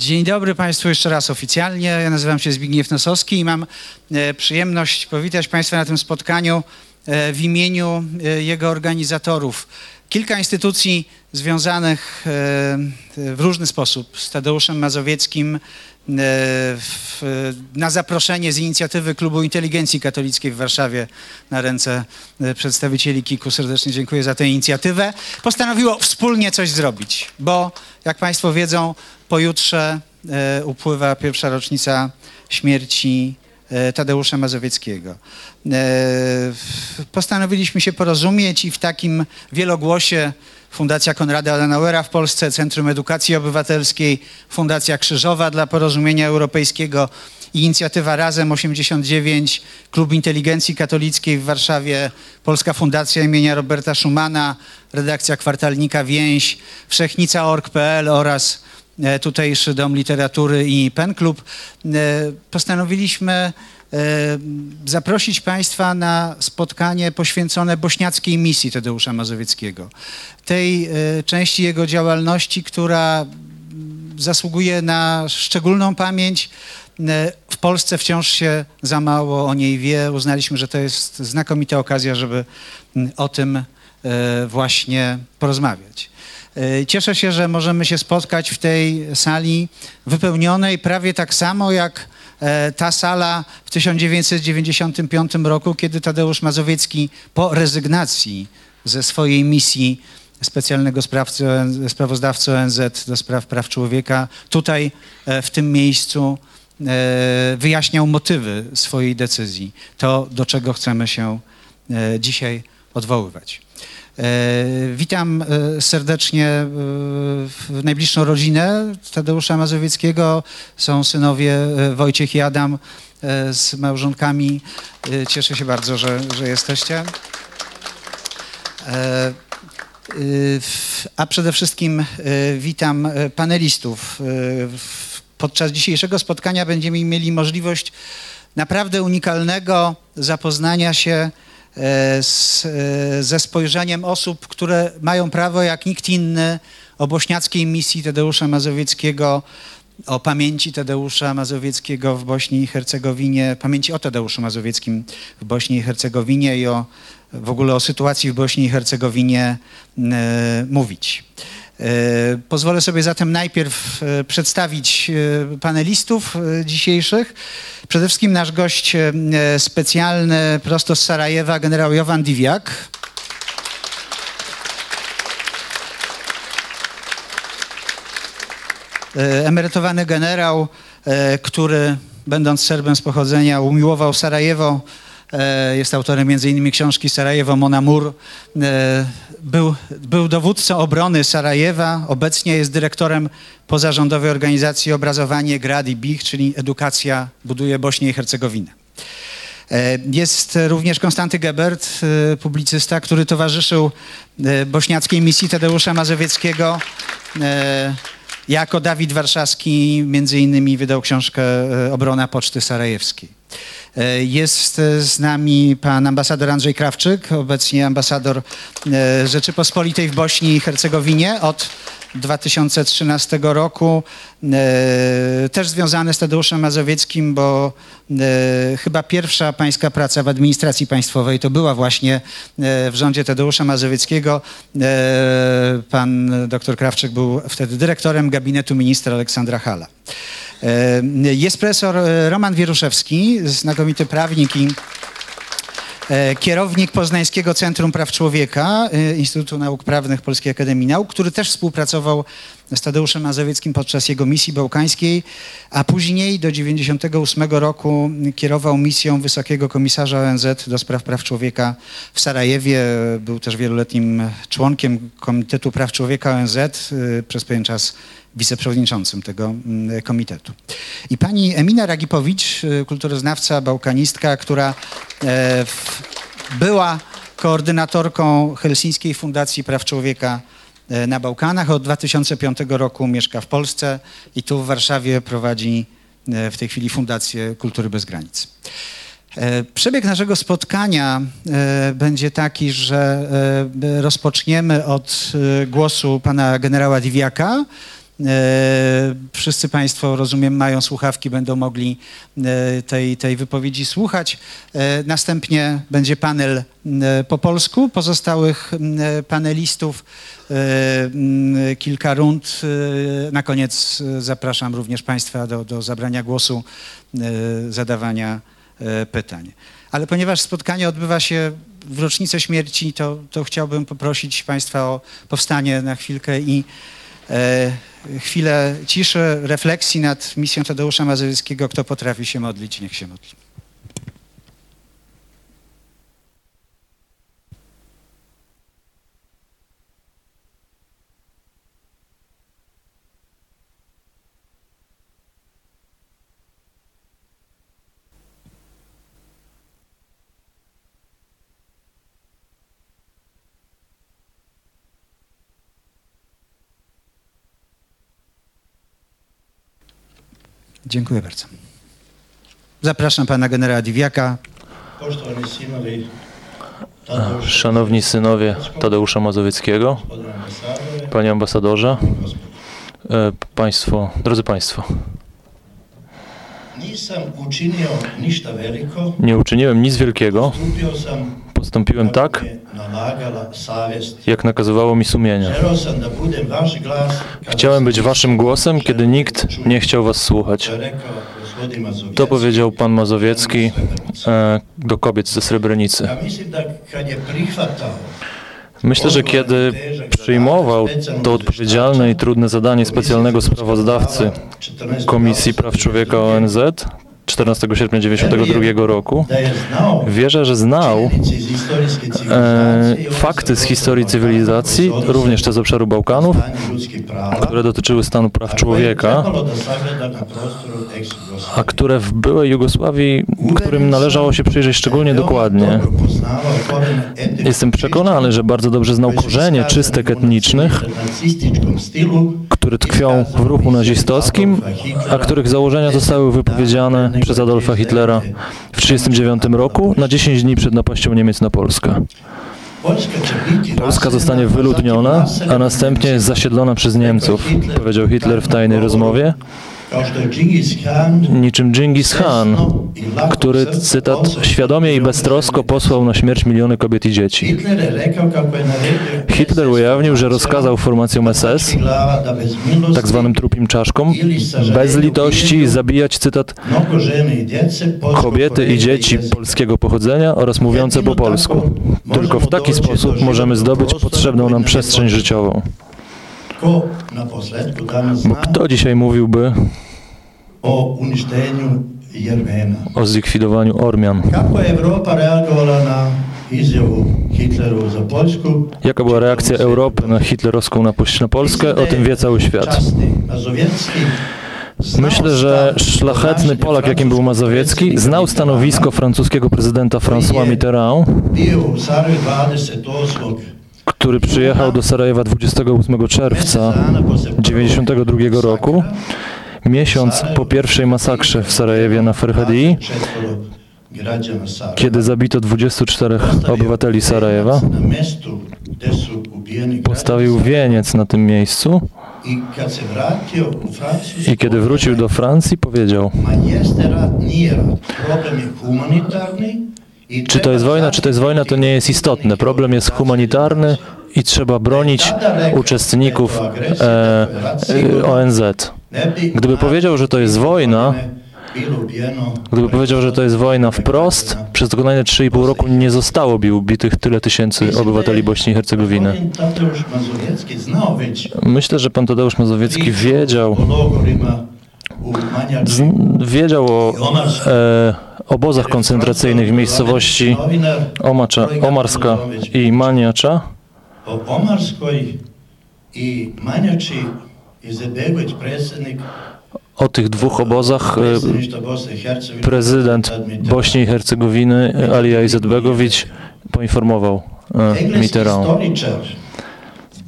Dzień dobry Państwu jeszcze raz oficjalnie. Ja nazywam się Zbigniew Nosowski i mam e, przyjemność powitać Państwa na tym spotkaniu e, w imieniu e, jego organizatorów. Kilka instytucji związanych w różny sposób z Tadeuszem Mazowieckim w, na zaproszenie z inicjatywy Klubu Inteligencji Katolickiej w Warszawie na ręce przedstawicieli KIK-u. Serdecznie dziękuję za tę inicjatywę. Postanowiło wspólnie coś zrobić, bo jak Państwo wiedzą, pojutrze e, upływa pierwsza rocznica śmierci e, Tadeusza Mazowieckiego. E, postanowiliśmy się porozumieć i w takim wielogłosie Fundacja Konrada Adenauera w Polsce, Centrum Edukacji Obywatelskiej, Fundacja Krzyżowa dla Porozumienia Europejskiego, Inicjatywa Razem 89, Klub Inteligencji Katolickiej w Warszawie, Polska Fundacja imienia Roberta Schumana, redakcja kwartalnika Więź, Wszechnica.org.pl oraz E, tutejszy Dom Literatury i Pen Club, e, postanowiliśmy zaprosić Państwa na spotkanie poświęcone bośniackiej misji Tadeusza Mazowieckiego. Tej części jego działalności, która zasługuje na szczególną pamięć. W Polsce wciąż się za mało o niej wie. Uznaliśmy, że to jest znakomita okazja, żeby o tym właśnie porozmawiać. E, cieszę się, że możemy się spotkać w tej sali wypełnionej prawie tak samo jak e, ta sala w 1995 roku, kiedy Tadeusz Mazowiecki po rezygnacji ze swojej misji specjalnego sprawcy, sprawozdawcy ONZ do spraw praw człowieka tutaj e, w tym miejscu wyjaśniał motywy swojej decyzji, to do czego chcemy się dzisiaj odwoływać. E, witam e, serdecznie e, najbliższą rodzinę Tadeusza Mazowieckiego. Są synowie Wojciech i Adam z małżonkami. Cieszę się bardzo, że, że jesteście. A przede wszystkim witam panelistów. Podczas dzisiejszego spotkania będziemy mieli możliwość naprawdę unikalnego zapoznania się z, e, ze spojrzeniem osób, które mają prawo jak nikt inny o bośniackiej misji Tadeusza Mazowieckiego, o pamięci Tadeusza Mazowieckiego w Bośni i Hercegowinie, pamięci o Tadeuszu Mazowieckim w Bośni i Hercegowinie i o, w ogóle o sytuacji w Bośni i Hercegowinie e, mówić. E, pozwolę sobie zatem najpierw e, przedstawić e, panelistów dzisiejszych. Przede wszystkim nasz gość specjalny prosto z Sarajewa, generał Jovan Diwiak. Emerytowany generał, który będąc Serbem z pochodzenia umiłował Sarajewo, jest autorem m.in. książki Sarajewo Monamur. E, był, był dowódcą obrony Sarajewa. Obecnie jest dyrektorem pozarządowej organizacji Obrazowanie Grad i Bich, czyli Edukacja buduje Bośnię i Hercegowinę. E, jest również Konstanty Gebert, publicysta, który towarzyszył bośniackiej misji Tadeusza Mazowieckiego. Jako Dawid Warszawski między innymi wydał książkę Obrona Poczty Sarajewskiej. E, jest z nami pan ambasador Andrzej Krawczyk, obecnie ambasador e, Rzeczypospolitej w Bośni i Hercegowinie. Od 2013 roku, e, też związany z Tadeuszem Mazowieckim, bo chyba pierwsza pańska praca w administracji państwowej to była właśnie w rządzie Tadeusza Mazowieckiego. Pan dr Krawczyk był wtedy dyrektorem gabinetu ministra Aleksandra Hala. E, jest profesor e, Roman Wieruszewski, znakomity prawnik i e, kierownik Poznańskiego Centrum Praw Człowieka Instytutu Nauk Prawnych Polskiej Akademii Nauk, który też współpracował z Tadeuszem Mazowieckim podczas jego misji bałkańskiej, a później do 1998 roku kierował misją Wysokiego Komisarza ONZ do spraw praw człowieka w Sarajewie. Był też wieloletnim członkiem Komitetu Praw Człowieka ONZ, przez pewien czas wiceprzewodniczącym tego mm, komitetu. I pani Emina Ragipowicz, y, kulturoznawca, bałkanistka, która e, była koordynatorką Helsińskiej Fundacji Praw Człowieka e, na Bałkanach. Od 2005 roku mieszka w Polsce i tu w Warszawie prowadzi e, w tej chwili Fundację Kultury Bez Granic. Przebieg naszego spotkania będzie taki, że rozpoczniemy od głosu pana generała Diwiaka, Wszyscy Państwo, rozumiem, mają słuchawki, będą mogli tej, tej wypowiedzi słuchać. Następnie będzie panel po polsku pozostałych panelistów, kilka rund. Na koniec zapraszam również Państwa do, do zabrania głosu, zadawania pytań. Ale ponieważ spotkanie odbywa się w rocznicę śmierci, to, to chciałbym poprosić Państwa o powstanie na chwilkę i e, chwilę ciszy, refleksji nad misją Tadeusza Mazowieckiego. Kto potrafi się modlić, niech się modli. Dziękuję bardzo. Zapraszam pana generała Diwiaka. Szanowni synowie Tadeusza Mazowieckiego, panie ambasadorze, e, państwo, drodzy państwo. Nie uczyniłem nic wielkiego. Postąpiłem tak, jak nakazywało mi sumienie. Chciałem być waszym głosem, kiedy nikt nie chciał was słuchać. To powiedział pan Mazowiecki e, do kobiet ze Srebrenicy. Myślę, że kiedy przyjmował to odpowiedzialne i trudne zadanie specjalnego sprawozdawcy Komisji Praw Człowieka ONZ, 14 sierpnia 1992 roku. Wierzę, że znał e, fakty z historii cywilizacji, również te z obszaru Bałkanów, które dotyczyły stanu praw człowieka, a które w byłej Jugosławii, którym należało się przyjrzeć szczególnie dokładnie. Jestem przekonany, że bardzo dobrze znał korzenie czystek etnicznych, które tkwią w ruchu nazistowskim, a których założenia zostały wypowiedziane przez Adolfa Hitlera w 1939 roku na 10 dni przed napaścią Niemiec na Polskę. Polska zostanie wyludniona, a następnie zasiedlona przez Niemców, powiedział Hitler w tajnej rozmowie, niczym Dżingis Khan, który, cytat, świadomie i beztrosko posłał na śmierć miliony kobiet i dzieci. Hitler ujawnił, że rozkazał formacjom SS, tak zwanym trupim czaszkom, bez litości zabijać, cytat, kobiety i dzieci polskiego pochodzenia oraz mówiące po polsku. Tylko w taki sposób możemy zdobyć potrzebną nam przestrzeń życiową. Bo kto dzisiaj mówiłby o uniszczeniu Jermena? O zlikwidowaniu Ormian. Jaka była reakcja Europy na hitlerowską napaść na Polskę? O tym wie cały świat. Myślę, że szlachetny Polak, jakim był Mazowiecki, znał stanowisko francuskiego prezydenta François Mitterrand, który przyjechał do Sarajewa 28 czerwca 1992 roku, miesiąc po pierwszej masakrze w Sarajewie na Ferhadii, kiedy zabito 24 obywateli Sarajewa, postawił wieniec na tym miejscu i kiedy wrócił do Francji, powiedział: Czy to jest wojna, czy to jest wojna, to nie jest istotne. Problem jest humanitarny i trzeba bronić uczestników e, e ONZ. Gdyby powiedział, że to jest wojna, Gdyby powiedział, że to jest wojna wprost, przez kolejne 3,5 roku nie zostałoby ubitych tyle tysięcy obywateli Bośni i Hercegowiny. Myślę, że pan Tadeusz Mazowiecki wiedział, wiedział o e, obozach koncentracyjnych w miejscowości Omacza, Omarska i Maniacza. O Omarskoj i tych dwóch obozach e, prezydent Bośni i Hercegowiny Alija Izetbegović poinformował e, Mitterrand.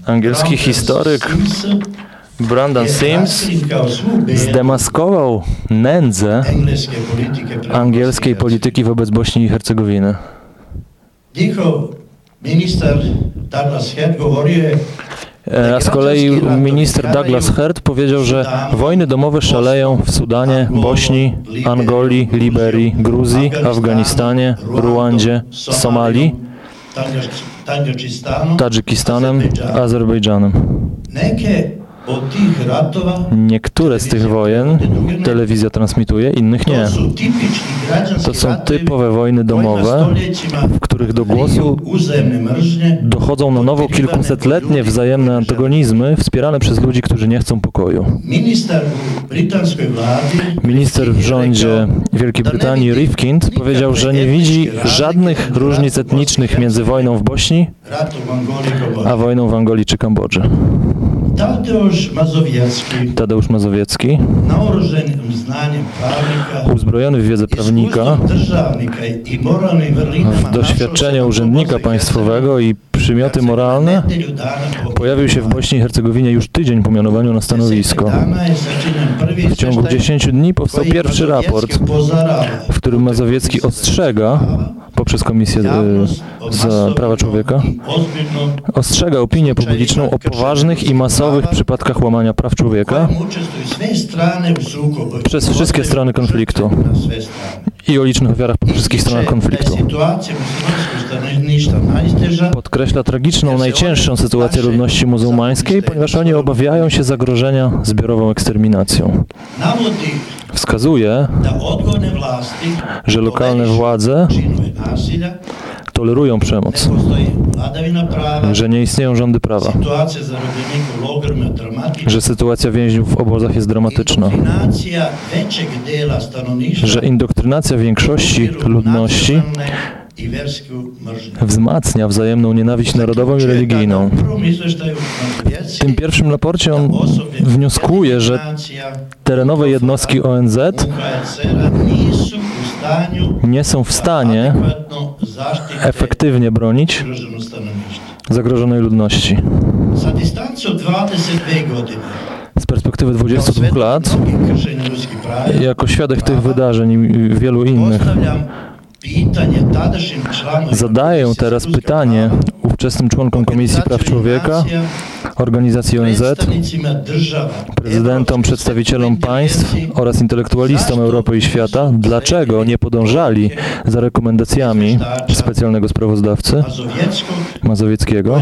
Angielski historyk Brandon Sims zdemaskował nędzę angielskiej polityki wobec Bośni i Hercegowiny. E, A z kolei minister Douglas Hurd powiedział, że wojny domowe szaleją w Sudanie, Bośni, Angolii, Liberii, Gruzji, Afganistanie, Ruandzie, Somalii, Tadżykistanem, Azerbejdżanem. Niektóre z tych wojen telewizja transmituje, innych nie. to są typowe wojny domowe, w których do głosu dochodzą na nowo kilkusetletnie wzajemne antagonizmy wspierane przez ludzi, którzy nie chcą pokoju. Minister w rządzie Wielkiej Brytanii Rifkind powiedział, że nie widzi żadnych różnic etnicznych między wojną w Bośni a wojną w Angolii czy Kambodży. Tadeusz Mazowiecki, Tadeusz Mazowiecki, uzbrojony w wiedzę prawnika, w doświadczenia urzędnika państwowego i przymioty moralne, pojawił się w Bośni i Hercegowinie już tydzień po mianowaniu na stanowisko. W ciągu izvještaj 10 dni powstał pierwszy raport, w którym Mazowiecki ostrzega poprzez Komisję e, za prawa człowieka, ostrzega opinię publiczną o poważnych i masowych przypadkach łamania praw człowieka. Przez wszystkie strony konfliktu. I o licznych ofiarach po wszystkich stronach konfliktu. Podkreśla tragiczną, najcięższą sytuację ludności muzułmańskiej, ponieważ oni obawiają się zagrożenia zbiorową eksterminacją. Wskazuje, że lokalne władze tolerują przemoc, że nie istnieją rządy prawa, że sytuacja więźniów w obozach jest dramatyczna, że indoktrynacja większości ludności wzmacnia wzajemną nienawiść narodową i religijną. W tym pierwszym raporcie on wnioskuje, że terenowe jednostki ONZ nie są w stanie efektywnie bronić zagrożonej ludności. Sa distancu od 22 godine, Z perspektywy kao 22 svedok lat, jako świadek tych wydarzeń i wielu innych, zadaję teraz pytanie ówczesnym członkom Komisji Praw Człowieka, organizacji ONZ, prezydentom, przedstawicielom państw oraz intelektualistom Europy i świata, dlaczego nie podążali za rekomendacjami specjalnego sprawozdawcy Mazowieckiego,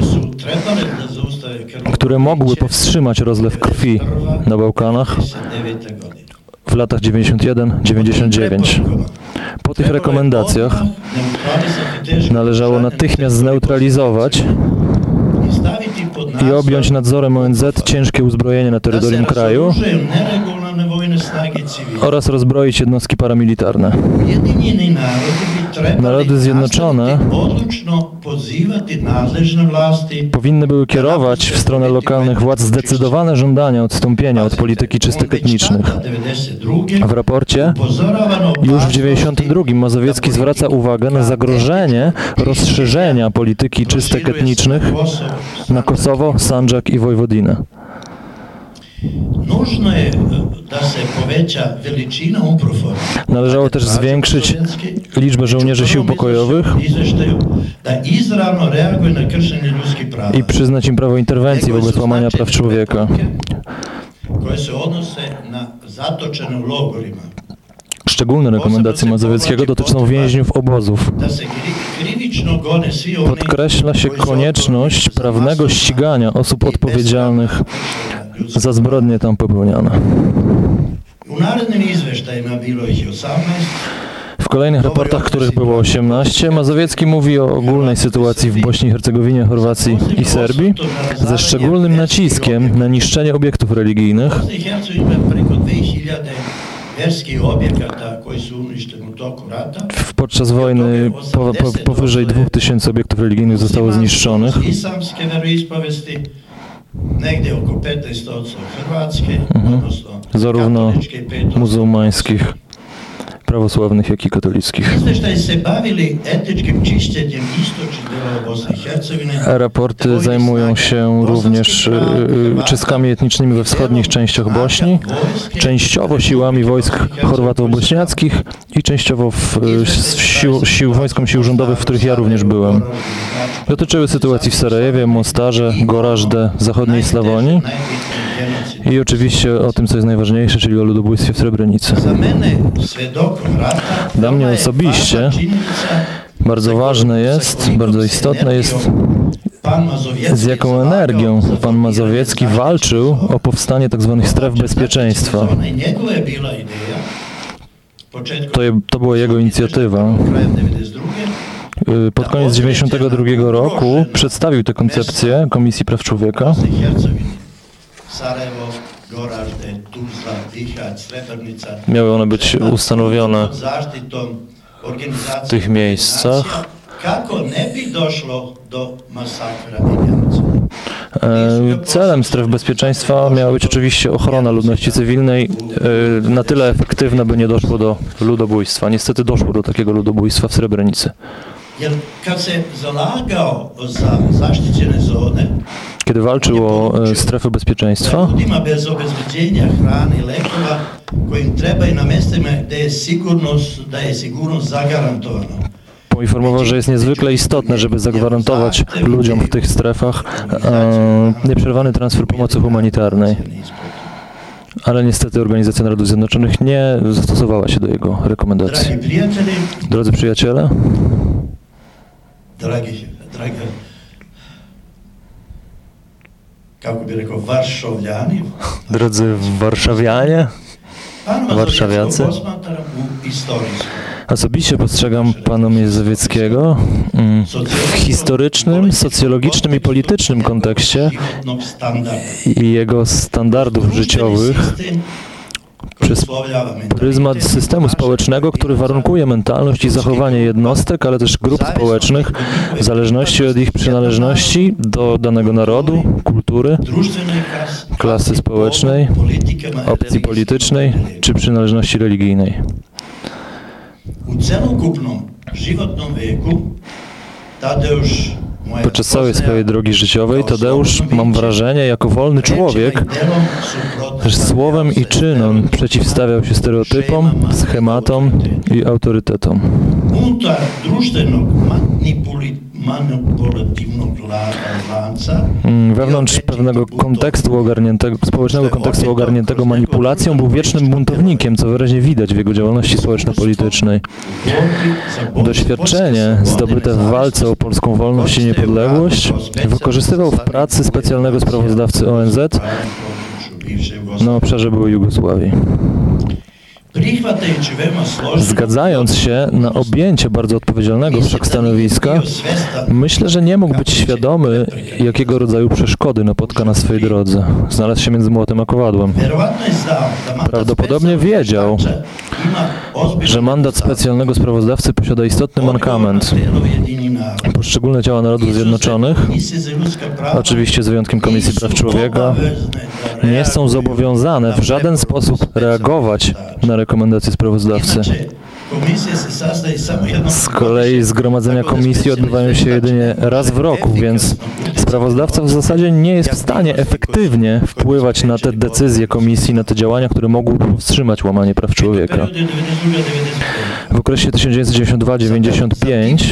które mogły powstrzymać rozlew krwi na Bałkanach 1999. godine. W latach 91-99. Po tych rekomendacjach należało natychmiast zneutralizować i objąć nadzorem ONZ ciężkie uzbrojenie na terytorium kraju oraz rozbroić jednostki paramilitarne. Narody Zjednoczone Powinny były kierować w stronę lokalnych władz zdecydowane żądania odstąpienia od polityki czystek etnicznych. W raporcie już w 92 Mazowiecki zwraca uwagę na zagrożenie rozszerzenia polityki czystek etnicznych na Kosowo, Sandżak i Wojwodinę. Nužno je da se poveća veličina UNPROFOR. Należało też zwiększyć liczbę żołnierzy sił pokojowych prava. i przyznać im prawo interwencji wobec łamania praw człowieka. Szczególne rekomendacje Mazowieckiego dotyczą więźniów obozów. Podkreśla się konieczność prawnego ścigania osób odpowiedzialnych za zbrodnie tam 18, W kolejnych raportach, których było 18, Mazowiecki mówi o ogólnej sytuacji w Bośni i Hercegowinie, Chorwacji i Serbii, ze szczególnym naciskiem na niszczenie obiektów religijnych, Bosna i Hercegovina ima preko 2000 verskih objekata koji su uništeni u toku rata. W- Podczas wojny po, po, powyżej 2000 obiektów religijnych zostało zniszczonych. někde okolo 1500 jsou chorvátské, mhm. odnosno, Zarovna katolické, muzulmánských. Prawosławnych, jak i katolickich. Raporty zajmują się również y, y, czystkami etnicznymi we wschodnich częściach Bośni, częściowo siłami wojsk chorwato-bośniackich i częściowo w, z sił, sił wojskom sił rządowych, w których ja również byłem. Dotyczyły sytuacji w Sarajewie, Mostarze, Gorażde, zachodniej Slawonii i oczywiście o tym, co jest najważniejsze, czyli o ludobójstwie w Srebrenicy. Za svedokom rata, Dla mnie osobiście Bardzo ważne jest, bardzo istotne jest, z jaką energią pan Mazowiecki walczył o powstanie tzw. stref bezpieczeństwa. To, to była jego inicjatywa. krajem 92. Pod koniec 1992 roku przedstawił tę koncepcję Komisji Praw Człowieka. Miały one być ustanowione w tych miejscach. E, Celem stref bezpieczeństwa miała być oczywiście ochrona ludności cywilnej e, na tyle efektywna, by nie doszło do ludobójstwa. Niestety doszło do takiego ludobójstwa w Srebrenicy. Kiedy walczył o e, strefę bezpieczeństwa, poinformował, że jest niezwykle istotne, żeby zagwarantować ludziom w tych strefach nieprzerwany transfer pomocy humanitarnej. Ale niestety Organizacja Narodów Zjednoczonych nie zastosowała się do jego rekomendacji. Drodzy przyjaciele, drodzy warszawianie, Warszawiacy. Osobiście postrzegam pana Miezowieckiego mm, w historycznym, socjologicznym i politycznym kontekście i jego standardów życiowych przez pryzmat systemu społecznego, który warunkuje mentalność i zachowanie jednostek, ale też grup społecznych w zależności od ich przynależności do danego narodu, kultury, klasy społecznej, opcji politycznej czy przynależności religijnej. U celokupnom životnom veku Tadeusz moja Podczas całej swojej drogi życiowej Tadeusz, mam wrażenie, jako wolny człowiek, suprotstavljao słowem i se czynom przeciwstawiał się stereotypom, schematom i autorytetom. Manipuli- lanca Mm, Wewnątrz pewnego kontekstu ogarniętego, społecznego kontekstu ogarniętego manipulacją był wiecznym buntownikiem, co wyraźnie widać w jego działalności społeczno-politycznej. Doświadczenie zdobyte w walce o polską wolność i niepodległość wykorzystywał w pracy specjalnego sprawozdawcy ONZ na obszarze byłej Jugosławii. Zgadzając się na objęcie bardzo odpowiedzialnego wszak stanowiska, myślę, że nie mógł być świadomy, jakiego rodzaju przeszkody napotka na swojej drodze. Znalazł się między młotem a kowadłem. Prawdopodobnie wiedział, że mandat specjalnego sprawozdawcy posiada istotny mankament. Poszczególne ciała Narodów Zjednoczonych, oczywiście z wyjątkiem Komisji Praw Człowieka, nie są zobowiązane w żaden sposób reagować na rekomendacje sprawozdawcy. Z kolei zgromadzenia komisji odbywają się jedynie raz w roku, więc sprawozdawca w zasadzie nie jest w stanie efektywnie wpływać na te decyzje komisji, na te działania, które mogłyby powstrzymać łamanie praw człowieka. Period je 92-95. W okresie 1992-95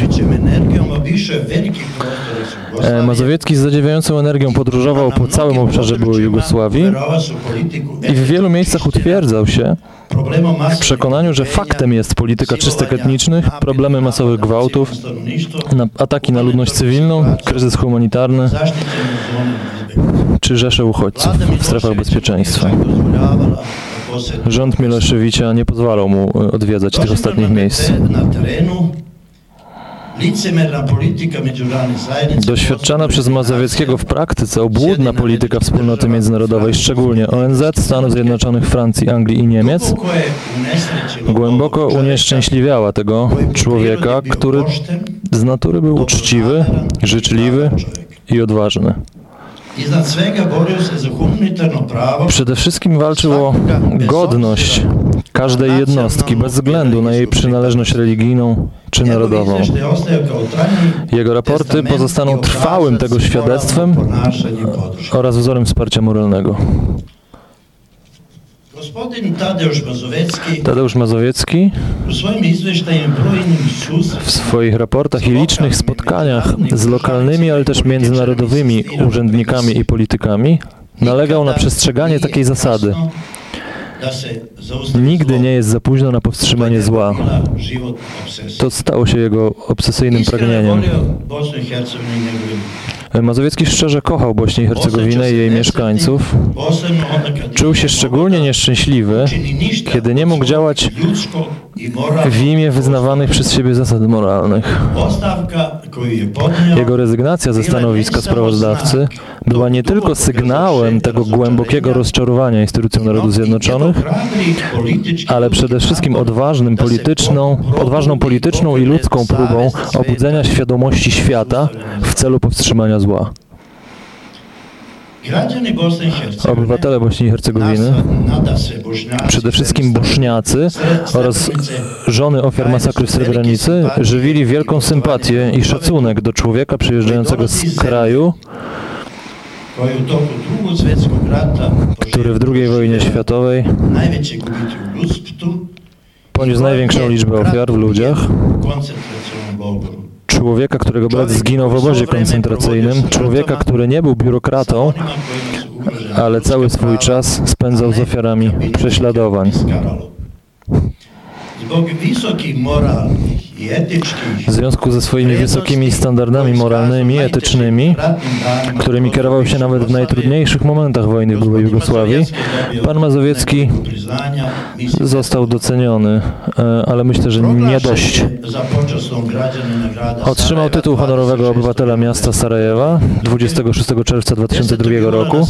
E. Mazowiecki z zadziwiającą energią podróżował po całym obszarze byłej Jugosławii i w wielu miejscach utwierdzał się w przekonaniu, że faktem jest polityka czystek etnicznych, problemy masowych gwałtów, ataki na ludność cywilną, kryzys humanitarny czy rzesze uchodźców w strefach bezpieczeństwa. Rząd Mileszewicza nie pozwalał mu e, odwiedzać tych ostatnich miejsc. Doświadczana przez Mazowieckiego w praktyce obłudna polityka wspólnoty międzynarodowej, szczególnie ONZ, Stanów Zjednoczonych, Francji, Anglii i Niemiec, głęboko unieszczęśliwiała tego człowieka, który z natury był uczciwy, życzliwy i odważny. Przede wszystkim walczył o godność każdej jednostki, bez względu na jej przynależność religijną czy narodową. Jego raporty pozostaną trwałym tego świadectwem oraz wzorem wsparcia moralnego. Tadeusz Mazowiecki w swoich raportach i licznych spotkaniach z lokalnymi, ale też międzynarodowymi urzędnikami i politykami nalegał na przestrzeganie takiej zasady. Nigdy nie jest za późno na powstrzymanie zła. To stało się jego obsesyjnym pragnieniem. Mazowiecki szczerze kochał Bośnię i Hercegowinę i jej mieszkańców. Czuł się szczególnie nieszczęśliwy, kiedy nie mógł działać w imię wyznawanych przez siebie zasad moralnych. Jego rezygnacja ze stanowiska sprawozdawcy była nie tylko sygnałem tego głębokiego rozczarowania instytucją Narodów Zjednoczonych, ale przede wszystkim odważnym polityczną, odważną polityczną i ludzką próbą obudzenia świadomości świata w celu powstrzymania zła. Obywatele Bośni i Hercegowiny, przede wszystkim Bośniacy oraz żony ofiar masakry w Srebrenicy, żywili wielką sympatię i szacunek do człowieka przyjeżdżającego z kraju, który w II wojnie światowej poniósł największą liczbę ofiar w ludziach, człowieka, którego brat zginął w obozie koncentracyjnym, człowieka, który nie był biurokratą, ale cały swój czas spędzał z ofiarami prześladowań. W związku ze swoimi wysokimi standardami moralnymi i etycznymi, którymi kierował się nawet w najtrudniejszych momentach wojny w byłej Jugosławii, pan Mazowiecki został doceniony, e, ale myślę, że nie dość. Otrzymał tytuł honorowego obywatela miasta Sarajewa 26 czerwca 2002 roku.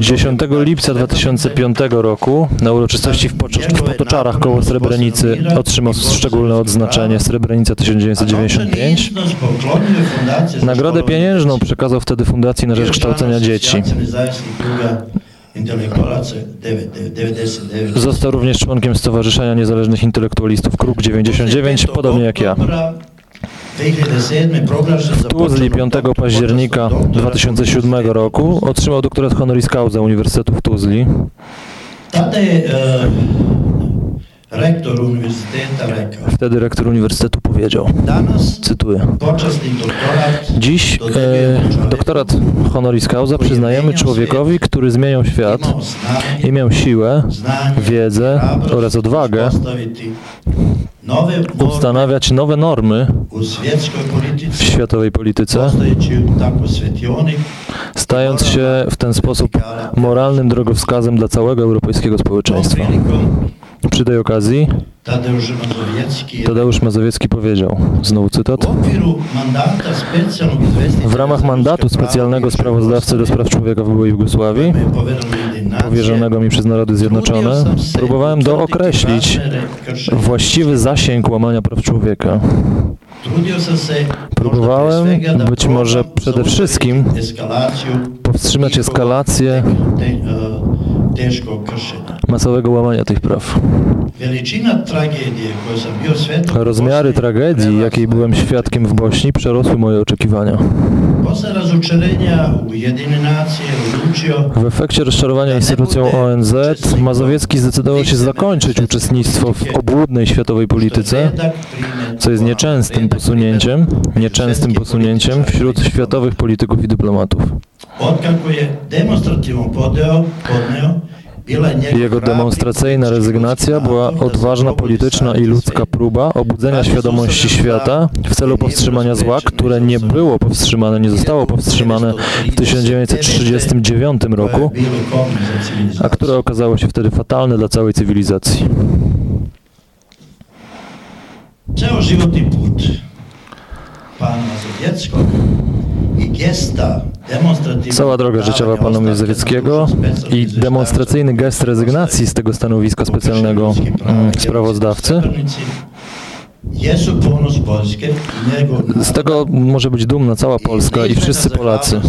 10 lipca 2005 roku na uroczystości w, Pocz- w Potoczarach koło Srebrenicy otrzymał szczególne odznaczenie Srebrenica 1995. Nagrodę pieniężną przekazał wtedy Fundacji na Rzecz Kształcenia Dzieci. Został również członkiem Stowarzyszenia Niezależnych Intelektualistów Kruk 99, podobnie jak ja. W Tuzli 5 października 2007 roku otrzymał doktorat honoris causa Uniwersytetu w Tuzli. Rektor rekao, Wtedy rektor uniwersytetu powiedział, cytuję, Dziś e, doktorat honoris causa przyznajemy człowiekowi, który zmieniał świat i miał siłę, wiedzę oraz odwagę ustanawiać nowe normy w światowej polityce, stając się w ten sposób moralnym drogowskazem dla całego europejskiego społeczeństwa. Przy tej okazji Tadeusz Mazowiecki Tadeusz Mazowiecki powiedział, znowu cytat, w ramach mandatu specjalnego sprawozdawcy do spraw człowieka w byłej Jugosławii, powierzonego mi przez Narody Zjednoczone, próbowałem dookreślić właściwy zasięg łamania praw człowieka. Próbowałem, być może przede wszystkim powstrzymać eskalację masowego łamania tych praw. Rozmiary tragedii, jakiej byłem świadkiem w Bośni, przerosły moje oczekiwania. W efekcie rozczarowania instytucją ONZ Mazowiecki zdecydował się zakończyć uczestnictwo w obłudnej światowej polityce, co jest nieczęstym posunięciem, nieczęstym posunięciem wśród światowych polityków i dyplomatów. Otkako je demonstrativno podeo, Jego demonstracyjna rezygnacja była odważna polityczna i ludzka próba obudzenia świadomości świata w celu powstrzymania zła, które nie było powstrzymane, nie zostało powstrzymane w 1939 koje je roku, a które okazało się wtedy fatalne dla całej cywilizacji. Ceo životni put pana Mazowieckiego i Cała droga życiowa pana Mazowieckiego i demonstracyjny gest rezygnacji z tego stanowiska specjalnego mm, sprawozdawcy Z tego może być dumna cała Polska i wszyscy Polacy.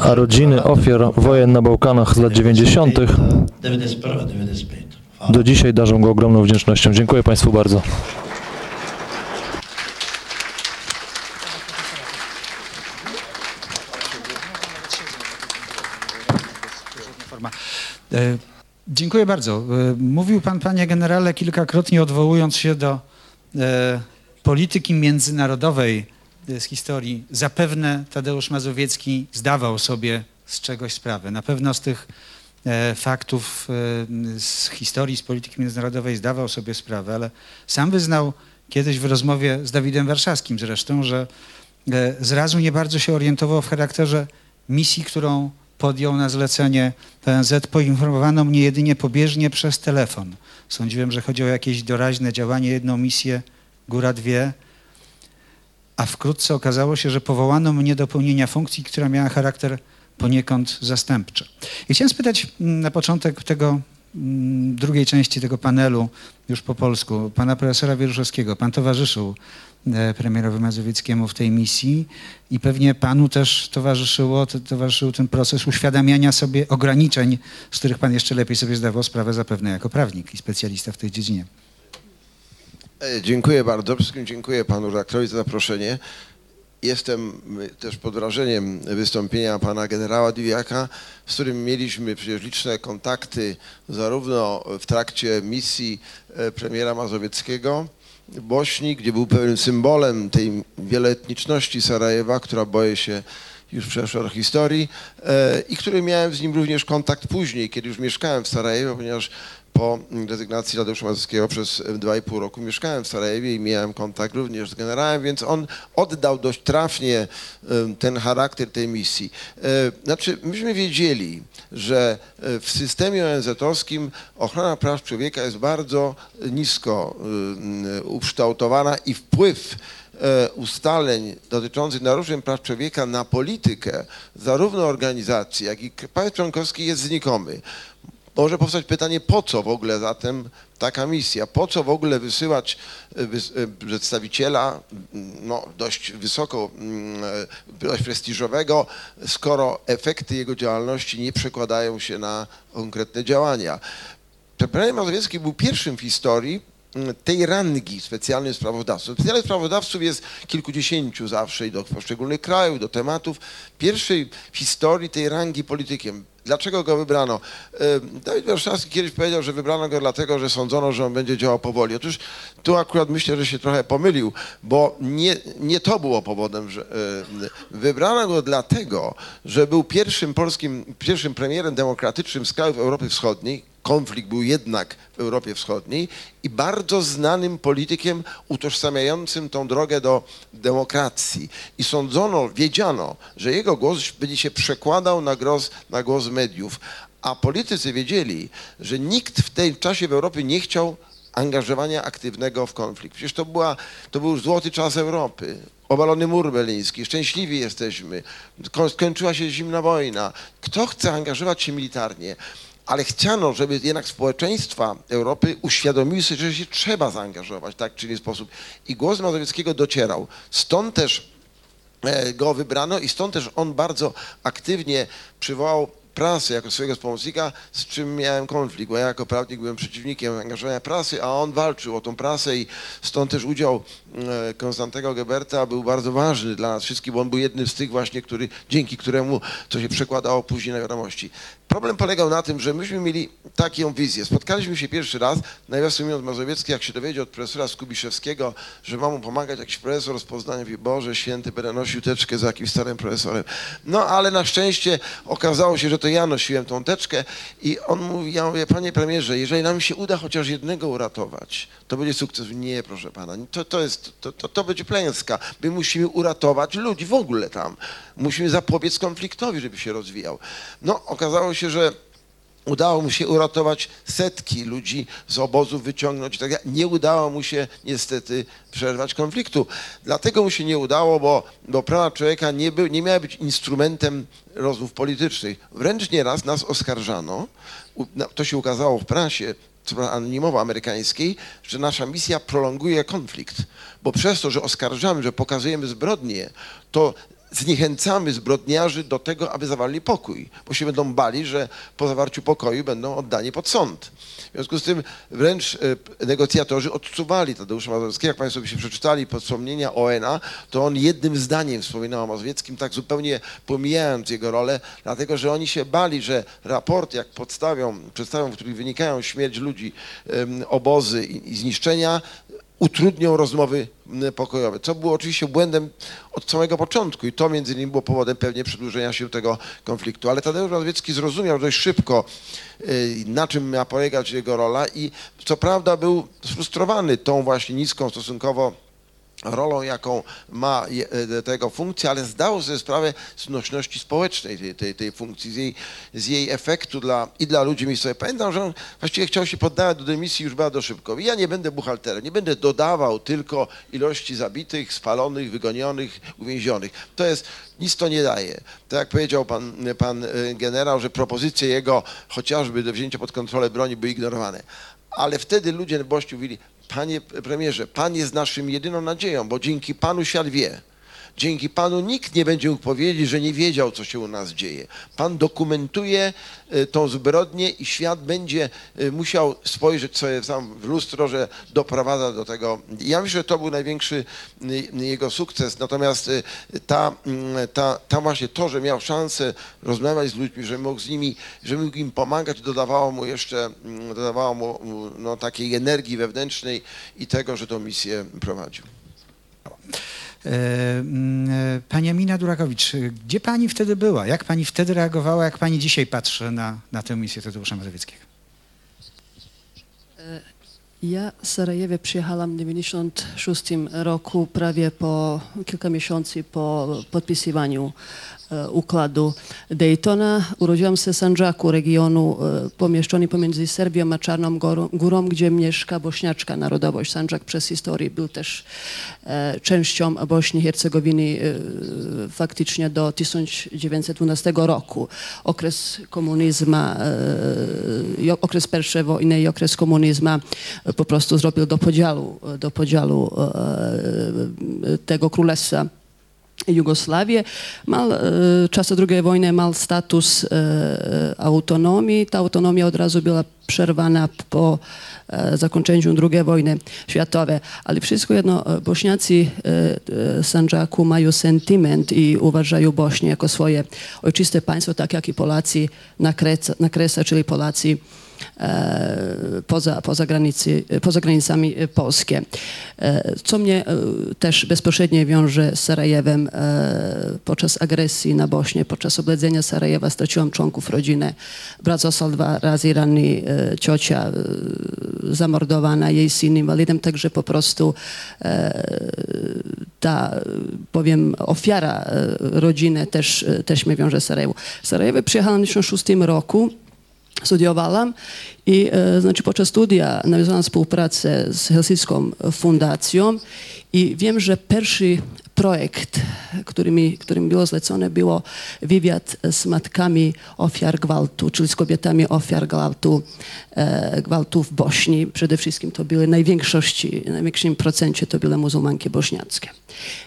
A rodziny ofiar wojen na Bałkanach z lat 90. 91-95. do dzisiaj darzą go ogromną wdzięcznością. Dziękuję Państwu bardzo. E, Dziękuję bardzo. E, Mówił pan, panie generale, kilkakrotnie odwołując się do e, polityki międzynarodowej z historii. Zapewne Tadeusz Mazowiecki zdawał sobie z czegoś sprawę. Na pewno z tych faktów z historii, z polityki międzynarodowej zdawał sobie sprawę, ale sam wyznał kiedyś w rozmowie z Dawidem Warszawskim zresztą, że zrazu nie bardzo się orientował w charakterze misji, którą podjął na zlecenie PNZ. Poinformowano mnie jedynie pobieżnie przez telefon. Sądziłem, że chodzi o jakieś doraźne działanie, jedną misję, góra dwie, a wkrótce okazało się, że powołano mnie do pełnienia funkcji, która miała charakter poniekąd zastępczy. I chciałem spytać mm, na początek tego mm, drugiej części tego panelu, już po polsku, pana profesora Wieruszewskiego. Pan towarzyszył premierowi Mazowieckiemu w tej misji i pewnie panu też towarzyszyło, to, towarzyszył ten proces uświadamiania sobie ograniczeń, z których pan jeszcze lepiej sobie zdawał sprawę zapewne jako prawnik i specjalista w tej dziedzinie. E, Dziękuję bardzo. Wszystkim dziękuję panu redaktorowi za zaproszenie. Jestem y, też pod wrażeniem wystąpienia pana generała Diwiaka, z którym mieliśmy przecież liczne kontakty zarówno w trakcie misji e, premiera Mazowieckiego Bośni, gdzie był pewnym symbolem tej wieloetniczności Sarajewa, która boję się już przeszła do historii e, i który miałem z nim również kontakt później, kiedy już mieszkałem w Sarajewie, ponieważ po rezygnacji Tadeusza Mazowieckiego przez dwa i pół roku mieszkałem w Sarajewie i miałem kontakt również z generałem, więc on oddał dość trafnie em, ten charakter tej misji. E, Znaczy, myśmy wiedzieli, że e, w systemie ONZ-owskim ochrona praw człowieka jest bardzo nisko ukształtowana i wpływ e, ustaleń dotyczących naruszeń praw człowieka na politykę zarówno organizacji, jak i państw członkowskich jest znikomy. Może powstać pytanie, po co w ogóle zatem taka misja? Po co w ogóle wysyłać e, e, przedstawiciela m, no, dość wysoko, mm, e, dość prestiżowego, skoro efekty jego działalności nie przekładają się na konkretne działania? Premier Mazowiecki był pierwszym w historii mm, tej rangi specjalnym sprawozdawców. Specjalnych sprawozdawców jest kilkudziesięciu zawsze i do poszczególnych krajów, do tematów. Pierwszej w historii tej rangi politykiem. Dlaczego go wybrano? E, Dawid Warszawski kiedyś powiedział, że wybrano go dlatego, że sądzono, że on będzie działał powoli. Otóż tu akurat myślę, że się trochę pomylił, bo nie, nie to było powodem, że e, wybrano go dlatego, że był pierwszym polskim, pierwszym premierem demokratycznym z krajów Europy Wschodniej, konflikt był jednak w Europie Wschodniej i bardzo znanym politykiem utożsamiającym tą drogę do demokracji. I sądzono, wiedziano, że jego głos będzie się przekładał na głos, na głos mediów. A politycy wiedzieli, że nikt w tym czasie w Europie nie chciał angażowania aktywnego w konflikt. Przecież to, była, to był złoty czas Europy. Obalony mur berliński, szczęśliwi jesteśmy, Ko- skończyła się zimna wojna. Kto chce angażować się militarnie? Ale chciano, żeby jednak społeczeństwa Europy uświadomiły sobie, że się trzeba zaangażować, tak czy inny sposób. I głos Mazowieckiego docierał. Stąd też e, go wybrano i stąd też on bardzo aktywnie przywołał prasę jako swojego pomocnika, z czym miałem konflikt, bo ja jako prawnik byłem przeciwnikiem angażowania prasy, a on walczył o tą prasę i stąd też udział e, Konstantego Geberta był bardzo ważny dla nas wszystkich, bo on był jednym z tych właśnie, który, dzięki któremu to się przekładało później na wiadomości. Problem polegał na tym, że myśmy mieli taką wizję. Spotkaliśmy się pierwszy raz, nawiasem mówiąc Mazowiecki, jak się dowiedział od profesora Skubiszewskiego, że ma mu pomagać jakiś profesor rozpoznania, mówi, Boże święty, będę nosił teczkę za jakimś starym profesorem. No ale na szczęście okazało się, że to ja nosiłem tą teczkę i on mówi, ja mówię, panie premierze, jeżeli nam się uda chociaż jednego uratować, to będzie sukces. Nie, proszę pana, to, to, jest, to, to, to będzie klęska. My musimy uratować ludzi w ogóle tam. Musimy zapobiec konfliktowi, żeby się rozwijał. No, okazało się, że Udało mu się uratować setki ludzi z obozów, wyciągnąć tak. Nie udało mu się niestety przerwać konfliktu. Dlatego mu się nie udało, bo, bo prawa człowieka nie, był, nie miały być instrumentem rozmów politycznych. Wręcz nieraz nas oskarżano, to się ukazało w prasie, anonimowo amerykańskiej, że nasza misja prolonguje konflikt, bo przez to, że oskarżamy, że pokazujemy zbrodnie, to zniechęcamy zbrodniarzy do tego, aby zawarli pokój, bo się będą bali, że po zawarciu pokoju będą oddani pod sąd. W związku z tym wręcz e, negocjatorzy odczuwali Tadeusza Mazowieckiego. Jak Państwo by się przeczytali wspomnienia ONA, to on jednym zdaniem wspominał o Mazowieckim, tak zupełnie pomijając jego rolę, dlatego że oni się bali, że raporty, jak podstawią, przedstawią, w których wynikają śmierć ludzi, obozy i zniszczenia, utrudnią rozmowy pokojowe, co było oczywiście błędem od samego początku i to między innymi było powodem pewnie przedłużenia się tego konfliktu. Ale Tadeusz Mazowiecki zrozumiał dość szybko, y, na czym miała polegać jego rola i co prawda był sfrustrowany tą właśnie niską stosunkowo rolą, jaką ma e, tego funkcja, ale zdał sobie sprawę z nośności społecznej tej, tej, tej funkcji, z jej, z jej efektu dla, i dla ludzi miejscowych. Pamiętam, że on właściwie chciał się poddawać do dymisji już bardzo szybko. Ja nie będę buchalterem, nie będę dodawał tylko ilości zabitych, spalonych, wygonionych, uwięzionych. To jest, nic to nie daje. Tak jak powiedział pan, pan e, generał, że propozycje jego chociażby do wzięcia pod kontrolę broni były ignorowane. Ale wtedy ludzie w Bościu mówili, panie premierze, pan jest naszym jedyną nadzieją, bo dzięki panu świat wie. Dzięki panu nikt nie będzie mógł powiedzieć, że nie wiedział, co się u nas dzieje. Pan dokumentuje e, tą zbrodnię i świat będzie e, musiał spojrzeć sobie sam w lustro, że doprowadza do tego. Ja myślę, że to był największy jego sukces. Natomiast e, ta, ta, ta właśnie to, że miał szansę rozmawiać z ludźmi, że mógł z nimi, że mógł im pomagać, dodawało mu jeszcze, dodawało mu no, takiej energii wewnętrznej i tego, że tą misję prowadził. E, mm, e, Pani Amina Durakowicz, e, gdzie pani wtedy była? Jak pani wtedy reagowała? Jak pani dzisiaj patrzy na, na tę misję Tadeusza Mazowieckiego? Ja z Sarajewa przyjechałam w 96 roku, prawie po kilka miesięcy po podpisywaniu e, układu Daytona. Urodziłam się w Sandżaku, regionu e, pomieszczony pomiędzy Serbią a Czarną Górą, gdzie mieszka bośniaczka narodowość. Sandżak przez historię był też e, częścią Bośni i Hercegowiny e, faktycznie do 1912 roku. Okres komunizmu, i okres pierwszej wojny i okres komunizmu e, po prostu zrobił do podziału, do podziału e, tego królestwa. Jugosławię. Mal, e, czasy II wojny mal status e, autonomii. Ta autonomia od razu była przerwana po e, zakończeniu II wojny światowej. Ale wszystko jedno, e, Bośniacy e, e, Sandżaku mają sentyment i uważają Bośnię jako swoje ojczyste państwo, tak jak i Polacy na, Krece, na czyli Polacy e, poza, poza, granicy, poza granicami e, Polskie. E, Co mnie e, też bezpośrednio wiąże z Sarajewem e, podczas agresji na Bośnię, podczas obledzenia Sarajewa straciłam członków rodziny. Brat został dwa razy ranny, e, ciocia e, zamordowana, jej syn inwalidem, także po prostu e, ta, powiem, ofiara e, rodziny też, e, też mnie wiąże z Sarajewo. W Sarajewo przyjechałam w 1996 roku studiowałam i e, znaczy podczas studia nawiązałam współpracę z Helsińską Fundacją i wiem, że pierwszy projekt, który mi, który mi było zlecony, było wywiad z matkami ofiar gwałtu, czyli z kobietami ofiar gwałtu, e, gwałtu w Bośni. Przede wszystkim to były największości, największym procencie to były muzułmanki bośniackie.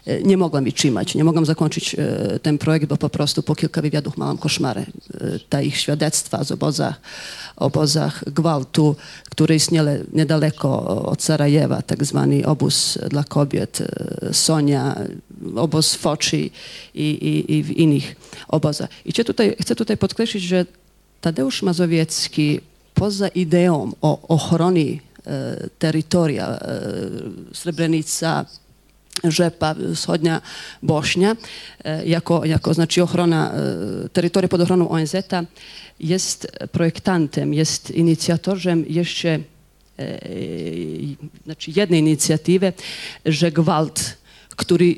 E, Nie mogłam ich trzymać, nie mogłam zakończyć e, ten projekt, bo po prostu po kilka wywiadów miałam koszmary. E, Te ich świadectwa z obozach, obozach gwałtu, które istniały niedaleko od Sarajewa, tak zwany obóz dla kobiet, e, Sonia, obóz w Foczy i, i, i w innych obozach. I chcę tutaj, chcę tutaj podkreślić, że Tadeusz Mazowiecki poza ideą o ochronie e, terytoria e, Srebrenica, Rzepa, wschodnia Bośnia, e, jako, jako znaczy ochrona e, terytoria pod ochroną ONZ-a, jest projektantem, jest inicjatorem jeszcze e, znaczy jednej inicjatywy, że gwałt, który e,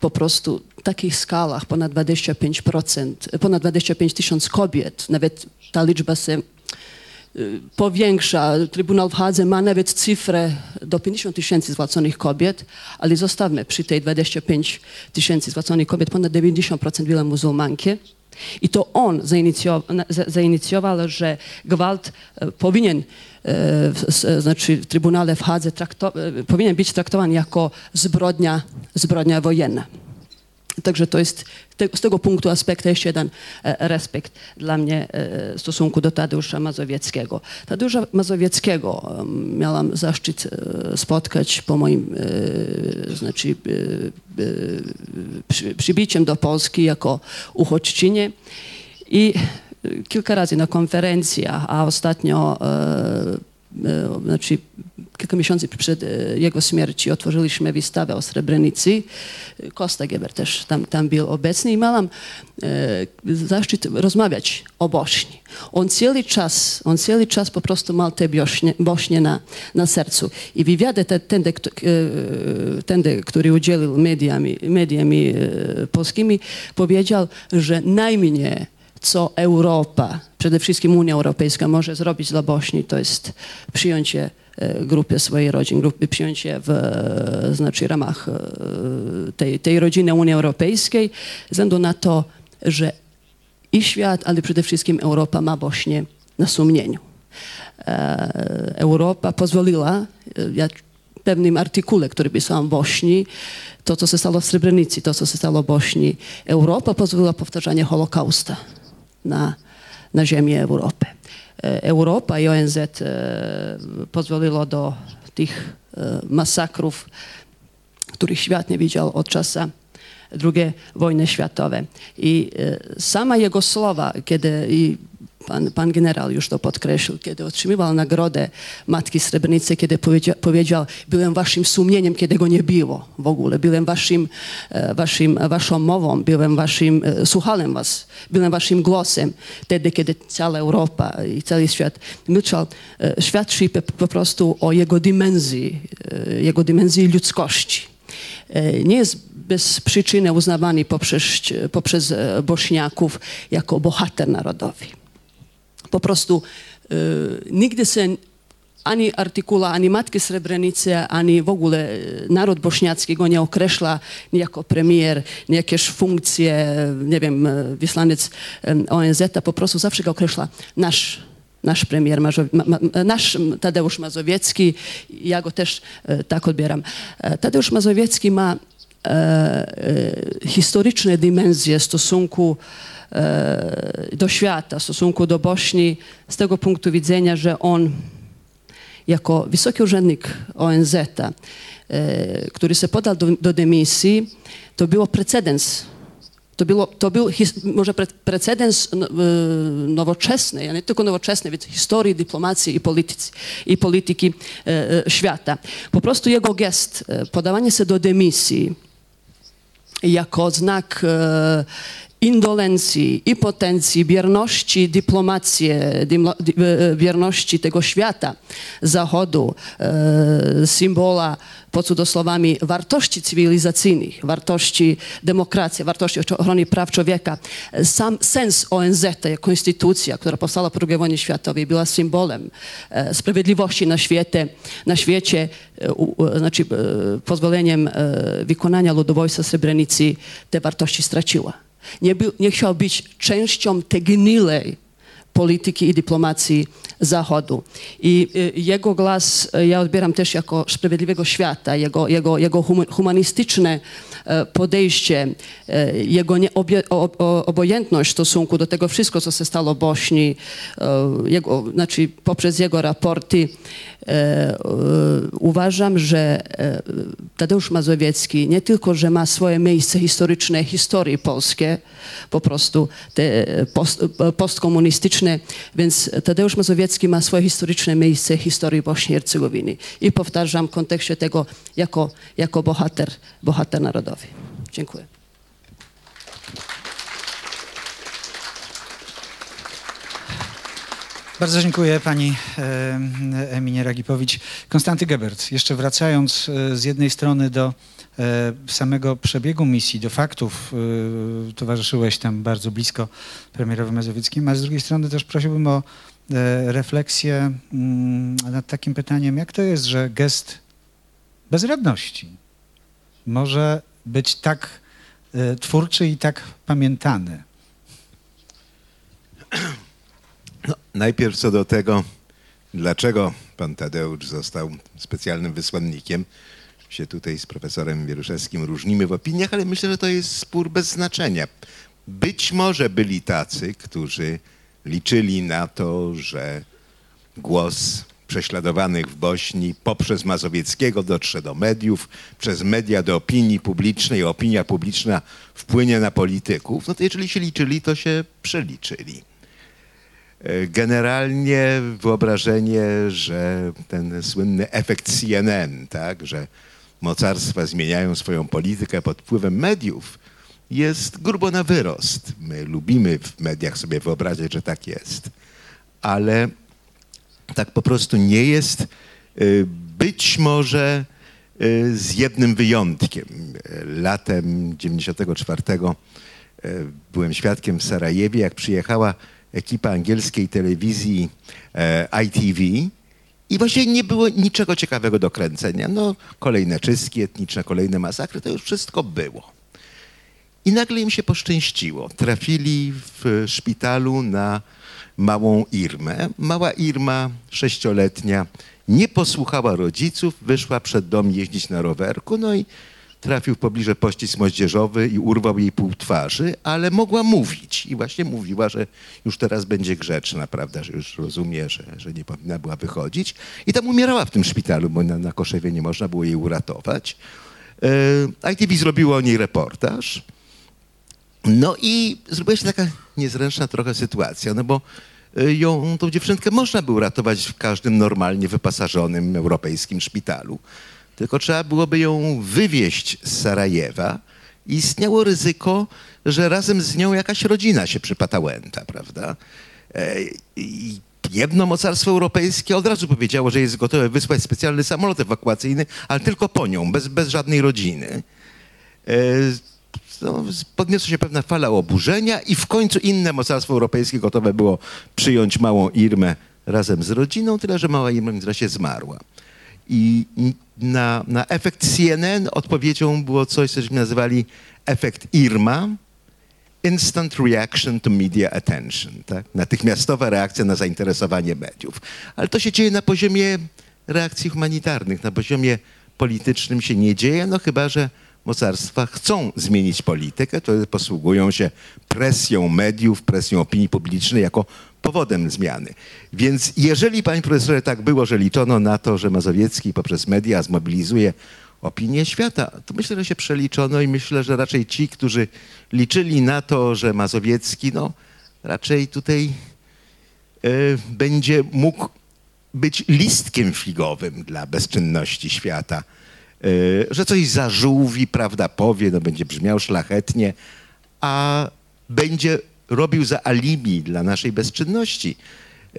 po prostu w takich skalach ponad 25%, ponad 25 tysięcy kobiet, nawet ta liczba się powiększa. Trybunał w Hadze ma nawet cyfrę do 50 tysięcy zwalconych kobiet, ale zostawmy przy tej 25 tysięcy zwalconych kobiet, ponad 90% były muzułmanki. I to on zainicjował, za- zainicjował że gwałt e, powinien e, w, znaczy w Trybunale w Hadze powinien być traktowany jako zbrodnia, zbrodnia wojenna. Także to jest te, z tego punktu aspektu jeszcze jeden e, respekt dla mnie e, w stosunku do Tadeusza Mazowieckiego. Tadeusza Mazowieckiego e, miałam zaszczyt e, spotkać po moim e, znaczy, e, e, przy, przybiciem do Polski jako uchodźczynie i kilka razy na konferencjach, a ostatnio e, e, znaczy kilka miesięcy przed e, jego śmiercią otworzyliśmy wystawę o Srebrenicy. Kosta Geber też tam, tam był obecny i miałam e, zaszczyt rozmawiać o Bośni. On cały czas, on cały czas po prostu miał te Bośnie, Bośnie na, na sercu. I wywiady te, który udzielił mediami, mediami polskimi, powiedział, że najmniej co Europa, przede wszystkim Unia Europejska może zrobić dla Bośni, to jest przyjęcie e, grupy swojej rodziny, grupy przyjęcie w e, znaczy, ramach e, tej, tej rodziny Unii Europejskiej, ze względu na to, że i świat, ale przede wszystkim Europa ma Bośnię na sumieniu. Europa pozwoliła, ja w pewnym artykule, który pisałam w Bośni, to, co się stało w Srebrenicy, to, co się stało w Bośni, Europa pozwoliła powtarzanie Holokausta na, na ziemi Europy. E, Europa i ONZ e, pozwoliło do tych e, masakrów, których świat nie widział od czasu II wojny światowej. I sama jego słowa, kiedy pan, pan generał już to podkreślił, kiedy otrzymywał nagrodę Matki Srebrenicy, kiedy powiedział, powiedział, byłem waszym sumieniem, kiedy go nie było w ogóle, byłem waszym, e, waszym, waszą mową, byłem waszym, e, słuchałem was, byłem waszym głosem, wtedy, kiedy cała Europa i cały świat milczał, e, świadczy po, prostu o jego dimensji, jego dimensji ludzkości. Nie jest bez przyczyny uznawany poprzez, poprzez Bośniaków jako bohater narodowy. Po prostu e, nigdy się ani artykuła, ani Matki Srebrenicy, ani w ogóle e, naród bośniacki go nie określa nie jako premier, nie jakieś funkcje, nie wiem, e, wysłaniec ONZ, po prostu zawsze go określa nasz nasz premier, nasz Tadeusz Mazowiecki, ja go też tak odbieram. E, Tadeusz Mazowiecki ma e, e, historyczne dimensje w stosunku do świata, w stosunku do Bośni, z tego punktu widzenia, że on jako wysoki urzędnik ONZ, e, który się podał do, do dymisji, to było precedens to, było, to był his, może pre, precedens no, e, nowoczesnej, a nie tylko nowoczesnej, więc historii, dyplomacji i, politycy, i polityki e, e, świata. Po prostu jego gest, e, podawanie się do dymisji jako znak e, indolencji, impotencji, bierności dyplomacji, dy, e, bierności tego świata zachodu, e, symbola pod cudzysłowami wartości cywilizacyjnych, wartości demokracji, wartości ochrony praw człowieka. Sam sens ONZ, konstytucja, która powstała po II wojnie światowej, była symbolem e, sprawiedliwości na świecie, na świecie e, e, znaczy, e, pozwoleniem e, wykonania ludobójstwa Srebrenicy te wartości straciła. Nie, był, nie chciał być częścią tej gnilej polityki i dyplomacji Zachodu. I y, jego głos y, ja odbieram też jako sprawiedliwego świata, jego, jego, jego hum- humanistyczne e, podejście, e, jego nieobie- o- o- obojętność w stosunku do tego wszystko, co się stało w Bośni, e, jego, znaczy poprzez jego raporty, uważam, że Tadeusz Mazowiecki nie tylko, że ma swoje miejsce historyczne, historii polskie, po prostu te post, postkomunistyczne, więc Tadeusz Mazowiecki ma swoje historyczne miejsce w historii Bośni i Hercegowiny. I powtarzam w kontekście tego jako, jako bohater, bohater narodowy. Dziękuję. Bardzo dziękuję pani Eminie Ragipowicz. Konstanty Gebert, jeszcze wracając e, z jednej strony do samego przebiegu misji, do faktów, e, towarzyszyłeś tam bardzo blisko premierowi Mazowieckim, a z drugiej strony też prosiłbym o e, refleksję mm, nad takim pytaniem, jak to jest, że gest bezradności może być tak e, twórczy i tak pamiętany? No, najpierw co do tego, dlaczego pan Tadeusz został specjalnym wysłannikiem, się tutaj z profesorem Wieruszewskim różnimy w opiniach, ale myślę, że to jest spór bez znaczenia. Być może byli tacy, którzy liczyli na to, że głos prześladowanych w Bośni poprzez Mazowieckiego dotrze do mediów, przez media do opinii publicznej, opinia publiczna wpłynie na polityków, no to jeżeli się liczyli, to się przeliczyli. E, generalnie wyobrażenie, że ten słynny efekt CNN, tak, że mocarstwa zmieniają swoją politykę pod wpływem mediów, jest grubo na wyrost. My lubimy w mediach sobie wyobrazić, że tak jest, ale tak po prostu nie jest. Y, być może y, z jednym wyjątkiem. Latem 94 y, byłem świadkiem w Sarajewie, jak przyjechała ekipa angielskiej telewizji ITV i właśnie nie było niczego ciekawego do kręcenia. No, kolejne czystki etniczne, kolejne masakry, to już wszystko było. I nagle im się poszczęściło. Trafili w szpitalu na małą Irmę. Mała Irma, sześcioletnia, nie posłuchała rodziców, wyszła przed dom jeździć na rowerku, no i trafił w pobliże pościsk moździerzowy i urwał jej pół twarzy, ale mogła mówić i właśnie mówiła, że już teraz będzie grzeczna, prawda, że już rozumie, że, że nie powinna była wychodzić. I tam umierała w tym szpitalu, bo na, na Koszewie nie można było jej uratować. E, ITV zrobiło o niej reportaż. No i zrobiła się taka niezręczna trochę sytuacja, no bo y, ją, tą dziewczynkę można było ratować w każdym normalnie wyposażonym europejskim szpitalu. Tylko trzeba byłoby ją wywieźć z Sarajewa i istniało ryzyko, że razem z nią jakaś rodzina się przypatałęta, prawda? E, I jedno mocarstwo europejskie od razu powiedziało, że jest gotowe wysłać specjalny samolot ewakuacyjny, ale tylko po nią, bez, bez żadnej rodziny. E, no, podniosła się pewna fala oburzenia i w końcu inne mocarstwo europejskie gotowe było przyjąć małą Irmę razem z rodziną, tyle że mała Irma w międzyczasie zmarła. I na, na efekt CNN odpowiedzią było coś, cośmy nazywali efekt Irma, instant reaction to media attention, tak? natychmiastowa reakcja na zainteresowanie mediów. Ale to się dzieje na poziomie reakcji humanitarnych, na poziomie politycznym się nie dzieje, no chyba, że mocarstwa chcą zmienić politykę, to posługują się presją mediów, presją opinii publicznej jako powodem zmiany. Więc jeżeli, panie profesorze, tak było, że liczono na to, że Mazowiecki poprzez media zmobilizuje opinię świata, to myślę, że się przeliczono i myślę, że raczej ci, którzy liczyli na to, że Mazowiecki, no raczej tutaj y, będzie mógł być listkiem figowym dla bezczynności świata Y, że coś zażółwi, prawda powie, no będzie brzmiał szlachetnie, a będzie robił za alibi dla naszej bezczynności.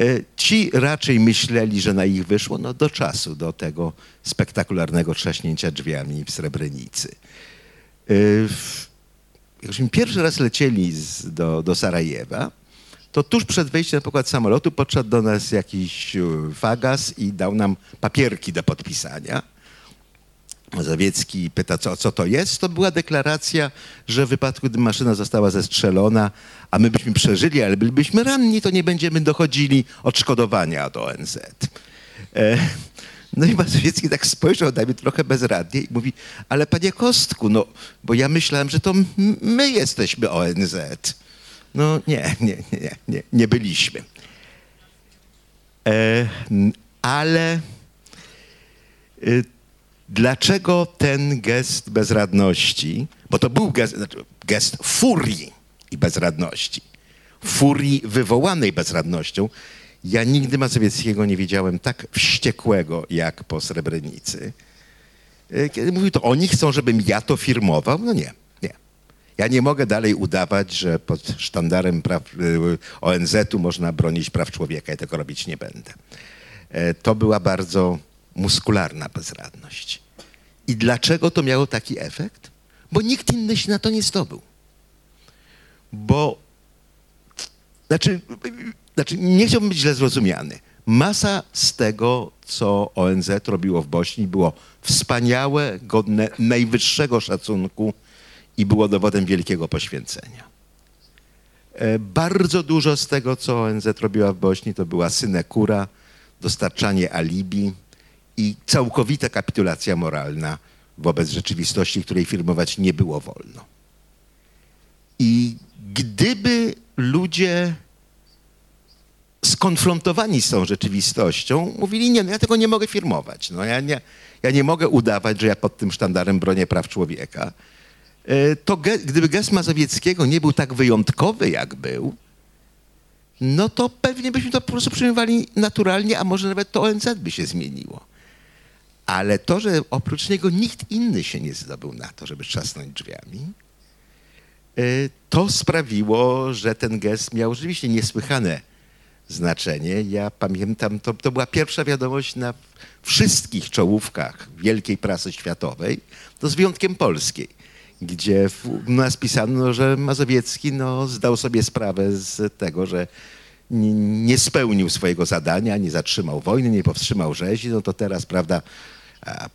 Y, ci raczej myśleli, że na ich wyszło no, do czasu, do tego spektakularnego trzaśnięcia drzwiami w Srebrenicy. Y, jakśmy pierwszy raz lecieli z, do, do Sarajewa, to tuż przed wejściem na pokład samolotu podszedł do nas jakiś fagas i dał nam papierki do podpisania. Mazowiecki pyta, co, co to jest, to była deklaracja, że w wypadku, gdy maszyna została zestrzelona, a my byśmy przeżyli, ale bylibyśmy ranni, to nie będziemy dochodzili odszkodowania do ONZ. E, no i Mazowiecki tak spojrzał na mnie trochę bezradnie i mówi, ale panie Kostku, no, bo ja myślałem, że to my jesteśmy ONZ. No nie, nie, nie, nie, nie byliśmy. E, ale... Y, Dlaczego ten gest bezradności, bo to był gest, znaczy gest furii i bezradności, furii wywołanej bezradnością, ja nigdy Mazowieckiego nie widziałem tak wściekłego jak po Srebrenicy. E, kiedy mówił to, oni chcą, żebym ja to firmował, no nie, nie. Ja nie mogę dalej udawać, że pod sztandarem praw e, ONZ-u można bronić praw człowieka. Ja tego robić nie będę. E, to była bardzo muskularna bezradność. I dlaczego to miało taki efekt? Bo nikt inny się na to nie zdobył. Bo, znaczy, znaczy nie chciałbym być źle zrozumiany. Masa z tego, co ONZ robiło w Bośni, było wspaniałe, godne najwyższego szacunku i było dowodem wielkiego poświęcenia. E, bardzo dużo z tego, co ONZ robiła w Bośni, to była synekura, dostarczanie alibi, i całkowita kapitulacja moralna wobec rzeczywistości, której firmować nie było wolno. I gdyby ludzie skonfrontowani z tą rzeczywistością mówili, nie, no ja tego nie mogę firmować. No ja nie, ja nie mogę udawać, że ja pod tym sztandarem bronię praw człowieka. E, to ge, gdyby gest Mazowieckiego nie był tak wyjątkowy, jak był, no to pewnie byśmy to po prostu przyjmowali naturalnie, a może nawet to ONZ by się zmieniło. Ale to, że oprócz niego nikt inny się nie zdobył na to, żeby trzasnąć drzwiami, e, to sprawiło, że ten gest miał rzeczywiście niesłychane znaczenie. Ja pamiętam, to, to była pierwsza wiadomość na wszystkich czołówkach wielkiej prasy światowej, to z wyjątkiem polskiej, gdzie u nas pisano, że Mazowiecki no, zdał sobie sprawę z tego, że nie, nie spełnił swojego zadania, nie zatrzymał wojny, nie powstrzymał rzezi, no to teraz, prawda,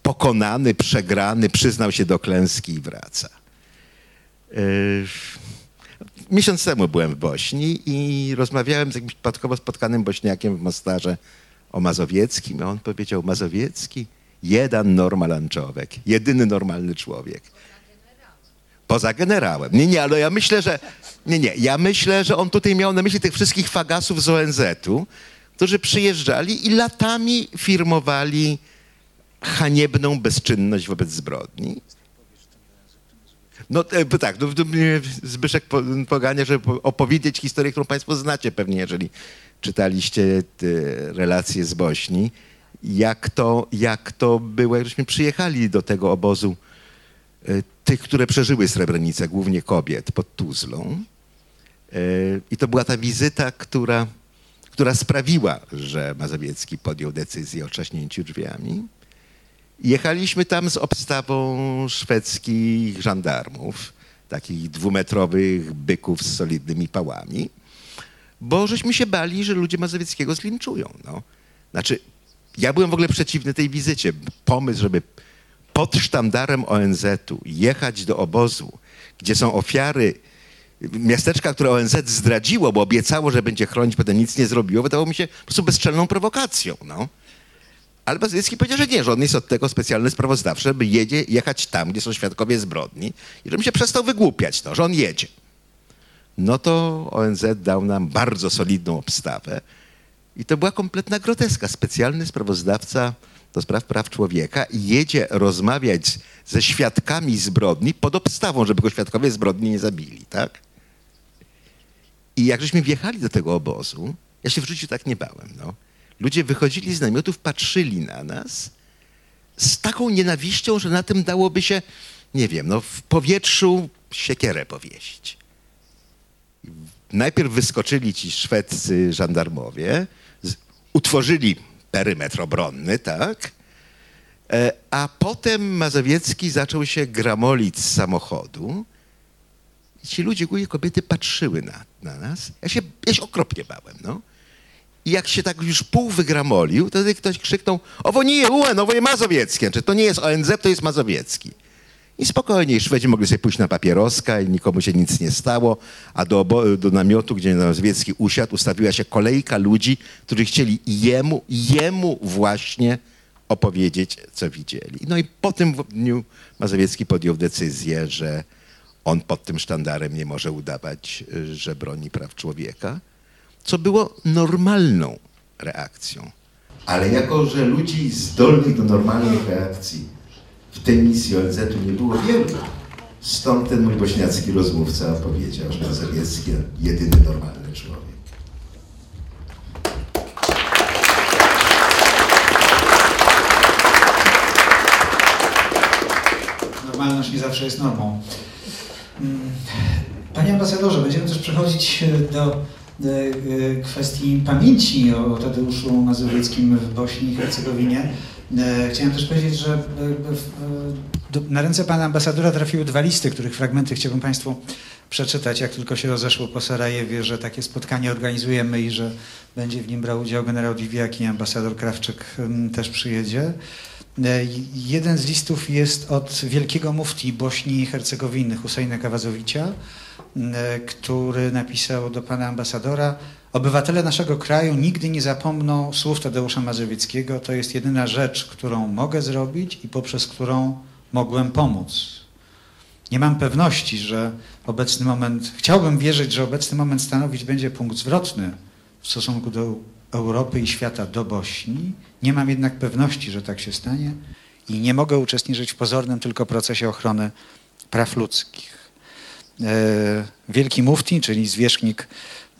pokonany, przegrany, przyznał się do klęski i wraca. Yy miesiąc temu byłem w Bośni i rozmawiałem z jakimś przypadkowo spotkanym Bośniakiem w Mostarze o Mazowieckim. A on powiedział, Mazowiecki, jeden normalny człowiek, jedyny normalny człowiek. Poza generałem. Nie, nie, ale ja myślę, że nie, nie, ja myślę, że on tutaj miał na myśli tych wszystkich fagasów z ONZ-u, którzy przyjeżdżali i latami firmowali haniebną bezczynność wobec zbrodni. No e, tak, no, Zbyszek pogania, żeby opowiedzieć historię, którą Państwo znacie pewnie, jeżeli czytaliście relacje z Bośni. Jak to, jak to było, jak żeśmy przyjechali do tego obozu e, tych, które przeżyły Srebrenicę, głównie kobiet, pod Tuzlą. E, I to była ta wizyta, która, która sprawiła, że Mazowiecki podjął decyzję o trzaśnięciu drzwiami. Jechaliśmy tam z obstawą szwedzkich żandarmów, takich dwumetrowych byków z solidnymi pałami, bo żeśmy się bali, że ludzie Mazowieckiego zlinczują. No. Znaczy, ja byłem w ogóle przeciwny tej wizycie. Pomysł, żeby pod sztandarem ONZ-u jechać do obozu, gdzie są ofiary miasteczka, które ONZ zdradziło, bo obiecało, że będzie chronić, potem nic nie zrobiło, wydawało mi się po prostu bezczelną prowokacją. No. Ale Bazylicki powiedział, że nie, że on jest od tego specjalny sprawozdawczy, by jedzie, jechać tam, gdzie są świadkowie zbrodni i żebym się przestał wygłupiać, to, że on jedzie. No to ONZ dał nam bardzo solidną obstawę i to była kompletna groteska. Specjalny sprawozdawca do spraw praw człowieka jedzie rozmawiać ze świadkami zbrodni pod obstawą, żeby go świadkowie zbrodni nie zabili, tak? I jak żeśmy wjechali do tego obozu, ja się w życiu tak nie bałem, no. Ludzie wychodzili z namiotów, patrzyli na nas z taką nienawiścią, że na tym dałoby się, nie wiem, no, w powietrzu siekierę powiesić. Najpierw wyskoczyli ci szwedzcy żandarmowie, utworzyli perymetr obronny, tak? E, a potem Mazowiecki zaczął się gramolić z samochodu. Ci ludzie, głównie kobiety, patrzyły na, na nas. Ja się, ja się okropnie bałem, no. I jak się tak już pół wygramolił, wtedy ktoś krzyknął, owo nie UN, owo Mazowieckie. Czy to nie jest ONZ, to jest Mazowiecki. I spokojnie, Szwedzi mogli sobie pójść na papieroska i nikomu się nic nie stało, a do, do namiotu, gdzie Mazowiecki usiadł, ustawiła się kolejka ludzi, którzy chcieli jemu, jemu właśnie opowiedzieć, co widzieli. No i po tym dniu Mazowiecki podjął decyzję, że on pod tym sztandarem nie może udawać, że broni praw człowieka co było normalną reakcją. Ale jako, że ludzi zdolnych do normalnych reakcji w tej misji ONZ-u nie było wielu, stąd ten mój bośniacki rozmówca powiedział, że Mazowiecki jedyny normalny człowiek. Normalność nie zawsze jest normą. Mm. Panie ambasadorze, będziemy też przechodzić do E, e, kwestii pamięci o Tadeuszu Mazowieckim w Bośni i Hercegowinie. E, chciałem też powiedzieć, że na ręce pana ambasadora trafiły dwa listy, których fragmenty chciałbym Państwu przeczytać, jak tylko się rozeszło po Sarajewie, że takie spotkanie organizujemy i że będzie w nim brał udział generał Diwiak i ambasador Krawczyk też przyjedzie. Jeden z listów jest od wielkiego mufti Bośni i Hercegowiny, Husejna Kawazowicia, E, który napisał do pana ambasadora Obywatele naszego kraju nigdy nie zapomną słów Tadeusza Mazowieckiego. To jest jedyna rzecz, którą mogę zrobić i poprzez którą mogłem pomóc. Nie mam pewności, że obecny moment, chciałbym wierzyć, że obecny moment stanowić będzie punkt zwrotny w stosunku do Europy i świata do Bośni. Nie mam jednak pewności, że tak się stanie i nie mogę uczestniczyć w pozornym tylko procesie ochrony praw ludzkich. E, wielki mufti, czyli zwierzchnik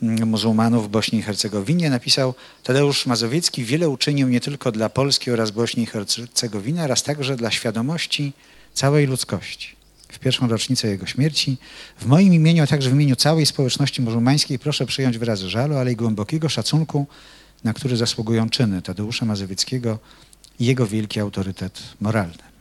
mm, muzułmanów w Bośni i Hercegowinie, napisał Tadeusz Mazowiecki wiele uczynił nie tylko dla Polski oraz Bośni i Hercegowiny, oraz także dla świadomości całej ludzkości. W pierwszą rocznicę jego śmierci, w moim imieniu, a także w imieniu całej społeczności muzułmańskiej proszę przyjąć wyrazy żalu, ale i głębokiego szacunku, na który zasługują czyny Tadeusza Mazowieckiego i jego wielki autorytet moralny.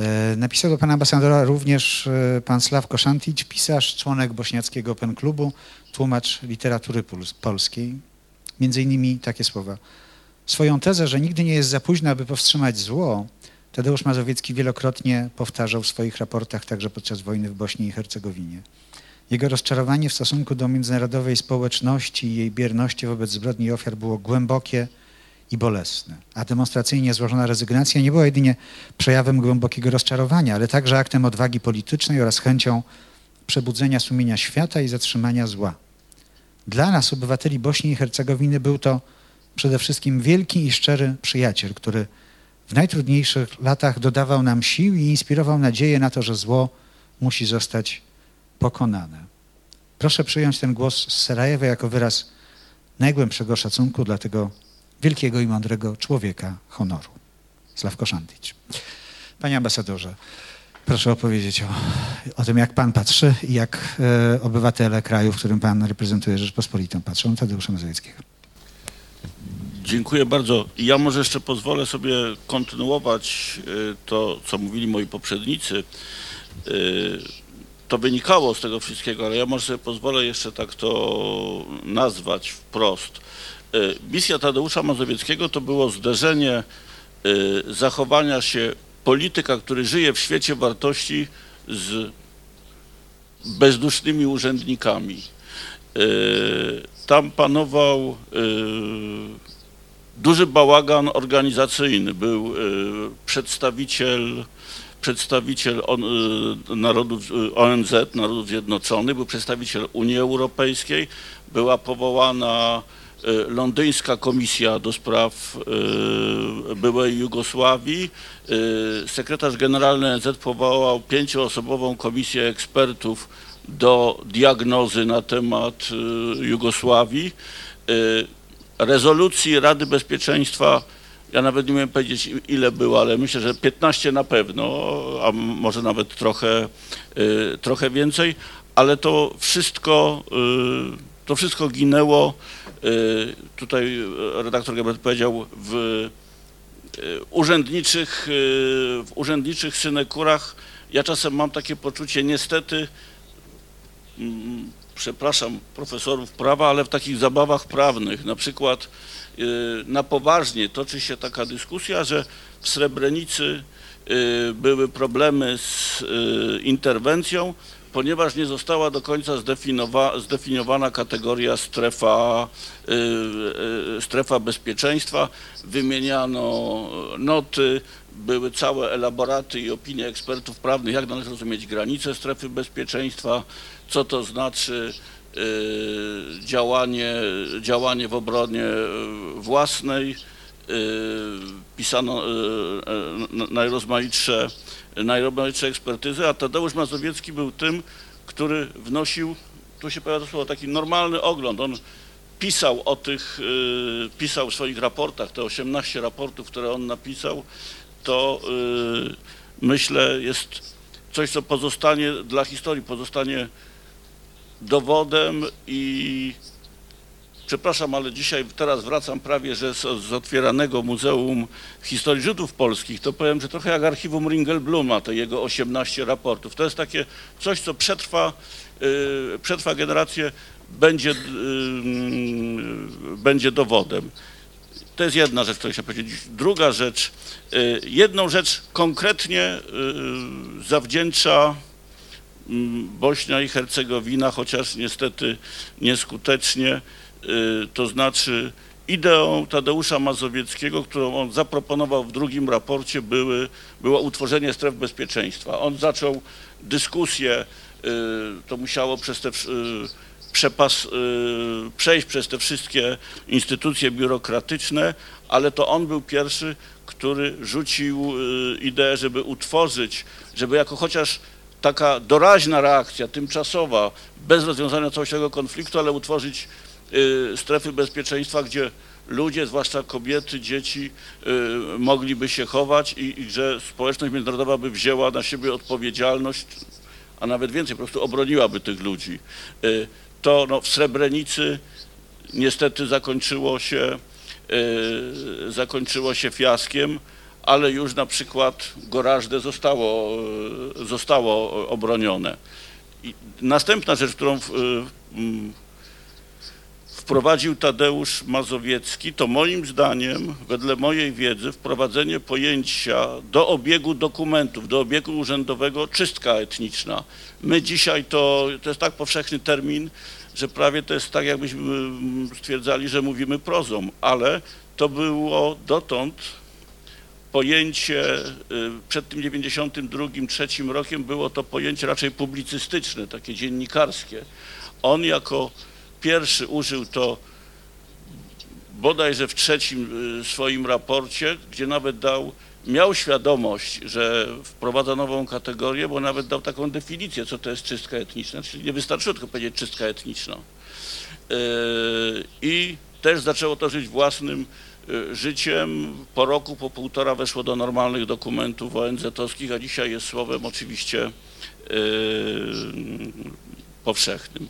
E, napisał do pana ambasadora również e, pan Sławko Szantić, pisarz, członek bośniackiego Open Klubu, tłumacz literatury polskiej. Między innymi takie słowa. Swoją tezę, że nigdy nie jest za późno, aby powstrzymać zło, Tadeusz Mazowiecki wielokrotnie powtarzał w swoich raportach także podczas wojny w Bośni i Hercegowinie. Jego rozczarowanie w stosunku do międzynarodowej społeczności i jej bierności wobec zbrodni i ofiar było głębokie, i bolesne. A demonstracyjnie złożona rezygnacja nie była jedynie przejawem głębokiego rozczarowania, ale także aktem odwagi politycznej oraz chęcią przebudzenia sumienia świata i zatrzymania zła. Dla nas, obywateli Bośni i Hercegowiny, był to przede wszystkim wielki i szczery przyjaciel, który w najtrudniejszych latach dodawał nam sił i inspirował nadzieję na to, że zło musi zostać pokonane. Proszę przyjąć ten głos z Sarajewa jako wyraz najgłębszego szacunku dla tego wielkiego i mądrego człowieka honoru. Sławko Szantyć. Panie ambasadorze, proszę opowiedzieć o, o tym, jak pan patrzy i jak e, obywatele kraju, w którym pan reprezentuje Rzeczpospolitą, patrzą Tadeusza Mazowieckiego. Dziękuję bardzo. Ja może jeszcze pozwolę sobie kontynuować e, to, co mówili moi poprzednicy. E, to wynikało z tego wszystkiego, ale ja może sobie pozwolę jeszcze tak to nazwać wprost. E, misja Tadeusza Mazowieckiego to było zderzenie e, zachowania się polityka, który żyje w świecie wartości z bezdusznymi urzędnikami. E, tam panował duży bałagan organizacyjny. Był przedstawiciel przedstawiciel narodów, ONZ, Narodów Zjednoczonych, był przedstawiciel Unii Europejskiej, była powołana londyńska komisja do spraw e, byłej Jugosławii. E, sekretarz generalny NZ powołał pięcioosobową komisję ekspertów do diagnozy na temat Jugosławii. Rezolucji Rady Bezpieczeństwa, ja nawet nie wiem powiedzieć ile było, ale myślę, że 15 na pewno, a może nawet trochę, trochę więcej, ale to wszystko, to wszystko ginęło Y, tutaj redaktor Gebert powiedział, w y, urzędniczych, y, w urzędniczych synekurach. Ja czasem mam takie poczucie, niestety, mm, przepraszam profesorów prawa, ale w takich zabawach prawnych, na przykład na poważnie toczy się taka dyskusja, że w Srebrenicy były problemy z interwencją, ponieważ nie została do końca zdefiniowana kategoria strefa, y, y, strefa bezpieczeństwa. Wymieniano noty, były całe elaboraty i opinie ekspertów prawnych, jak należy rozumieć granice strefy bezpieczeństwa, co to znaczy y, działanie, działanie w obronie własnej. Pisano najrozmaitsze najrobniejsze ekspertyzy, a Tadeusz Mazowiecki był tym, który wnosił, tu się pojawia słowo, taki normalny ogląd. On pisał o tych, y, pisał w swoich raportach, te 18 raportów, które on napisał, to y, myślę jest coś, co pozostanie dla historii, pozostanie dowodem i Przepraszam, ale dzisiaj, teraz wracam prawie, że z, z otwieranego Muzeum Historii Żydów Polskich, to powiem, że trochę jak archiwum Ringelbluma, te jego 18 raportów. To jest takie coś, co przetrwa, yy, przetrwa generację, będzie, yy, będzie dowodem. To jest jedna rzecz, którą chcę powiedzieć. Druga rzecz, yy, jedną rzecz konkretnie yy, zawdzięcza mm, Bośnia i Hercegowina, chociaż niestety nieskutecznie, Y, to znaczy Ideą Tadeusza Mazowieckiego, którą on zaproponował w drugim raporcie, były, było utworzenie stref bezpieczeństwa. On zaczął dyskusję, y, to musiało przez te y, przepas, y, przejść przez te wszystkie instytucje biurokratyczne, ale to on był pierwszy, który rzucił ideę, żeby utworzyć, żeby jako chociaż taka doraźna reakcja, tymczasowa, bez rozwiązania całościowego konfliktu, ale utworzyć y, strefy bezpieczeństwa, gdzie ludzie, zwłaszcza kobiety, dzieci, y, mogliby się chować i, i że społeczność międzynarodowa by wzięła na siebie odpowiedzialność, a nawet więcej, po prostu obroniłaby tych ludzi. Y, to no, w Srebrenicy niestety zakończyło się, zakończyło się fiaskiem ale już na przykład Gorażde zostało, zostało obronione. I następna rzecz, którą w, mm, wprowadził Tadeusz Mazowiecki, to moim zdaniem, wedle mojej wiedzy, wprowadzenie pojęcia do obiegu dokumentów, do obiegu urzędowego czystka etniczna. My dzisiaj to, to jest tak powszechny termin, że prawie to jest tak, jakbyśmy mm, stwierdzali, że mówimy prozą, ale to było dotąd pojęcie y, przed tym 92, trzecim rokiem było to pojęcie raczej publicystyczne, takie dziennikarskie. On jako pierwszy użył to bodajże w trzecim y, swoim raporcie, gdzie nawet dał, miał świadomość, że wprowadza nową kategorię, bo nawet dał taką definicję, co to jest czystka etniczna, czyli nie wystarczyło tylko powiedzieć czystka etniczna. Y, I też zaczęło to żyć własnym Y, życiem. Po roku, po półtora weszło do normalnych dokumentów ONZ-owskich, a dzisiaj jest słowem oczywiście powszechnym.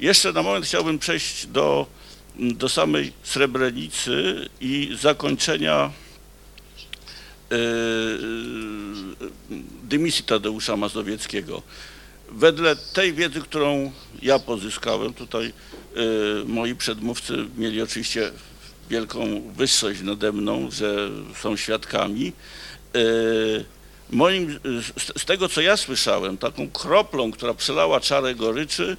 Jeszcze na moment chciałbym przejść do, do samej Srebrenicy i zakończenia yy, dymisji Tadeusza Mazowieckiego. Wedle tej wiedzy, którą ja pozyskałem, tutaj yy, moi przedmówcy mieli oczywiście wielką wyższość nade mną, że są świadkami. E, moim, z, tego, co ja słyszałem, taką kroplą, która przelała czarę goryczy,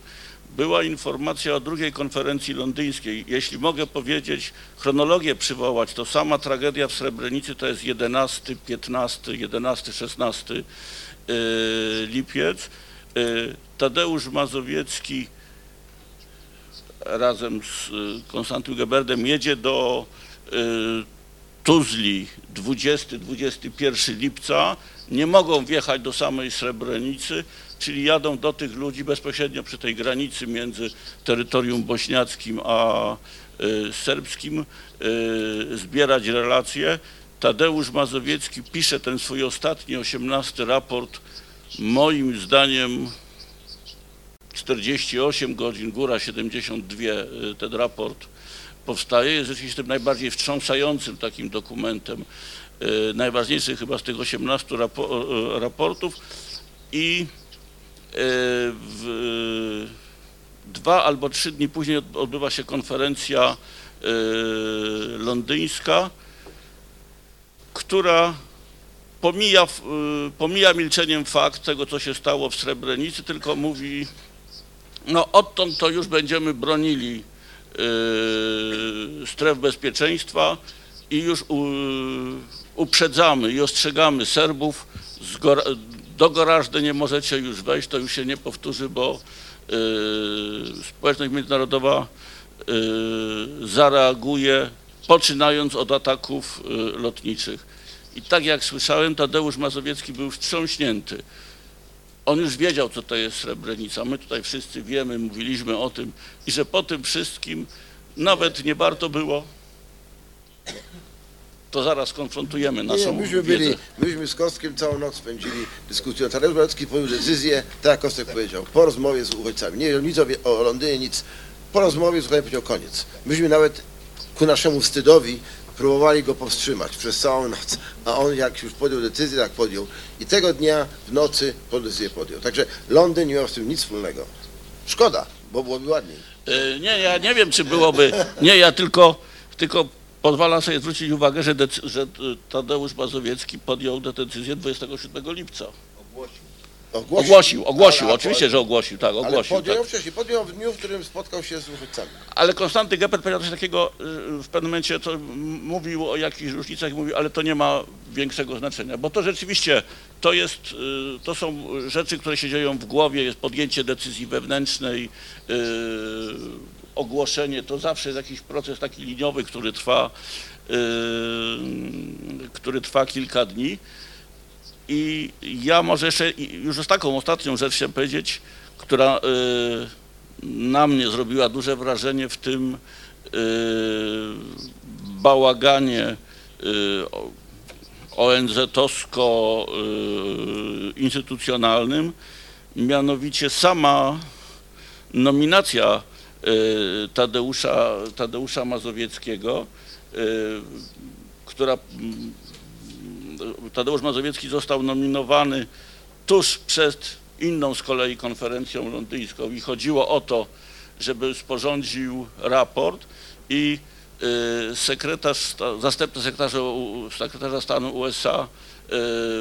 była informacja o drugiej konferencji londyńskiej. Jeśli mogę powiedzieć, chronologię przywołać, to sama tragedia w Srebrenicy to jest 11, 15, 11, 16 lipiec. E, Tadeusz Mazowiecki razem z y, Konstantym Geberdem jedzie do y, Tuzli 20-21 lipca, nie mogą wjechać do samej Srebrenicy, czyli jadą do tych ludzi bezpośrednio przy tej granicy między terytorium bośniackim a y, serbskim, zbierać relacje. Tadeusz Mazowiecki pisze ten swój ostatni, 18 raport, moim zdaniem 48 godzin, góra 72, y, ten raport powstaje, jest rzeczywiście tym najbardziej wstrząsającym takim dokumentem, najważniejszy chyba z tych 18 rapo y, raportów. I w, dwa albo trzy dni później odbywa się konferencja londyńska, która pomija, pomija milczeniem fakt tego, co się stało w Srebrenicy, tylko mówi no odtąd to już będziemy bronili stref bezpieczeństwa i już uprzedzamy i ostrzegamy Serbów, do Gorażdy nie możecie już wejść, to już się nie powtórzy, bo yy, społeczność międzynarodowa yy, zareaguje, poczynając od ataków yy, lotniczych. I tak jak słyszałem, Tadeusz Mazowiecki był wstrząśnięty. On już wiedział, co to jest Srebrenica. My tutaj wszyscy wiemy, mówiliśmy o tym i że po tym wszystkim nawet nie warto było, to zaraz konfrontujemy naszą nie, myśmy wiedzę. Byli, myśmy z Kostkiem całą noc spędzili dyskutując. Tadeusz Marecki podjął decyzję, tak jak Kostek powiedział, po rozmowie z uchodźcami. Nie wiem nic o, o Londynie, nic. Po rozmowie z uchodźcami powiedział koniec. Myśmy nawet ku naszemu wstydowi próbowali go powstrzymać przez całą noc, a on jak już podjął decyzję, tak podjął. I tego dnia w nocy decyzję podjął. Także Londyn nie miał z tym nic wspólnego. Szkoda, bo byłoby ładniej. E, nie, ja nie wiem, czy byłoby. Nie, ja tylko, tylko pozwalam sobie zwrócić uwagę, że, że Tadeusz Mazowiecki podjął tę decyzję 27 lipca. Ogłosił, ogłosił, Ale- oczywiście, że ogłosił, tak, Ale ogłosił. podjął tak. wcześniej, podjął w dniu, w którym spotkał się z uchodźcami. Ale Konstanty Geppert powiedział coś takiego y, w pewnym momencie, m- mówił o jakichś różnicach, mówił, ale to nie ma większego znaczenia, bo to rzeczywiście to jest, y, to są rzeczy, które się dzieją w głowie, jest podjęcie decyzji wewnętrznej, ogłoszenie, to zawsze jest jakiś proces taki liniowy, który trwa, y, który trwa kilka dni. I ja może jeszcze już z taką ostatnią rzecz chciałem powiedzieć, która y, na mnie zrobiła duże wrażenie w tym y, bałaganie ONZ-owsko-instytucjonalnym, mianowicie sama nominacja Tadeusza, Tadeusza Mazowieckiego, y, która mm, Tadeusz Mazowiecki został nominowany tuż przed inną z kolei konferencją londyńską. I chodziło o to, żeby sporządził raport i y, sekretarz, zastępca sekretarza, sekretarza stanu USA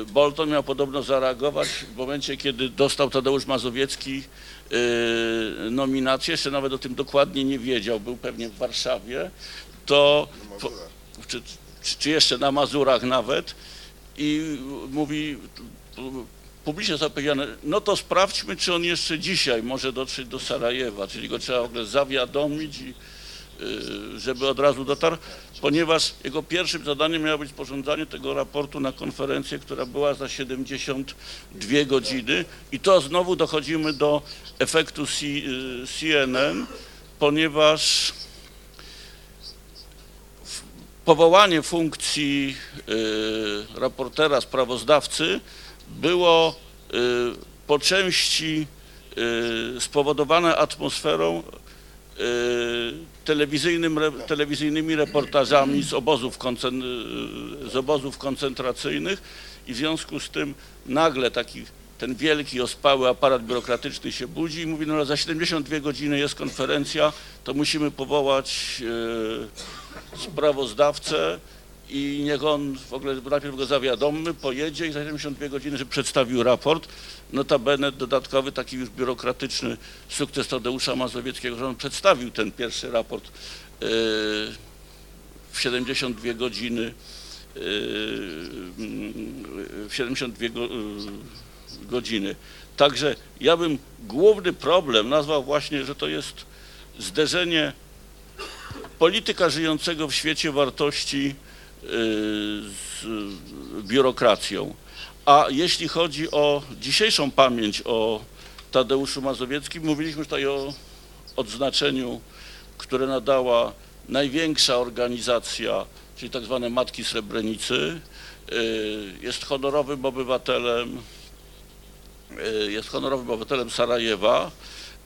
y, Bolton miał podobno zareagować w momencie, kiedy dostał Tadeusz Mazowiecki y, nominację, jeszcze nawet o tym dokładnie nie wiedział, był pewnie w Warszawie, to po, czy, czy, jeszcze na Mazurach nawet i mówi pu- publicznie zapowiedziane, no to sprawdźmy, czy on jeszcze dzisiaj może dotrzeć do Sarajewa, czyli go trzeba w ogóle zawiadomić i y, żeby od razu dotarł, ponieważ jego pierwszym zadaniem miało być sporządzanie tego raportu na konferencję, która była za 72 godziny. I to znowu dochodzimy do efektu C, y, CNN, ponieważ powołanie funkcji y, raportera, sprawozdawcy było y, po części y, spowodowane atmosferą y, telewizyjnymi reportażami z obozów, z obozów koncentracyjnych i w związku z tym nagle taki ten wielki, ospały aparat biurokratyczny się budzi i mówi, no za 72 godziny jest konferencja, to musimy powołać y, sprawozdawcę i niech on w ogóle najpierw go zawiadommy, pojedzie i za 72 godziny, żeby przedstawił raport. Notabene dodatkowy taki już biurokratyczny sukces Tadeusza Mazowieckiego, że on przedstawił ten pierwszy raport yy, w 72 godziny yy, w 72 go, yy, godziny. Także ja bym główny problem nazwał właśnie, że to jest zderzenie polityka żyjącego w świecie wartości z biurokracją. A jeśli chodzi o dzisiejszą pamięć o Tadeuszu Mazowieckim, mówiliśmy tutaj o odznaczeniu, które nadała największa organizacja, czyli tak zwane Matki Srebrenicy. Y, Jest honorowym obywatelem, y, jest honorowym obywatelem Sarajewa.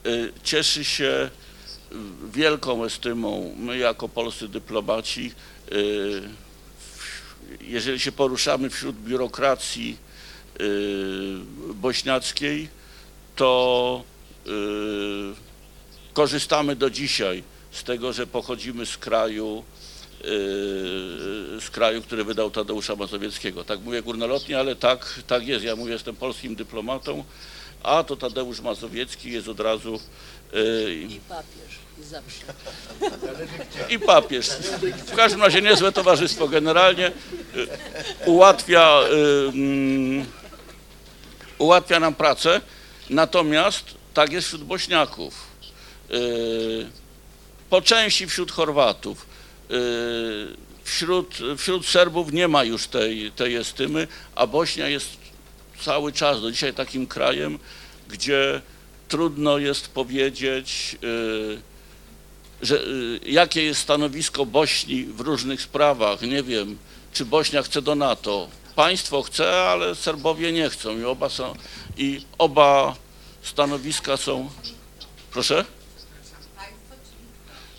Y, Cieszy się wielką estymą my jako polscy dyplomaci, y, jeżeli się poruszamy wśród biurokracji y, bośniackiej, to y, korzystamy do dzisiaj z tego, że pochodzimy z kraju, y, z kraju, który wydał Tadeusza Mazowieckiego. Tak mówię górnolotnie, ale tak, tak jest. Ja mówię, jestem polskim dyplomatą, a to Tadeusz Mazowiecki jest od razu I papież, zawsze. i papież. W każdym razie niezłe towarzystwo. Generalnie y, ułatwia, y, mm, ułatwia nam pracę, natomiast tak jest wśród Bośniaków, y, po części wśród Chorwatów, wśród, wśród Serbów nie ma już tej, tej estymy, a Bośnia jest cały czas do dzisiaj takim krajem, gdzie trudno jest powiedzieć, że, y, jakie jest stanowisko Bośni w różnych sprawach. Nie wiem, czy Bośnia chce do NATO. Państwo chce, ale Serbowie nie chcą i oba są i oba stanowiska są. Proszę?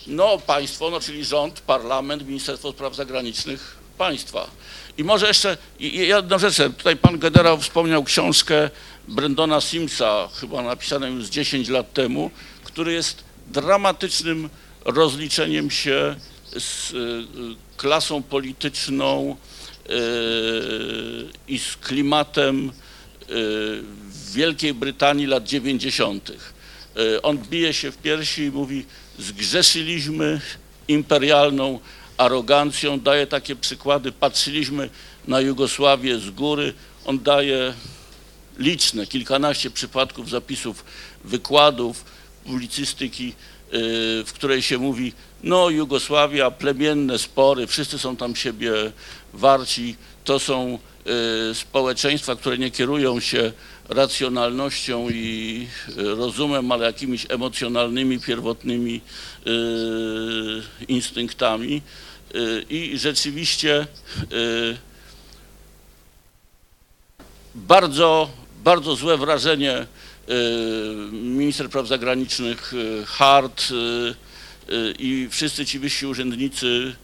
No państwo, no czyli rząd, parlament, Ministerstwo Spraw Zagranicznych państwa. I może jeszcze jedną rzecz, tutaj pan generał wspomniał książkę Brendona Simsa, chyba napisaną już z 10 lat temu, który jest dramatycznym rozliczeniem się z y, klasą polityczną y, i z klimatem y, w Wielkiej Brytanii lat 90. E, On bije się w piersi i mówi, zgrzeszyliśmy imperialną arogancją, daje takie przykłady, patrzyliśmy na Jugosławię z góry, on daje liczne, kilkanaście przypadków zapisów, wykładów, publicystyki, w której się mówi, no Jugosławia, plemienne spory, wszyscy są tam siebie warci, to są y, społeczeństwa, które nie kierują się racjonalnością i y, rozumem, ale jakimiś emocjonalnymi, pierwotnymi y, instynktami. Y, I rzeczywiście y, bardzo, bardzo złe wrażenie y, minister spraw zagranicznych y, Hart y, y, i wszyscy ci wyżsi urzędnicy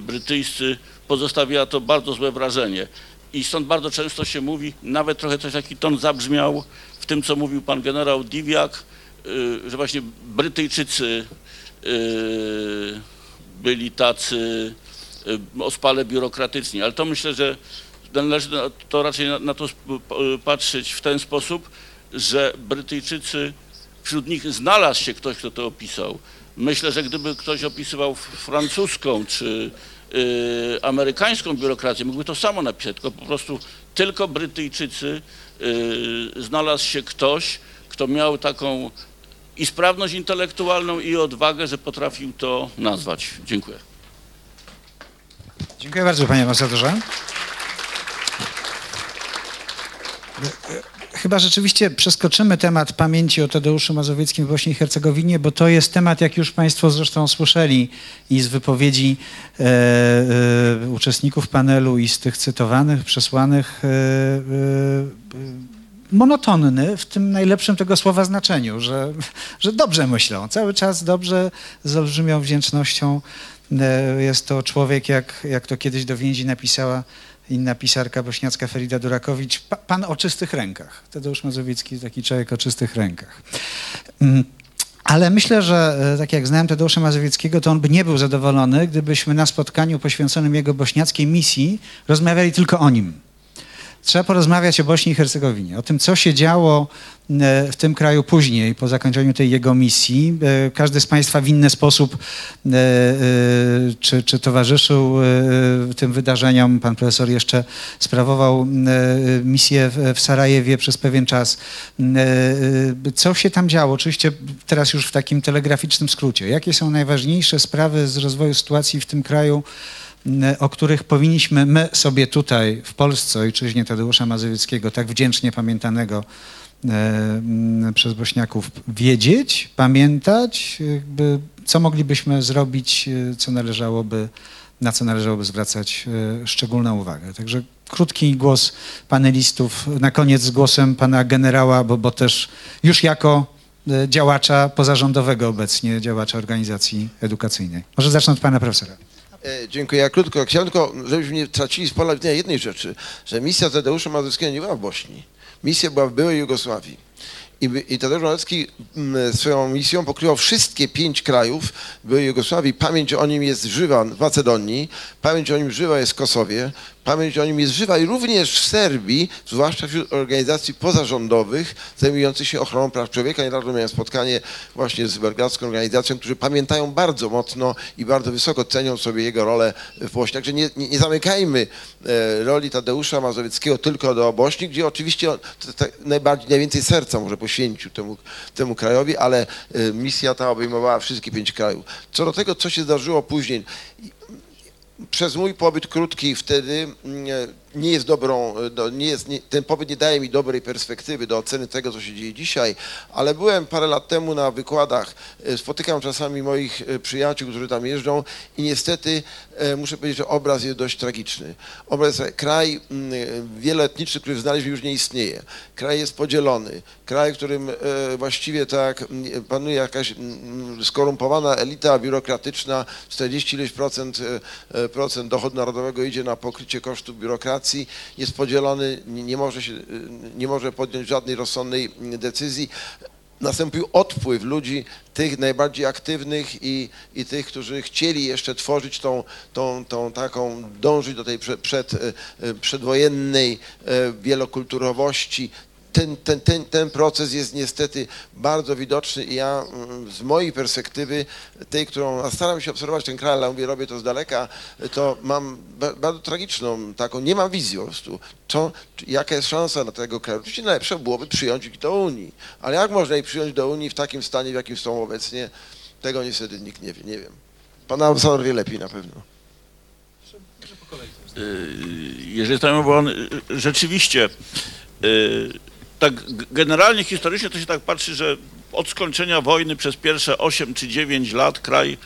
brytyjscy pozostawiła to bardzo złe wrażenie. I stąd bardzo często się mówi, nawet trochę coś taki ton zabrzmiał w tym, co mówił pan generał Diwiak, y, że właśnie Brytyjczycy y, byli tacy y, ospale biurokratyczni, ale to myślę, że należy na- to raczej na, to patrzeć w ten sposób, że Brytyjczycy, wśród nich znalazł się ktoś, kto to opisał. Myślę, że gdyby ktoś opisywał francuską czy y, amerykańską biurokrację, mógłby to samo napisać, tylko po prostu tylko Brytyjczycy y, znalazł się ktoś, kto miał taką i sprawność intelektualną i odwagę, że potrafił to nazwać. Dziękuję. Dziękuję bardzo, panie ambasadorze. Chyba rzeczywiście przeskoczymy temat pamięci o Tadeuszu Mazowieckim w Bośni i Hercegowinie, bo to jest temat, jak już Państwo zresztą słyszeli i z wypowiedzi e, e, uczestników panelu i z tych cytowanych, przesłanych, e, e, monotonny w tym najlepszym tego słowa znaczeniu, że, że dobrze myślą, cały czas dobrze, z olbrzymią wdzięcznością. E, Jest to człowiek, jak, jak to kiedyś do więzi napisała inna pisarka bośniacka Ferida Durakowicz, pa, pan o czystych rękach. Tadeusz Mazowiecki, taki człowiek o czystych rękach. Mm, Ale myślę, że e, tak jak znałem Tadeusza Mazowieckiego, to on by nie był zadowolony, gdybyśmy na spotkaniu poświęconym jego bośniackiej misji rozmawiali tylko o nim. Trzeba porozmawiać o Bośni i Hercegowinie, o tym, co się działo e, w tym kraju później, po zakończeniu tej jego misji. E, Każdy z Państwa w inny sposób e, czy, czy towarzyszył tym wydarzeniom. Pan profesor jeszcze sprawował misję w, Sarajewie przez pewien czas. Co się tam działo? Oczywiście teraz już w takim telegraficznym skrócie. Jakie są najważniejsze sprawy z rozwoju sytuacji w tym kraju? O których powinniśmy my sobie tutaj w Polsce, ojczyźnie Tadeusza Mazowieckiego, tak wdzięcznie pamiętanego e, przez Bośniaków, wiedzieć, pamiętać, jakby, co moglibyśmy zrobić, e, co należałoby, na co należałoby zwracać e, szczególną uwagę. Także krótki głos panelistów, na koniec z głosem pana generała, bo, bo też już jako e, działacza pozarządowego obecnie, działacza organizacji edukacyjnej. Może zacznę od pana profesora. E, Dziękuję. Ja krótko. Chciałem tylko, żebyśmy nie tracili z pola widzenia jednej rzeczy, że misja Tadeusza Mazowskiego nie była w Bośni. Misja była w byłej Jugosławii. I, Tadeusz Mazowski mm, swoją misją pokrywał wszystkie pięć krajów byłej Jugosławii. Pamięć o nim jest żywa w Macedonii, pamięć o nim żywa jest w Kosowie, pamięć o nim jest żywa i również w Serbii, zwłaszcza wśród organizacji pozarządowych zajmujących się ochroną praw człowieka. Niedawno miałem spotkanie właśnie z belgradzką organizacją, którzy pamiętają bardzo mocno i bardzo wysoko cenią sobie jego rolę w Bośni. Także nie, nie, nie zamykajmy e, roli Tadeusza Mazowieckiego tylko do Bośni, gdzie oczywiście on, najbardziej, najwięcej serca może poświęcił temu, temu krajowi, ale e, misja ta obejmowała wszystkie pięć krajów. Co do tego, co się zdarzyło później, przez mój pobyt krótki wtedy mm, nie jest dobrą, do- nie jest, nie, ten pobyt nie daje mi dobrej perspektywy do oceny tego, co się dzieje dzisiaj, ale byłem parę lat temu na wykładach, e, spotykam czasami moich e, przyjaciół, którzy tam jeżdżą i niestety muszę powiedzieć, że obraz jest dość tragiczny. Obraz, kraj mm, wieloetniczny, który znaleźliśmy już nie istnieje. Kraj jest podzielony. Kraj, w którym właściwie tak mm, panuje jakaś mm, skorumpowana elita biurokratyczna, 40 ileś procent, procent dochodu narodowego idzie na pokrycie kosztów biurokracji, jest podzielony, nie, może się, nie może podjąć żadnej rozsądnej decyzji. Nastąpił odpływ ludzi, tych najbardziej aktywnych i, i tych, którzy chcieli jeszcze tworzyć tą, tą, tą taką, dążyć do tej przed, przed, e, przedwojennej e, wielokulturowości, ten, ten, ten, ten proces jest niestety bardzo widoczny i ja mm, z mojej perspektywy, tej, którą staram się obserwować ten kraj, ale mówię, robię to z daleka, to mam ba- bardzo tragiczną taką, nie mam wizji po prostu, co, jaka jest szansa dla tego kraju. Oczywiście najlepsze byłoby przyjąć ich do Unii, ale jak można ich przyjąć do Unii w takim stanie, w jakim są obecnie, tego niestety nikt nie wie, nie wiem. Pan ambasador wie lepiej na pewno. Y, jeżeli y, rzeczywiście y, tak generalnie historycznie to się tak patrzy, że od skończenia wojny przez pierwsze 8 czy 9 lat kraj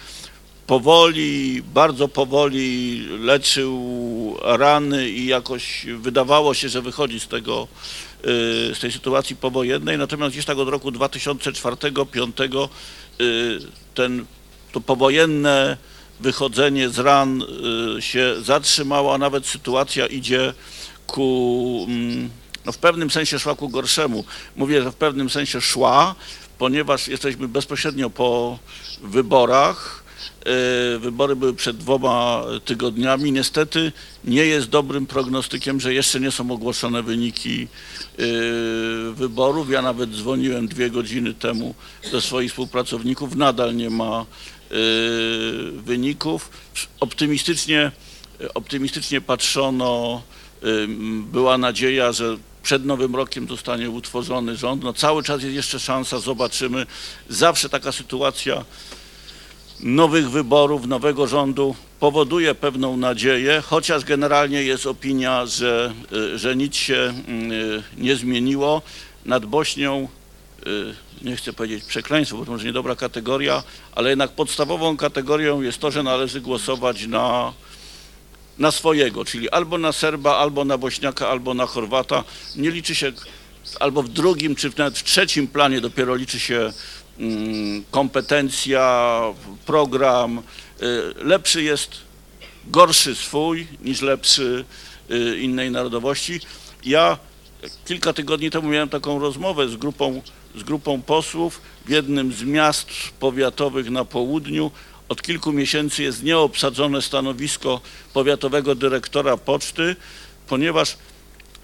powoli, bardzo powoli leczył rany i jakoś wydawało się, że wychodzi z tego, y, z tej sytuacji powojennej, natomiast gdzieś tak od roku 2004-2005 ten, to powojenne wychodzenie z ran y, się zatrzymało, a nawet sytuacja idzie ku, mm, no w pewnym sensie szła ku gorszemu. Mówię, że w pewnym sensie szła, ponieważ jesteśmy bezpośrednio po wyborach. Y, Wybory były przed dwoma tygodniami. Niestety nie jest dobrym prognostykiem, że jeszcze nie są ogłoszone wyniki y, wyborów. Ja nawet dzwoniłem dwie godziny temu do swoich współpracowników. Nadal nie ma y, wyników. Optymistycznie, optymistycznie patrzono, była nadzieja, że przed Nowym Rokiem zostanie utworzony rząd. No cały czas jest jeszcze szansa, zobaczymy. Zawsze taka sytuacja nowych wyborów, nowego rządu powoduje pewną nadzieję, chociaż generalnie jest opinia, że, y, że nic się y, nie zmieniło. Nad Bośnią, y, nie chcę powiedzieć przekleństwo, bo to może niedobra kategoria, ale jednak podstawową kategorią jest to, że należy głosować na, na swojego, czyli albo na Serba, albo na Bośniaka, albo na Chorwata. Nie liczy się, albo w drugim, czy nawet w trzecim planie dopiero liczy się mm, kompetencja, program. Y, Lepszy jest gorszy swój niż lepszy y, innej narodowości. Ja kilka tygodni temu miałem taką rozmowę z grupą, z grupą posłów w jednym z miast powiatowych na południu. Od kilku miesięcy jest nieobsadzone stanowisko powiatowego dyrektora poczty, ponieważ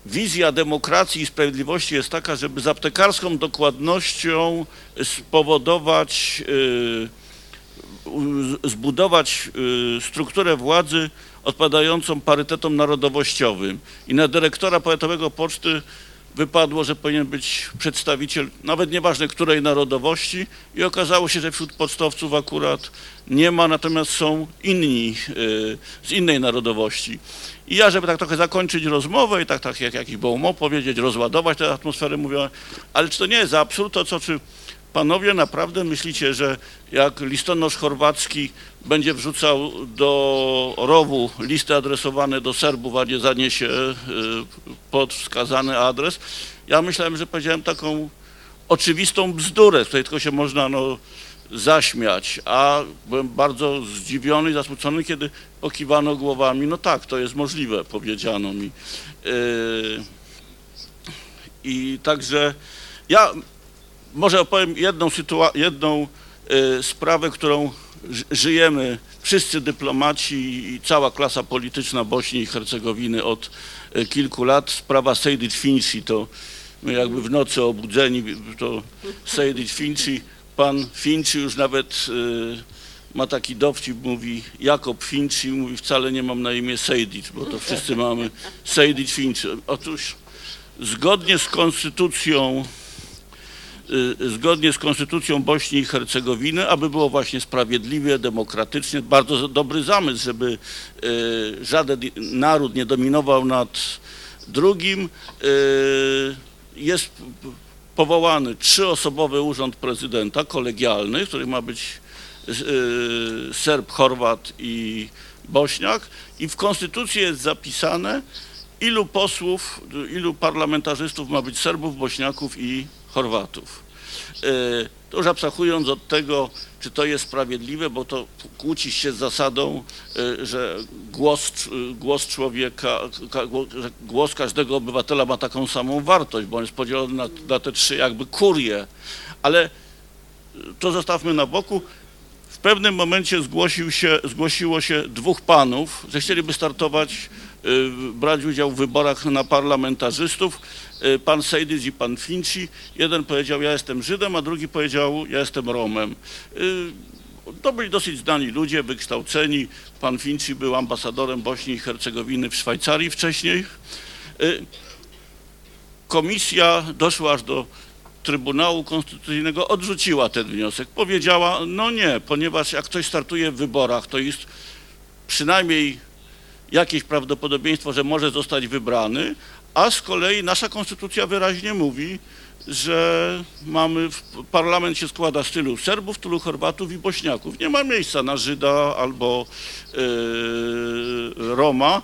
wizja demokracji i sprawiedliwości jest taka, żeby z aptekarską dokładnością spowodować, y, zbudować y, strukturę władzy odpowiadającą parytetom narodowościowym. I na dyrektora powiatowego poczty wypadło, że powinien być przedstawiciel, nawet nieważne której narodowości i okazało się, że wśród pocztowców akurat nie ma, natomiast są inni y, z innej narodowości. I ja, żeby tak trochę zakończyć rozmowę i tak, tak jak jakiś Beaumont powiedzieć, rozładować tę atmosferę, mówię, ale czy to nie jest absurd, to co, czy panowie naprawdę myślicie, że jak listonosz chorwacki będzie wrzucał do rowu listy adresowane do Serbów, a nie zaniesie y, pod wskazany adres? Ja myślałem, że powiedziałem taką oczywistą bzdurę, z której tylko się można no, zaśmiać, a byłem bardzo zdziwiony i zasmucony, kiedy pokiwano głowami, no tak, to jest możliwe, powiedziano mi. Yy, I także ja może opowiem jedną, jedną y, sprawę, którą ży- żyjemy wszyscy dyplomaci i cała klasa polityczna Bośni i Hercegowiny od y, kilku lat. Sprawa Sejdic Finci to my jakby w nocy obudzeni, to Sejdic Finci, pan Finci już nawet y, ma taki dowcip, mówi Jakob Finci, mówi wcale nie mam na imię Sejdic, bo to wszyscy mamy Sejdic Finci. Otóż zgodnie z konstytucją zgodnie z konstytucją Bośni i Hercegowiny, aby było właśnie sprawiedliwie, demokratycznie, bardzo dobry zamysł, żeby y, żaden naród nie dominował nad drugim. y, Jest powołany trzyosobowy urząd prezydenta, kolegialny, w którym ma być y, Serb, Chorwat i Bośniak i w konstytucji jest zapisane, ilu posłów, ilu parlamentarzystów ma być Serbów, Bośniaków i Chorwatów. E, To już abstrahując od tego, czy to jest sprawiedliwe, bo to kłóci się z zasadą, e, że głos, głos człowieka, głos każdego obywatela ma taką samą wartość, bo on jest podzielony na, na te trzy jakby kurie. Ale e, to zostawmy na boku. W pewnym momencie zgłosił się, zgłosiło się dwóch panów, że chcieliby startować brać udział w wyborach na parlamentarzystów. Y, Pan Sejdys i pan Finci. Jeden powiedział, ja jestem Żydem, a drugi powiedział, ja jestem Romem. Y, To byli dosyć znani ludzie, wykształceni. Pan Finci był ambasadorem Bośni i Hercegowiny w Szwajcarii wcześniej. Y, Komisja doszła aż do Trybunału Konstytucyjnego, odrzuciła ten wniosek. Powiedziała, no nie, ponieważ jak ktoś startuje w wyborach, to jest przynajmniej jakieś prawdopodobieństwo, że może zostać wybrany, a z kolei nasza konstytucja wyraźnie mówi, że mamy, parlament się składa z tylu Serbów, tylu Chorwatów i Bośniaków. Nie ma miejsca na Żyda albo yy, Roma.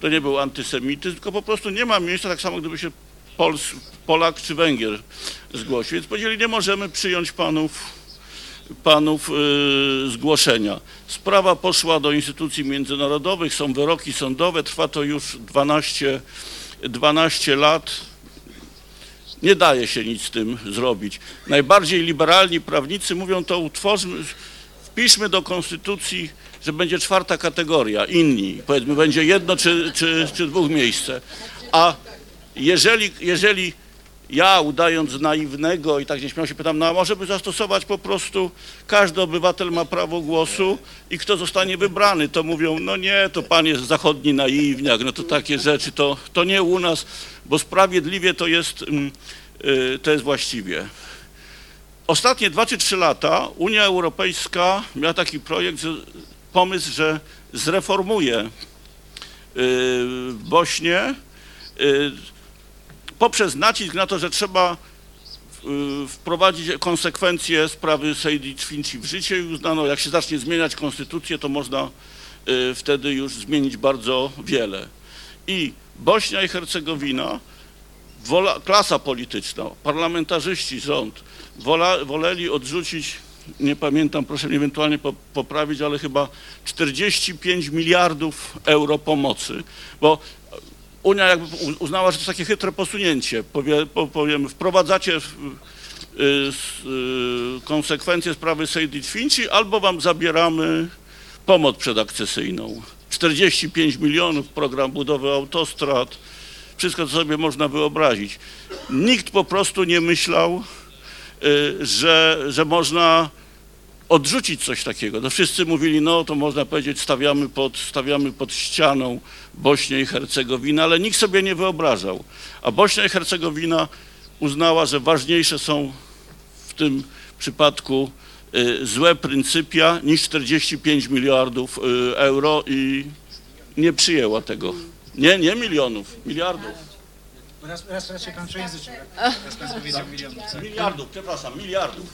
To nie był antysemityzm, tylko po prostu nie ma miejsca, tak samo gdyby się Pols, Polak czy Węgier zgłosił. Więc powiedzieli, nie możemy przyjąć panów, panów yy, zgłoszenia. Sprawa poszła do instytucji międzynarodowych, są wyroki sądowe, trwa to już 12 12 lat nie daje się nic z tym zrobić. Najbardziej liberalni prawnicy mówią to utworzmy, wpiszmy do konstytucji, że będzie czwarta kategoria, inni, powiedzmy będzie jedno czy, czy, czy dwóch miejsce. A jeżeli, jeżeli ja udając naiwnego i tak nieśmiało się pytam, no a może by zastosować po prostu, każdy obywatel ma prawo głosu i kto zostanie wybrany, to mówią, no nie, to pan jest zachodni naiwniak, no to takie rzeczy, to, to nie u nas, bo sprawiedliwie to jest, yy, to jest właściwie. Ostatnie dwa czy trzy lata Unia Europejska miała taki projekt, pomysł, że zreformuje yy, Bośnię, yy, poprzez nacisk na to, że trzeba y, wprowadzić konsekwencje sprawy Sejdic-Finci w życie i uznano, jak się zacznie zmieniać konstytucję, to można y, wtedy już zmienić bardzo wiele. I Bośnia i Hercegowina, wola, klasa polityczna, parlamentarzyści, rząd, wola, woleli odrzucić, nie pamiętam, proszę mnie ewentualnie poprawić, ale chyba 45 miliardów euro pomocy, bo Unia jakby uznała, że to jest takie chytre posunięcie. Powie, powiem, wprowadzacie w, y, y, konsekwencje sprawy Sejdic-Finci albo wam zabieramy pomoc przedakcesyjną. 45 milionów, program budowy autostrad, wszystko co sobie można wyobrazić. Nikt po prostu nie myślał, y, że, że można odrzucić coś takiego. No wszyscy mówili, no to można powiedzieć, stawiamy pod, stawiamy pod ścianą Bośnię i Hercegowinę, ale nikt sobie nie wyobrażał. A Bośnia i Hercegowina uznała, że ważniejsze są w tym przypadku y, złe pryncypia niż 45 miliardów y, euro i nie przyjęła tego. Nie, nie milionów, miliardów. Raz, raz, raz się pan przejęzyczył. Raz pan powiedział milionów. Miliardów, przepraszam, miliardów.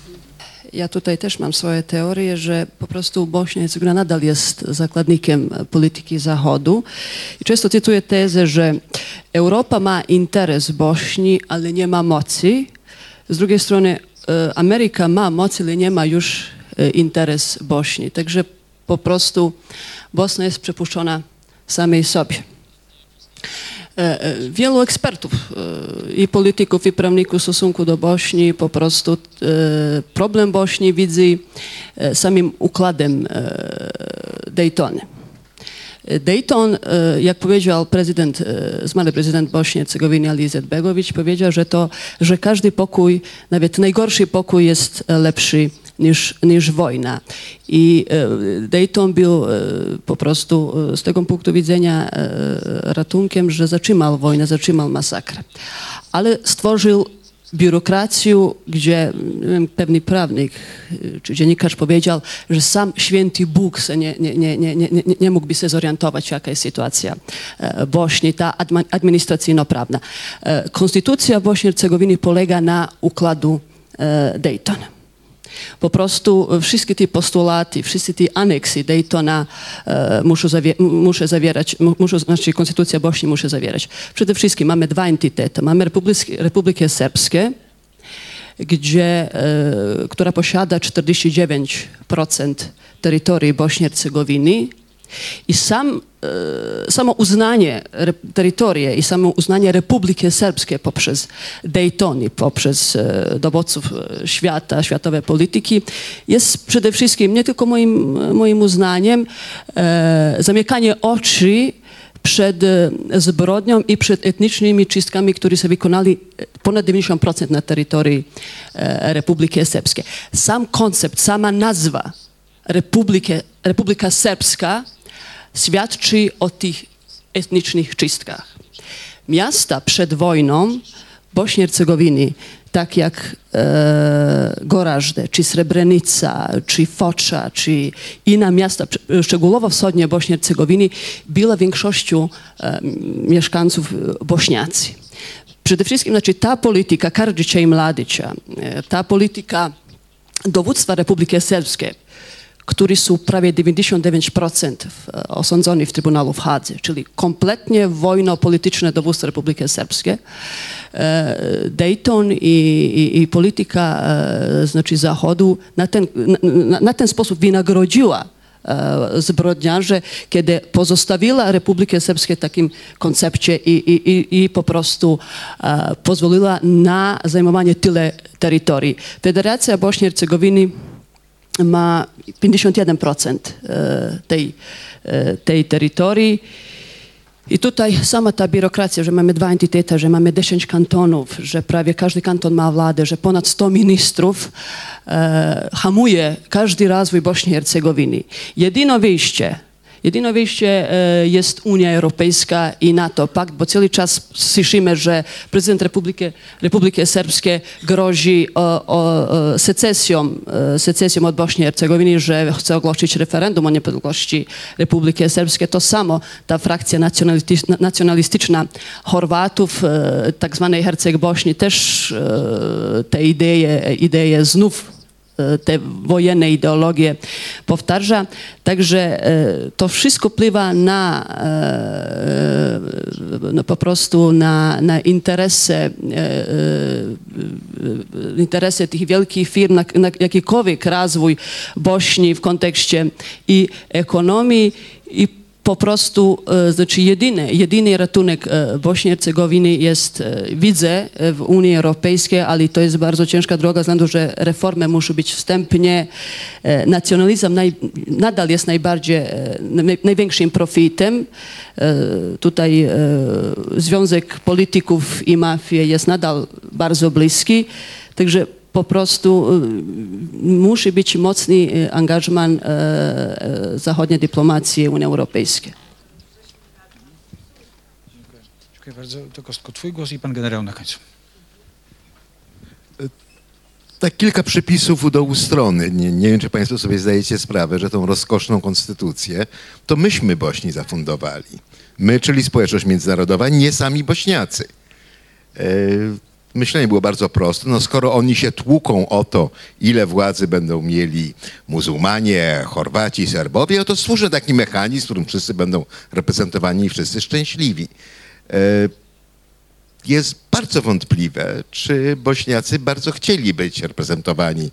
Ja tutaj też mam swoje teorie, że po prostu Bośnia i Hercegovina nadal jest zakładnikiem polityki Zachodu. I często cytuję tezę, że Europa ma interes Bośni, ale nie ma mocy. Z drugiej strony e, Ameryka ma moc, ale nie ma już e, interes Bośni. Także po prostu Bosna jest przepuszczona samej sobie. E, e, wielu ekspertów e, i polityków, i prawników w stosunku do Bośni po prostu problem Bośni widzi samym układem Daytony. Dayton, jak powiedział prezydent, zmarły prezydent Bośni i Hercegowiny Ali Izetbegović, powiedział, że to, że każdy pokój, nawet najgorszy pokój jest lepszy niż, niż wojna. I e, Dayton był e, po prostu e, z tego punktu widzenia ratunkiem, że zatrzymał wojnę, zatrzymał masakrę. Ale stworzył biurokrację, gdzie wiem, pewny prawnik czy dziennikarz powiedział, że sam święty Bóg nie, nie, nie, nie, nie, nie mógłby się zorientować, jaka jest sytuacja Bośni, ta administracyjno-prawna. Konstytucja Bośni i Hercegowiny polega na układu Dayton. Po prostu wszystkie te postulaty, wszystkie te aneksy Daytona e, muszą, zawierać, znaczy Konstytucja Bośni musi zawierać. Przede wszystkim mamy dwa entitety. Mamy Republikę, Republikę Serbską, gdzie, e, która posiada 49% terytorii Bośni i Hercegowiny i sam, e, samo uznanie terytoria i samo uznanie Republiki Serbskiej poprzez Dayton poprzez e, e, świata, światowej polityki jest przede wszystkim nie tylko moim, moim uznaniem zamykanie oczy przed e, zbrodnią i przed etnicznymi czystkami, które się wykonali e, ponad 90% na terytorii e, Republiki Serbskiej. Sam koncept, sama nazwa Republika Serbska świadczy o tych etnicznych czystkach. Miasta przed wojną Bośni Hercegowiny, tak jak e, Gorażde, czy Srebrenica, czy Focza, czy inne miasta, szczegółowo wschodnie Bośni Hercegowiny, była większością e, mieszkańców bośniacy. Przede wszystkim znaczy, ta polityka Karadžića i Mladića, e, ta polityka dowództwa Republiki Serbskiej, którzy są prawie 99% e, osądzeni w Trybunału w Hadze, czyli kompletnie wojno-polityczne dowództwo Republiki Serbskiej. E, Dayton i, i, i polityka e, znaczy Zachodu na ten, na, na ten sposób wynagrodziła zbrodniarze, kiedy pozostawiła Republikę Serbską w takim koncepcie i, i, i, i po prostu e, pozwoliła na zajmowanie tyle terytorii. Federacja Bośni i Hercegowiny ma 51% tej, tej terytorii. I tutaj sama ta biurokracja, że mamy dwa entitety, że mamy 10 kantonów, że prawie każdy kanton ma władzę, że ponad 100 ministrów e, hamuje każdy rozwój Bośni i Hercegowiny. Jedyne wyjście Jedyne wyjście e, jest Unia Europejska i NATO, pakt, bo cały czas słyszymy, że prezydent Republiki, Republiki Serbskiej grozi o, o, secesją, e, secesją od Bośni i Hercegowiny, że chce ogłosić referendum o niepodległości Republiki Serbskiej. To samo ta frakcja nacjonalistyczna, nacjonalistyczna Chorwatów, e, tak zwanej Herceg Bośni, też te idee, idee znów te wojenne ideologie powtarza. Także e, to wszystko wpływa na, e, no po prostu na, na interesy, interesy tych wielkich firm, na, na jakikolwiek rozwój Bośni w kontekście i ekonomii, i po prostu, e, znaczy jedyny, jedyny ratunek e, Bośni i Hercegowiny jest, e, widzę w Unii Europejskiej, ale to jest bardzo ciężka droga, względu, że reformy muszą być wstępnie. Nacjonalizm naj, nadal jest najbardziej, największym profitem. Tutaj związek polityków i mafii jest nadal bardzo bliski. Także po prostu y, musi być mocny y, angażman y, zachodniej dyplomacji Unii Europejskiej. Dziękuję. Dziękuję bardzo. To Kostko, twój głos i pan generał na końcu. Tak kilka przypisów u dołu strony. Nie, nie wiem, czy Państwo sobie zdajecie sprawę, że tą rozkoszną konstytucję to myśmy Bośni zafundowali. My, czyli społeczność międzynarodowa, nie sami Bośniacy. Myślenie było bardzo proste. No skoro oni się tłuką o to, ile władzy będą mieli muzułmanie, Chorwaci, Serbowie, to służy taki mechanizm, w którym wszyscy będą reprezentowani i wszyscy szczęśliwi. E, jest bardzo wątpliwe, czy Bośniacy bardzo chcieli być reprezentowani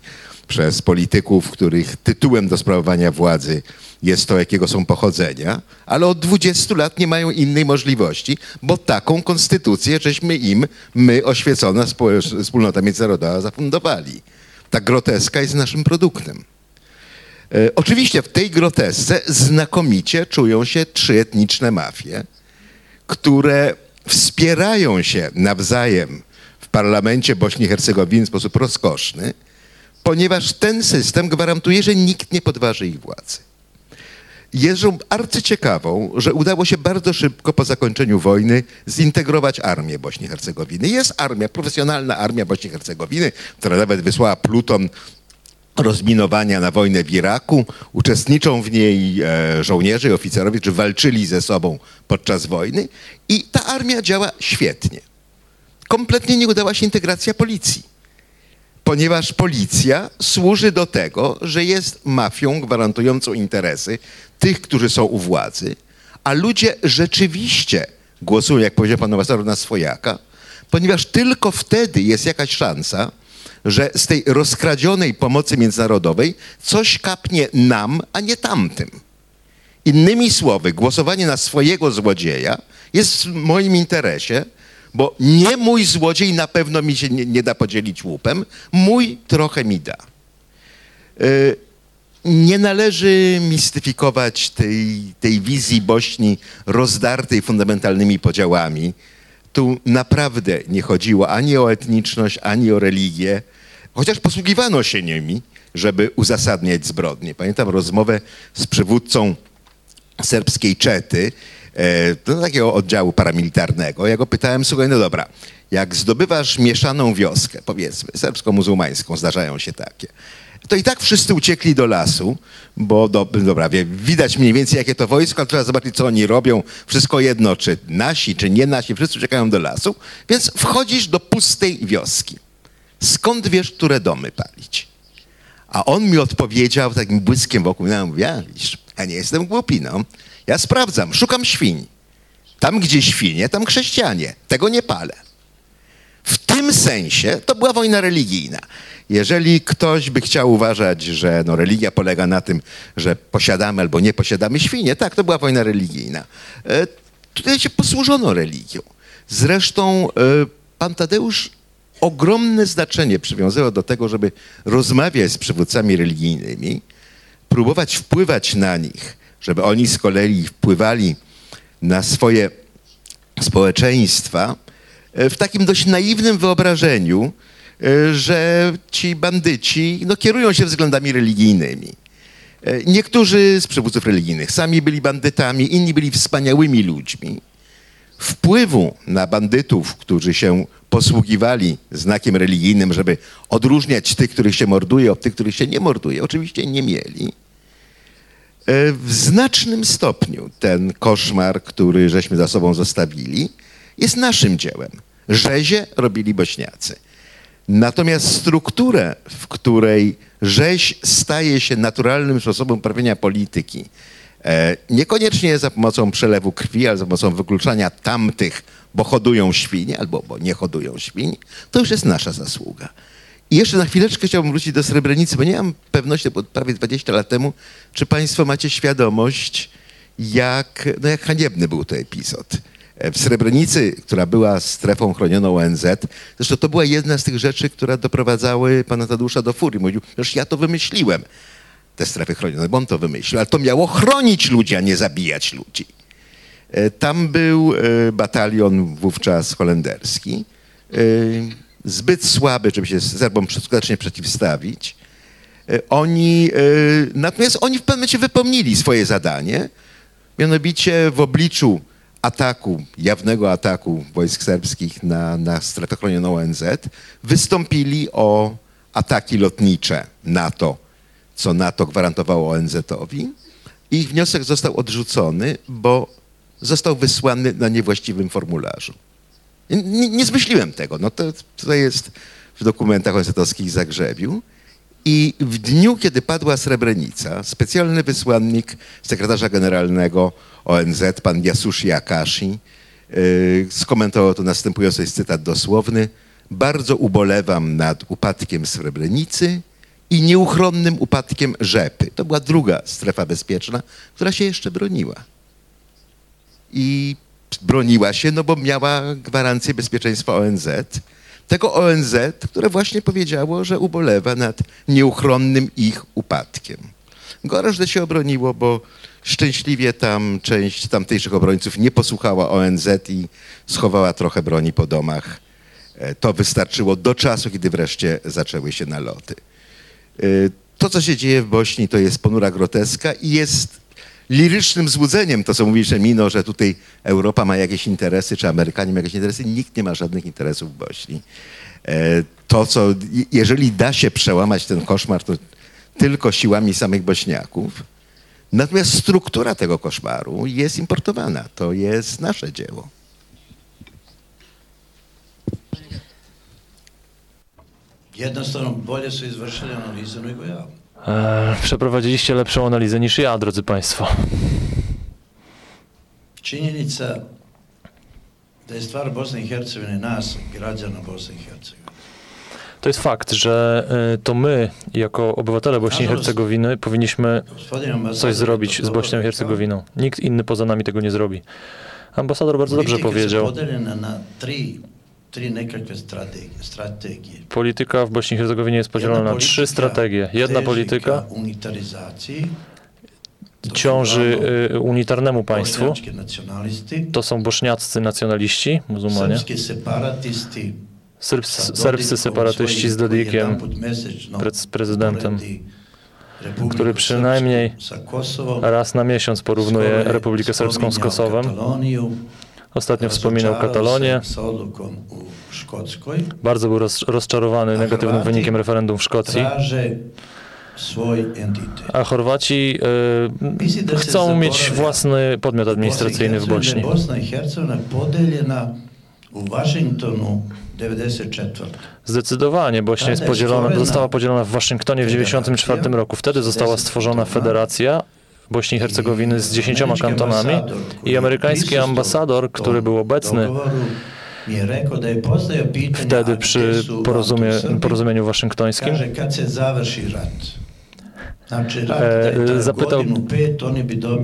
przez polityków, których tytułem do sprawowania władzy jest to, jakiego są pochodzenia, ale od 20 lat nie mają innej możliwości, bo taką konstytucję żeśmy im, my, oświecona wspólnota międzynarodowa, zafundowali. Ta groteska jest naszym produktem. E, oczywiście w tej grotesce znakomicie czują się trzy etniczne mafie, które wspierają się nawzajem w parlamencie Bośni i Hercegowiny w sposób rozkoszny, ponieważ ten system gwarantuje, że nikt nie podważy ich władzy. Jest rzeczą arcyciekawą, że udało się bardzo szybko po zakończeniu wojny zintegrować armię Bośni i Hercegowiny. Jest armia, profesjonalna armia Bośni i Hercegowiny, która nawet wysłała pluton rozminowania na wojnę w Iraku. Uczestniczą w niej e, żołnierze i oficerowie, którzy walczyli ze sobą podczas wojny i ta armia działa świetnie. Kompletnie nie udała się integracja policji ponieważ policja służy do tego, że jest mafią gwarantującą interesy tych, którzy są u władzy, a ludzie rzeczywiście głosują, jak powiedział pan ambasador, na swojaka, ponieważ tylko wtedy jest jakaś szansa, że z tej rozkradzionej pomocy międzynarodowej coś kapnie nam, a nie tamtym. Innymi słowy, głosowanie na swojego złodzieja jest w moim interesie, bo nie mój złodziej na pewno mi się nie, nie da podzielić łupem, mój trochę mi da. Yy, nie należy mistyfikować tej, tej wizji Bośni rozdartej fundamentalnymi podziałami. Tu naprawdę nie chodziło ani o etniczność, ani o religię, chociaż posługiwano się nimi, żeby uzasadniać zbrodnie. Pamiętam rozmowę z przywódcą serbskiej Czety, do takiego oddziału paramilitarnego. Ja go pytałem, słuchaj, no dobra, jak zdobywasz mieszaną wioskę, powiedzmy, serbsko-muzułmańską, zdarzają się takie, to i tak wszyscy uciekli do lasu, bo do, dobra, widać mniej więcej jakie to wojsko, ale trzeba zobaczyć, co oni robią. Wszystko jedno, czy nasi, czy nie nasi, wszyscy uciekają do lasu, więc wchodzisz do pustej wioski. Skąd wiesz, które domy palić? A on mi odpowiedział takim błyskiem wokół. Ja mówię, ja, ja nie jestem głupi, no. Ja sprawdzam, szukam świń. Tam, gdzie świnie, tam chrześcijanie. Tego nie palę. W tym sensie to była wojna religijna. Jeżeli ktoś by chciał uważać, że no, religia polega na tym, że posiadamy albo nie posiadamy świnie, tak, to była wojna religijna. E, tutaj się posłużono religią. Zresztą e, pan Tadeusz ogromne znaczenie przywiązywał do tego, żeby rozmawiać z przywódcami religijnymi, próbować wpływać na nich, żeby oni z kolei wpływali na swoje społeczeństwa e, w takim dość naiwnym wyobrażeniu, e, że ci bandyci no, kierują się względami religijnymi. E, Niektórzy z przywódców religijnych sami byli bandytami, inni byli wspaniałymi ludźmi. Wpływu na bandytów, którzy się posługiwali znakiem religijnym, żeby odróżniać tych, których się morduje, od tych, których się nie morduje, oczywiście nie mieli. E, W znacznym stopniu ten koszmar, który żeśmy za sobą zostawili, jest naszym dziełem. Rzezie robili Bośniacy. Natomiast strukturę, w której rzeź staje się naturalnym sposobem uprawiania polityki, e, niekoniecznie za pomocą przelewu krwi, ale za pomocą wykluczania tamtych, bo hodują świnie albo bo nie hodują świń, to już jest nasza zasługa. I jeszcze na chwileczkę chciałbym wrócić do Srebrenicy, bo nie mam pewności, bo prawie 20 lat temu, czy Państwo macie świadomość, jak, no jak haniebny był to epizod. E, W Srebrenicy, która była strefą chronioną ONZ, zresztą to była jedna z tych rzeczy, które doprowadzały pana Tadeusza do furii. Mówił, że ja to wymyśliłem, te strefy chronione, bo on to wymyślił, ale to miało chronić ludzi, a nie zabijać ludzi. E, Tam był e, batalion wówczas holenderski, zbyt słaby, żeby się Serbom skutecznie przeciwstawić. E, Oni, e, natomiast oni w pewnym momencie wypełnili swoje zadanie, mianowicie w obliczu ataku, jawnego ataku wojsk serbskich na, na strefę ONZ, wystąpili o ataki lotnicze NATO, co NATO gwarantowało ONZ-owi. Ich wniosek został odrzucony, bo został wysłany na niewłaściwym formularzu. Nie, nie zmyśliłem tego. No to, to jest w dokumentach ONZ-owskich Zagrzebiu. I w dniu, kiedy padła Srebrenica, specjalny wysłannik sekretarza generalnego ONZ, pan Yasushi Akashi, yy, skomentował to następująco, jest cytat dosłowny. Bardzo ubolewam nad upadkiem Srebrenicy i nieuchronnym upadkiem Rzepy. To była druga strefa bezpieczna, która się jeszcze broniła i broniła się, no bo miała gwarancję bezpieczeństwa ONZ. Tego ONZ, które właśnie powiedziało, że ubolewa nad nieuchronnym ich upadkiem. Gorzej się obroniło, bo szczęśliwie tam część tamtejszych obrońców nie posłuchała ONZ i schowała trochę broni po domach. E, To wystarczyło do czasu, kiedy wreszcie zaczęły się naloty. Y, To, co się dzieje w Bośni, to jest ponura groteska i jest lirycznym złudzeniem to, co mówisz, Emino, że tutaj Europa ma jakieś interesy, czy Amerykanie mają jakieś interesy. Nikt nie ma żadnych interesów w Bośni. E, To, co, jeżeli da się przełamać ten koszmar, to tylko siłami samych Bośniaków. Natomiast struktura tego koszmaru jest importowana. To jest nasze dzieło. Jednostavno bolje su izvršili analizu nego ja. E, Przeprowadziliście lepszą analizę niż ja, drodzy Państwo. Činjenica da je stvar Bosne i Hercegovine nas, građana Bosne i Hercegovine. To jest fakt, że e, to my, jako obywatele Bośni i Hercegowiny, powinniśmy coś zrobić z Bośnią i. Hercegowiną. Nikt inny poza nami tego nie zrobi. Ambasador bardzo dobrze powiedział. na tri, Polityka w Bośni i Hercegowinie jest podzielona na trzy strategie. Jedna polityka ciąży y, unitarnemu państwu. To są bośniaccy nacjonaliści, muzułmanie, serbscy separatyści z Dodikiem, pre- prezydentem, który przynajmniej raz na miesiąc porównuje Republikę Serbską z Kosowem. Ostatnio wspominał Katalonię. Bardzo był roz, rozczarowany negatywnym wynikiem referendum w Szkocji. A Chorwaci y, chcą mieć własny podmiot administracyjny w Bośni. Hercegovini Bosna i Hercegovina podeljena u Washingtonu 94. Zdecydowanie Bośnia jest podzielona, została podzielona w Waszyngtonie w 1994 roku. Wtedy została stworzona federacja Bośni i Hercegowiny z dziesięcioma kantonami i amerykański ambasador, który był obecny wtedy przy porozumie, porozumieniu waszyngtońskim. Rat E, trajao zapytał,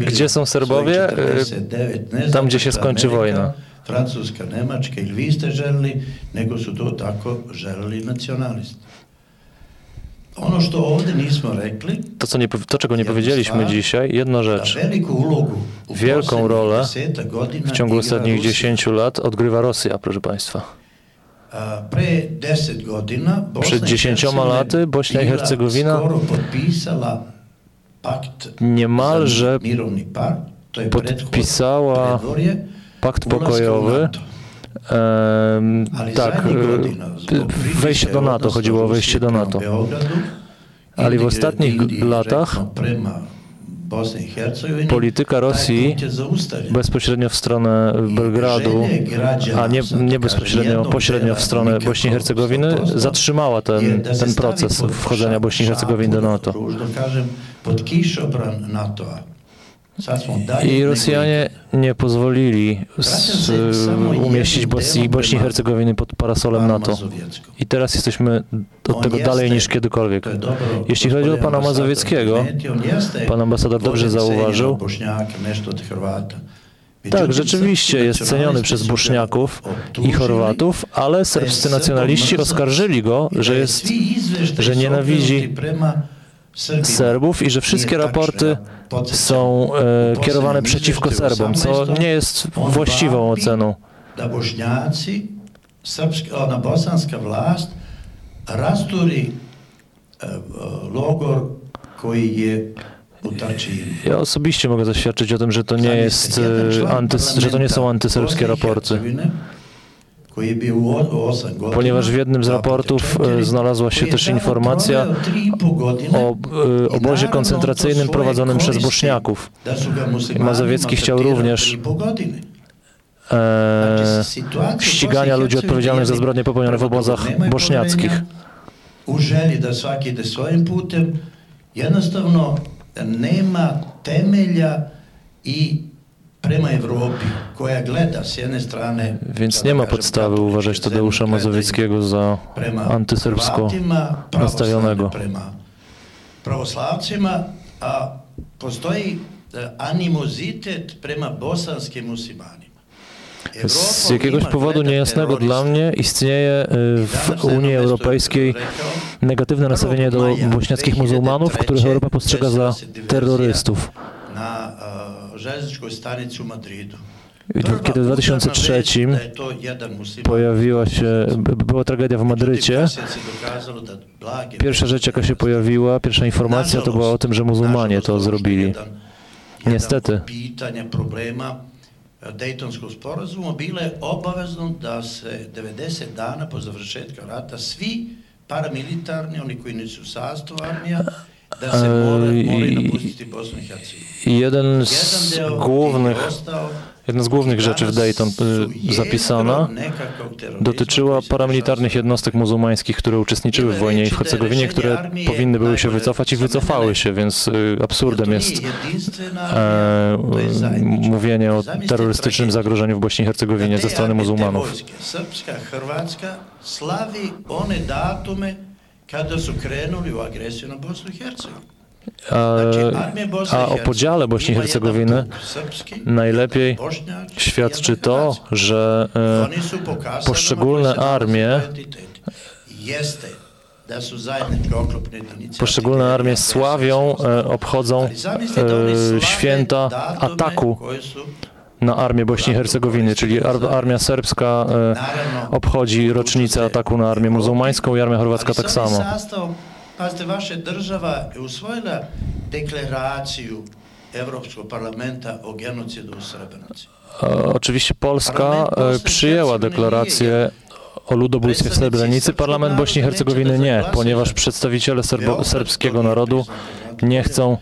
gdzie są Serbowie? E, 49, ne tam, gdzie się skończy wojna. Francuska, Nemačka ili vi ste želili, nego su to tako želeli nacionalisti. Ono što ovdje nismo rekli, To, co nie, to czego nie powiedzieliśmy dzisiaj, jedna rzecz. Wielką rolę W ciągu ostatnich Rusija. 10 lat odgrywa Rosja, proszę Państwa. A, Pre 10 godina Bosna Przed i 10 Hercegovina laty Bośnia i Hercegowina Niemalże podpisała Pakt pokojowy. Tak, e, zbog wejście do NATO, chodziło o wejście do NATO. Ali w ostatnich latach Hercegovini, polityka taj Rosji bezpośrednio w stronę Belgradu, a nie, nie bezpośrednio, pośrednio w stronę Bośni i Hercegowiny, 100%, zatrzymała ten, ten proces wchodzenia Bośni i Hercegowiny do NATO. I Rosjanie nie pozwolili s, umieścić Bośni, Bośni i Hercegowiny pod parasolem NATO. I teraz jesteśmy od tego dalej niż kiedykolwiek. Jeśli chodzi o pana Mazowieckiego, pan ambasador dobrze zauważył. Tak, rzeczywiście jest ceniony przez Bośniaków i Chorwatów, ale serbscy nacjonaliści oskarżyli go, że je jest że nienawidzi. Serbów i że wszystkie tačno, raporty są e, kierowane przeciwko Serbom, co 18 nie jest właściwą oceną. Ona bosanska rasturi e, logor koji je u Tačinu. Ja osobiście mogę zaświadczyć o tym, że to nie jest, e, antys, że to nie są antyserbskie raporty. Ponieważ w jednym z raportów e, znalazła się też informacja o e, obozie koncentracyjnym prowadzonym przez Bośniaków. Mazowiecki chciał również. E, w ścigania ludzi odpowiedzialnych za zbrodnie popełnione w obozach da svaki ide svojim putem, jednostavno nema temelja i Więc nie ma podstawy uważać Tadeusza Mazowieckiego za antyserbsko nastawionego. pravoslavne prema pravoslavcima, a postoji e, animozitet prema bosanskim muslimanima. Z jakiegoś powodu niejasnego dla mnie istnieje I w Unii Europejskiej negatywne nastawienie do 1. maja bośniackich muzułmanów, których Europa postrzega za terrorystów. Kiedy w udarna 2003 vest da je to jedan musliman. pojawiła się, była tragedia w Madrycie, pierwsza rzecz jaka się pojawiła, pierwsza informacja to była o tym, że muzułmanie to zrobili. Niestety. Dejtonskog sporazuma bile obavezno da se 90 dana po završetka rata. Svi paramilitarni, oni koji nisu u sastavu armija, E, jeden z głównych, jedna z głównych rzeczy w Dayton y, zapisana dotyczyła paramilitarnych jednostek muzułmańskich, które uczestniczyły w wojnie i w Hercegowinie, które powinny były się wycofać i wycofały się, więc y, absurdem jest e, mówienie o terrorystycznym zagrożeniu w Bośni i Hercegowinie ze strony muzułmanów. Srpska, Hrvatska slavi one datume kada su krenuli u agresiju na Bosnu i Hercegovinu. A, a o podziale Bośni i srpski, najlepiej świadczy to, że e, poszczególne armie- poszczególne armie sławią, e, obchodzą e, święta ataku na armię Bośni i Hercegowiny, czyli ar, armia serbska e, obchodzi rocznicę ataku na armię muzułmańską i armia chorwacka tak samo. sastavom, pazite, vaša država je usvojila deklaraciju Europskog parlamenta o genocidu u Srebrenici. E, Oczywiście Polska e, przyjęła deklarację o ludobójstwie w Srebrenicy. Parlament Bośni i Hercegowiny nie, ponieważ przedstawiciele serbo, serbskiego narodu nie chcą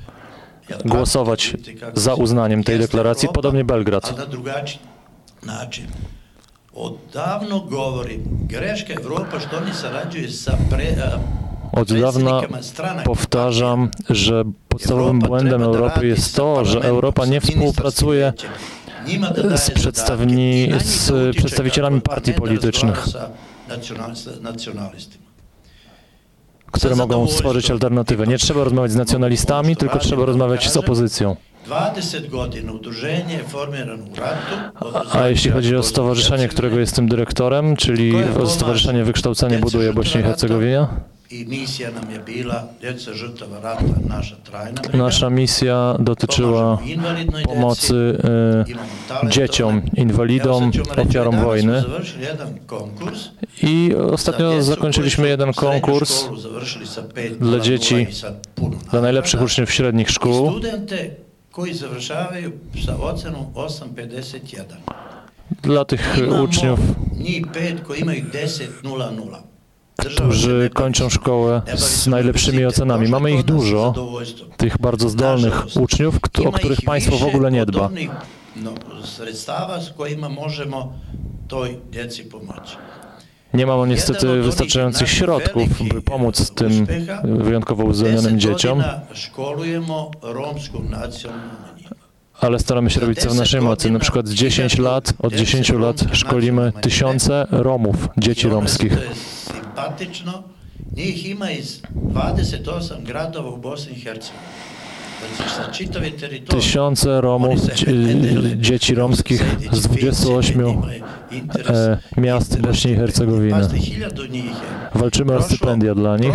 głosować za uznaniem tej deklaracji, podobnie Belgrad. Od dawna powtarzam, że podstawowym błędem Europy jest to, że Europa nie współpracuje z, przedstawni, z przedstawicielami partii politycznych, które mogą stworzyć alternatywę. Nie trzeba rozmawiać z nacjonalistami, tylko trzeba rozmawiać z opozycją. 20 godina udruženje je formirano u ratu. A jeśli chodzi o stowarzyszenie, którego jestem dyrektorem, czyli Stowarzyszenie Wykształcenie Buduje Bośnię i Hercegowinę, I misija nam je bila djeca žrtava rata, naša trajna briga. nasza misja dotyczyła pomocy e, dzieciom, inwalidom, ofiarom wojny. I ostatnio zakończyliśmy jeden konkurs dla dzieci, dla najlepszych uczniów średnich szkół. studente koji završavaju sa ocenom 8.51. Dla tych uczniów, njih pet koji imaju 10.00. Država se ne którzy kończą szkołę z najlepszymi ocenami. Mamy ich dużo, tych bardzo zdolnych uczniów, o których państwo w ogóle nie dba. Nie mamy niestety wystarczających środków, by pomóc tym wyjątkowo uzdolnionym 10 dzieciom, ale staramy się robić co w naszej mocy. Na przykład 10 lat, od 10 lat szkolimy tysiące Romów, dzieci romskich. njih ima iz 28 gradova u Bosni i Hercegovini. Tysiące Romów, dzie- dzieci romskich z 28 e, miast Bośni i Hercegowiny. Walczymy o stypendia dla nich.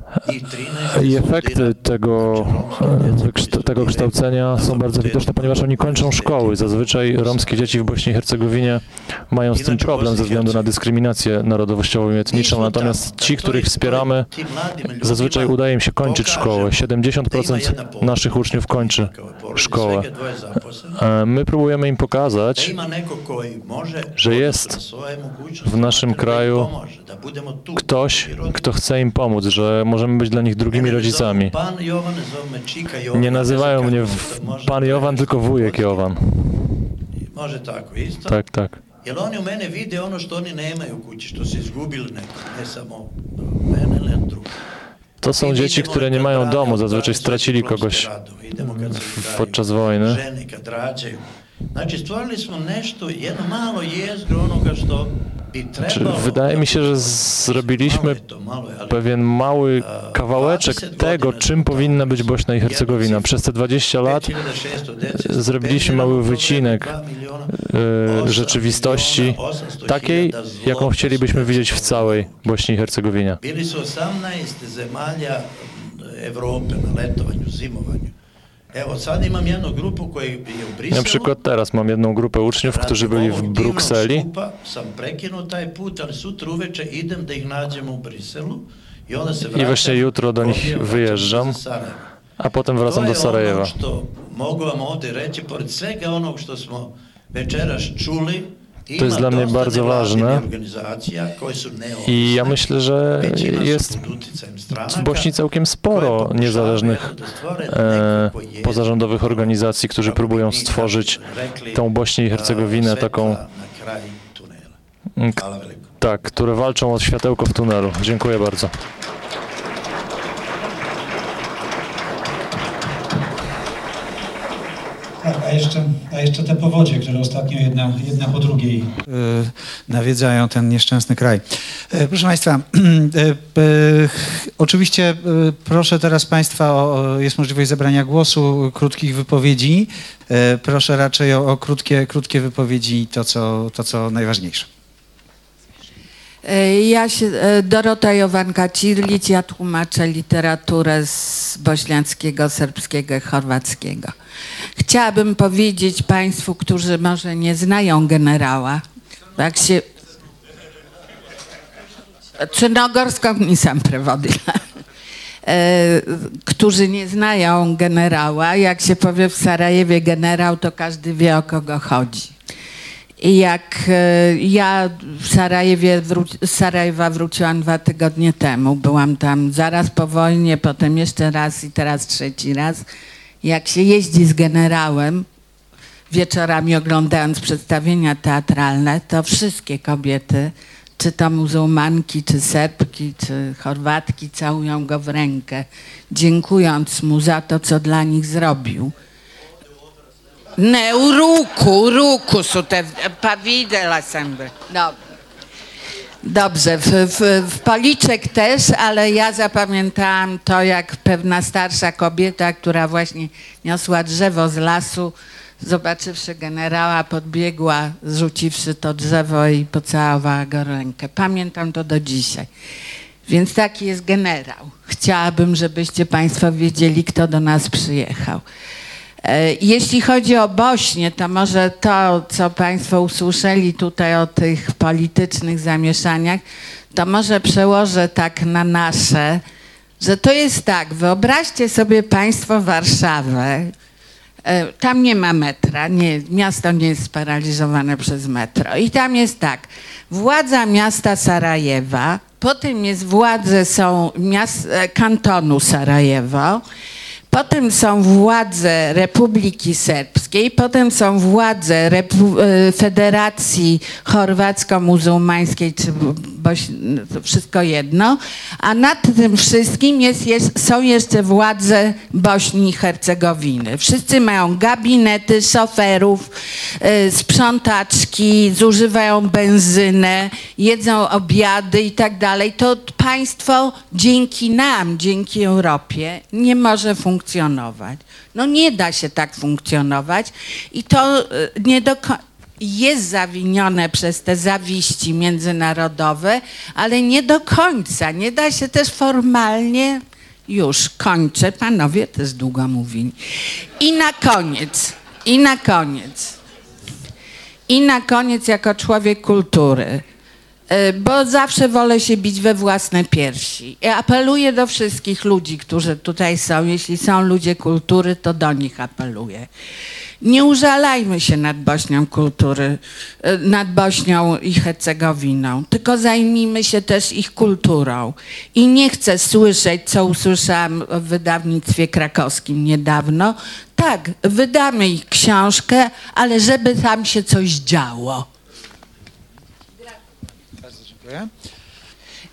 I efekty tego, e, tego kształcenia są bardzo widoczne, ponieważ oni kończą szkoły. Zazwyczaj romskie dzieci w Bośni i Hercegowinie mają z tym problem ze względu na dyskryminację narodowościową i etniczą, natomiast ci, których wspieramy, zazwyczaj udaje im się kończyć szkołę. 70% naszych uczniów kończy szkołę. E, My próbujemy im pokazać, że jest w naszym kraju ktoś, kto chce im pomóc, że możemy być dla nich drugimi rodzicami. Nie nazywają mnie pan Jowan, tylko wujek tako isto. Tak, tak. Jer oni u mene vide ono što oni nemaju kući, što su izgubili ne samo mene ili drugo. To są dzieci, które nie mają domu, zazwyczaj stracili kogoś podczas wojny. Znači, stvorili smo nešto, jedno malo jezgro onoga što bi Czy trebalo... wydaje mi się, że zrobiliśmy pewien mały kawałeczek tego, czym powinna być Bośna i Hercegowina. Przez te 20 lat 5600 djece e, zrobiliśmy mały wycinek e, rzeczywistości takiej, jaką chcielibyśmy widzieć w całej Bośni i Hercegowinie. Bili su 18 zemalja Evrope na letovanju, zimovanju. Na przykład teraz mam jedną grupę uczniów, którzy byli w Brukseli. i właśnie jutro do nich wyjeżdżam, a potem wracam to do je Sarajewa. ono što mogu vam ovdje reći, pored svega onog što smo večeras čuli, To jest dla mnie bardzo ważne. I ja myślę, że jest w Bośni całkiem sporo niezależnych e, pozarządowych organizacji, którzy próbują stworzyć tą Bośnię i Hercegowinę svetla taką, tak, które walczą o światełko w tunelu. Dziękuję bardzo. A jeszcze, a jeszcze te powodzie, które ostatnio jedna, jedna po drugiej yy, nawiedzają ten nieszczęsny kraj. Yy, proszę Państwa, yy, oczywiście proszę teraz Państwa, o, jest możliwość zabrania głosu, krótkich wypowiedzi. proszę raczej o, o, krótkie, krótkie wypowiedzi, to co, to co najważniejsze. Ja się, Dorota Jowanka-Cirlic, ja tłumaczę literaturę z bośniackiego, serbskiego i chorwackiego. Chciałabym powiedzieć Państwu, którzy może nie znają generała, jak się... Czarnogorską nisam prewodila. którzy nie znają generała, jak się powie w Sarajewie generał, to każdy wie o kogo chodzi. Jak e, ja w Sarajewie z Sarajewa wróciłam dwa tygodnie temu, byłam tam zaraz po wojnie, potem jeszcze raz i teraz trzeci raz jak się jeździ z generałem, wieczorami oglądając przedstawienia teatralne, to wszystkie kobiety, czy to muzułmanki, czy Serbki, czy Chorwatki, całują go w rękę, dziękując mu za to, co dla nich zrobił. Ne, u ruku, u ruku su te, pa videla sam. No. Dobrze, w, w, w, Policzek też, ale ja zapamiętałam to, jak pewna starsza kobieta, która właśnie niosła drzewo z lasu, zobaczywszy generała, podbiegła, zrzuciwszy to drzewo i pocałowała go rękę. Pamiętam to do dzisiaj. Więc taki jest generał. Chciałabym, żebyście Państwo wiedzieli, kto do nas przyjechał. E, jeśli chodzi o Bośnię, to może to, co Państwo usłyszeli tutaj o tych politycznych zamieszaniach, to może przełożę tak na nasze, że to jest tak, wyobraźcie sobie Państwo Warszawę, e, tam nie ma metra, nie, miasto nie jest sparaliżowane przez metro. I tam jest tak, władza miasta Sarajewa, potem jest władze są miast, e, kantonu Sarajewo, Potem są władze Republiki Serbskiej, potem są władze Repu e, Federacji Chorwacko-Muzułmańskiej, czy to wszystko jedno, a nad tym wszystkim jest, jest, są jeszcze władze Bośni i Hercegowiny. Wszyscy mają gabinety, szoferów, y, sprzątaczki, zużywają benzynę, jedzą obiady i tak dalej. To państwo dzięki nam, dzięki Europie nie może funkcjonować. No nie da się tak funkcjonować i to y, nie do jest zawinione przez te zawiści międzynarodowe, ale nie do końca. Nie da się też formalnie. Już kończę, panowie też długo mówili. I na koniec, i na koniec, i na koniec jako człowiek kultury, bo zawsze wolę się bić we własne piersi. I apeluję do wszystkich ludzi, którzy tutaj są. Jeśli są ludzie kultury, to do nich apeluję. Nie użalajmy się nad Bośnią kultury, e, nad Bośnią i Hercegowiną, tylko zajmijmy się też ich kulturą. I nie chcę słyszeć, co usłyszałam w wydawnictwie krakowskim niedawno. Tak, wydamy ich książkę, ale żeby tam się coś działo.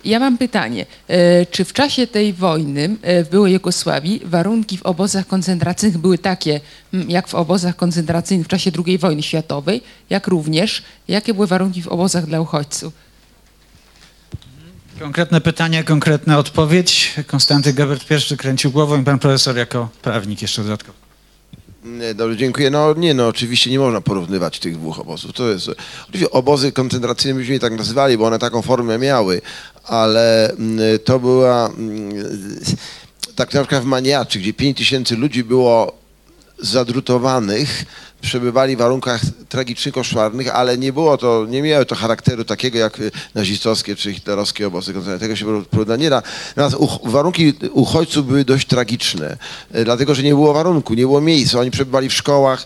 Ja mam pytanie, e, czy w czasie tej wojny e, w byłej Jugosławii warunki w obozach koncentracyjnych były takie, jak w obozach koncentracyjnych w czasie II wojny światowej, jak również, jakie były warunki w obozach dla uchodźców? Konkretne pytanie, konkretna odpowiedź. Konstanty Gebert pierwszy kręcił głową i pan profesor jako prawnik jeszcze dodatkowo. Dobrze, dziękuję. No nie, no oczywiście nie można porównywać tych dwóch obozów. To jest, oczywiście obozy koncentracyjne byśmy je tak nazywali, bo one taką formę miały, ale mm, to była mm, tak na przykład w Maniaczy, gdzie 5 tysięcy ludzi było zadrutowanych, przebywali w warunkach tragicznych, koszmarnych, ale nie było to, nie miało to charakteru takiego jak nazistowskie czy hitlerowskie obozy koncentracyjne. Tego się porównać nie da. Natomiast warunki uchodźców były dość tragiczne, e, dlatego że nie było warunku, nie było miejsc. Oni przebywali w szkołach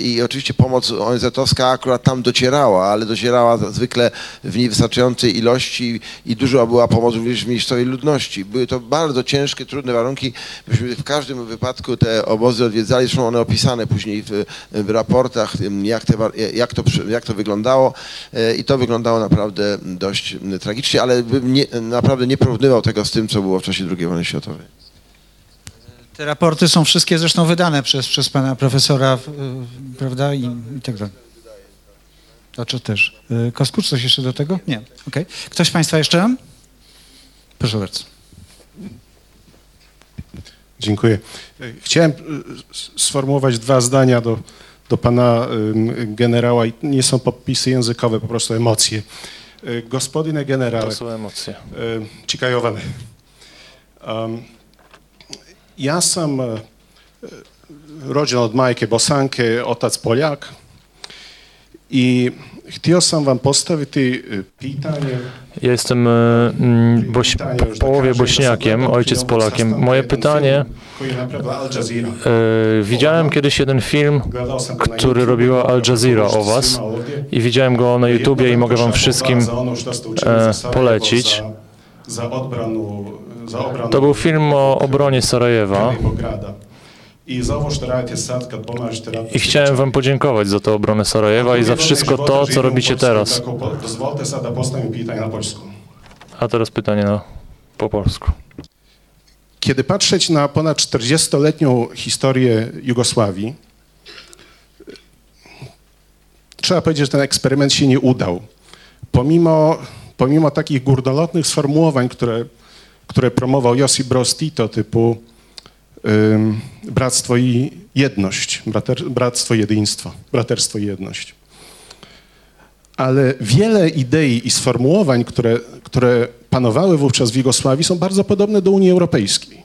i oczywiście pomoc ONZ-owska akurat tam docierała, ale docierała zwykle w niewystarczającej ilości i dużo była pomoc również w miejscowej ludności. Były to bardzo ciężkie, trudne warunki. Myśmy w każdym wypadku te obozy odwiedzali, zresztą one opisane później w w raportach, jak, te, jak, to, jak to wyglądało e, i to wyglądało naprawdę dość tragicznie, ale bym nie, naprawdę nie porównywał tego z tym, co było w czasie II wojny światowej. Te raporty są wszystkie zresztą wydane przez, przez pana profesora, prawda, i, i tak dalej. To czy też. Y, Koskucz, coś jeszcze do tego? Nie. Okej. Ktoś z państwa jeszcze? Proszę bardzo. Dziękuję. Chciałem y, sformułować dwa zdania do, do pana generała. i Nie są podpisy językowe, po prostu emocje. Y, Gospodine generale, To są emocje. y, Čikajovane. Um, ja sam e, rođen od majke Bosanke, otac Poljak i htio sam vam postaviti e, pitanje Ja jestem e, mm, boś, Pytanie połowie bośniakiem, ojciec Polakiem. Moje pytanie, e, widziałem kiedyś jeden film, który robiła Al Jazeera o was i widziałem go na YouTubie i mogę wam wszystkim e, polecić. To był film o obronie Sarajewa. I chciałem wam podziękować za tę obronę Sarajewa i za wszystko to, co robicie teraz. A teraz pytanie na, po polsku. Kiedy patrzeć na ponad 40-letnią historię Jugosławii, trzeba powiedzieć, że ten eksperyment się nie udał. Pomimo, pomimo takich górnolotnych sformułowań, które, które promował Josip Broz Tito, typu bractwo i jedność, brater, bractwo, jedyństwo, braterstwo i jedność. Ale wiele idei i sformułowań, które, które panowały wówczas w Jugosławii, są bardzo podobne do Unii Europejskiej.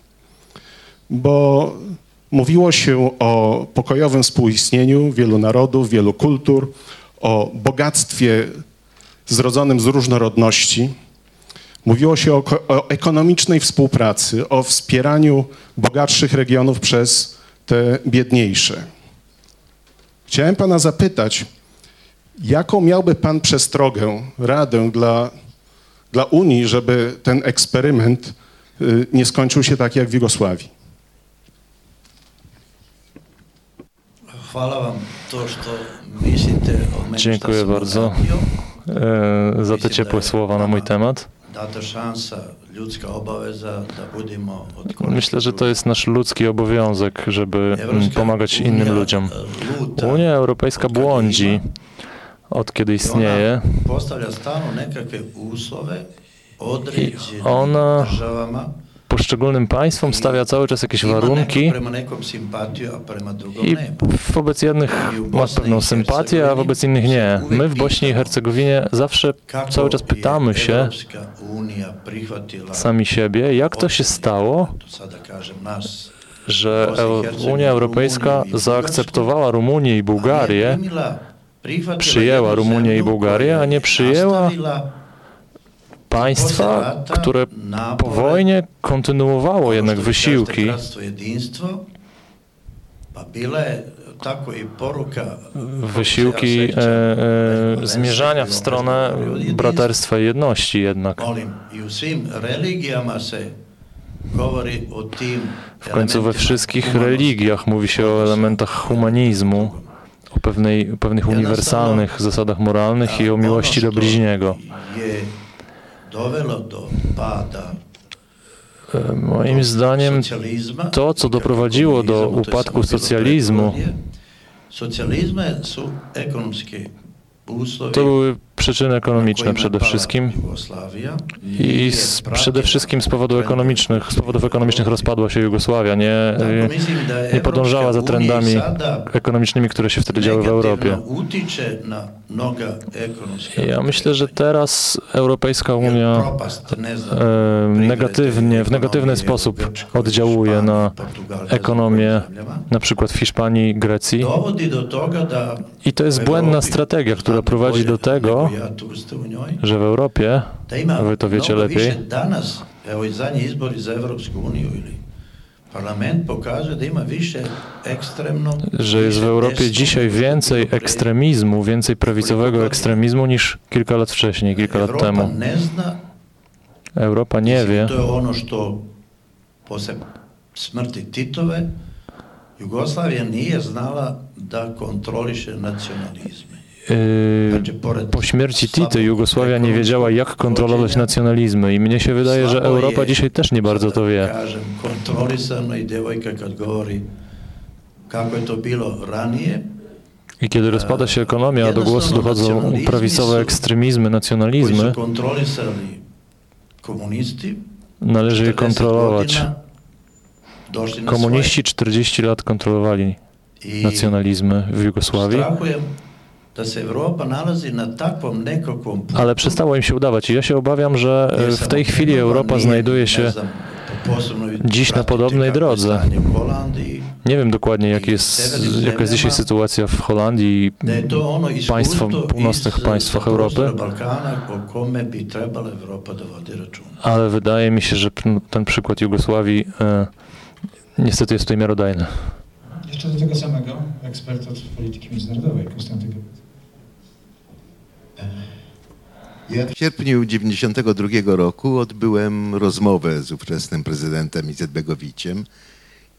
Bo mówiło się o pokojowym współistnieniu wielu narodów, wielu kultur, o bogactwie zrodzonym z różnorodności. Mówiło się o, o ekonomicznej współpracy, o wspieraniu bogatszych regionów przez te biedniejsze. Chciałem pana zapytać, Jaką miałby Pan przestrogę, radę dla, dla Unii, żeby ten eksperyment y, nie skończył się tak jak w Jugosławii? Hvala vam to što mislite o Dziękuję bardzo e, za te ciepłe słowa na mój temat. Data šansa, ljudska obaveza da budemo Myślę, że to jest nasz ludzki obowiązek, żeby mm, pomagać innym ludziom. e, Unia Europejska błądzi, od kiedy istnieje. ona Poszczególnym państwom stawia cały czas jakieś warunki i wobec jednych ma pewną sympatię, a wobec innych nie. My w Bośni i Hercegowinie zawsze cały czas pytamy się sami siebie, jak to się stało, że Unia Europejska zaakceptowała Rumunię i Bułgarię, przyjęła Rumunię i Bułgarię, a nie przyjęła państwa, które po wojnie kontynuowało jednak wysiłki wysiłki e, e, zmierzania w stronę braterstwa i jedności jednak. W końcu we wszystkich religiach mówi się o elementach humanizmu, o pewnej, pewnych uniwersalnych zasadach moralnych i o miłości do bliźniego. Dovelo do pada. E, Moim zdaniem to, co doprowadziło do upadku socjalizmu, to były przyczyny na ekonomiczne przede wszystkim. I z, przede wszystkim z powodów ekonomicznych, z powodów ekonomicznych rozpadła się Jugosławia, nie, nie podążała za trendami ekonomicznymi, które się wtedy działy w Europie. Ja myślę, że teraz Europejska Unia e, negatywnie, w negatywny sposób oddziałuje na ekonomię, na przykład w Hiszpanii, Grecji. I to jest błędna strategia, która prowadzi do tego, że w Europie, a wy to wiecie lepiej, że jest w Europie dzisiaj więcej ekstremizmu, więcej prawicowego ekstremizmu niż kilka lat wcześniej, kilka lat temu. Europa nie wie, To je ono što posle smrti Titove Jugoslavija nije znala da kontroliše nacionalizme. Yy, po śmierci Tity Jugosławia nie wiedziała, jak kontrolować nacjonalizmy i mnie się wydaje, że Europa dzisiaj też nie bardzo to wie. I kiedy rozpada się ekonomia, a do głosu dochodzą prawicowe ekstremizmy, nacjonalizmy, należy je 40 kontrolować. Komuniści 40 lat kontrolowali nacjonalizmy w Jugosławii, da se Evropa nalazi na takvom nekakvom ale przestało im się udawać. I ja się obawiam, że e, w tej chwili Europa Europa znajduje się dziś na podobnej drodze. Nie wiem dokładnie, jak jest, jaka jest dzisiaj sytuacja w Holandii i iskustvo północnych państwach Europy, ale wydaje mi się, że ten przykład Jugosławii e, niestety jest tutaj miarodajny. Jeszcze do tego samego ekspert od polityki międzynarodowej, Konstanty Gebet. W sierpniu 1992 roku odbyłem rozmowę z ówczesnym prezydentem Izetbegowiciem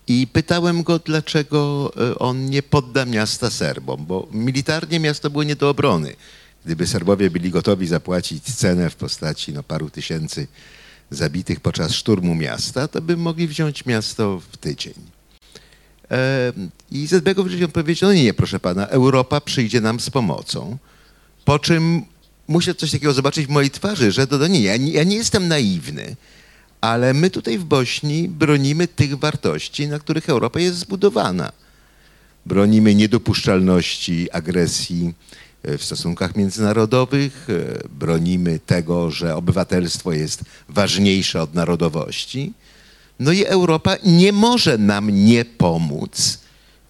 i pytałem go, dlaczego e, on nie podda miasta Serbom, bo militarnie miasto było nie do obrony. Gdyby Serbowie byli gotowi zapłacić cenę w postaci no, paru tysięcy zabitych podczas szturmu miasta, to by mogli wziąć miasto w tydzień. E, I Izetbegowicz odpowiedział, no nie, proszę pana, Europa przyjdzie nam z pomocą. Po czym muszę coś takiego zobaczyć w mojej twarzy, że to, to nie, ja nie, ja nie jestem naiwny, ale my tutaj w Bośni bronimy tych wartości, na których Europa jest zbudowana. Bronimy niedopuszczalności agresji e, w stosunkach międzynarodowych, e, bronimy tego, że obywatelstwo jest ważniejsze od narodowości. No i Europa nie może nam nie pomóc,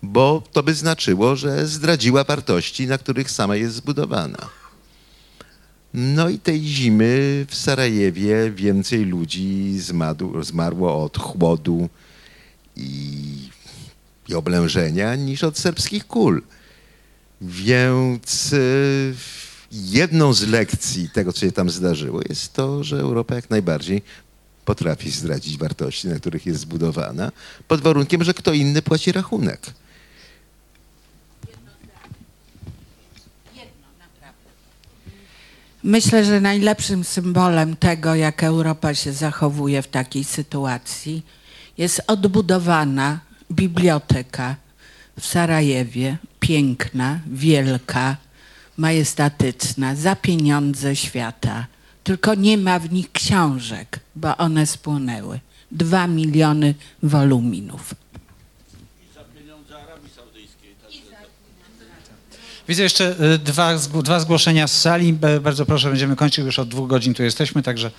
bo to by znaczyło, że zdradziła wartości, na których sama jest zbudowana. No i tej zimy w Sarajewie więcej ludzi zmarło od chłodu i, i oblężenia niż od serbskich kul. Więc y, jedną z lekcji tego, co się tam zdarzyło, jest to, że Europa jak najbardziej potrafi zdradzić wartości, na których jest zbudowana, pod warunkiem, że kto inny płaci rachunek. Myślę, że najlepszym symbolem tego, jak Europa się zachowuje w takiej sytuacji, jest odbudowana biblioteka w Sarajewie, piękna, wielka, majestatyczna, za pieniądze świata. Tylko nie ma w nich książek, bo one spłonęły. Dwa miliony woluminów. Widzę jeszcze y, dwa, dwa zgłoszenia z sali. Bardzo proszę, będziemy kończyć, już od dwóch godzin tu jesteśmy, także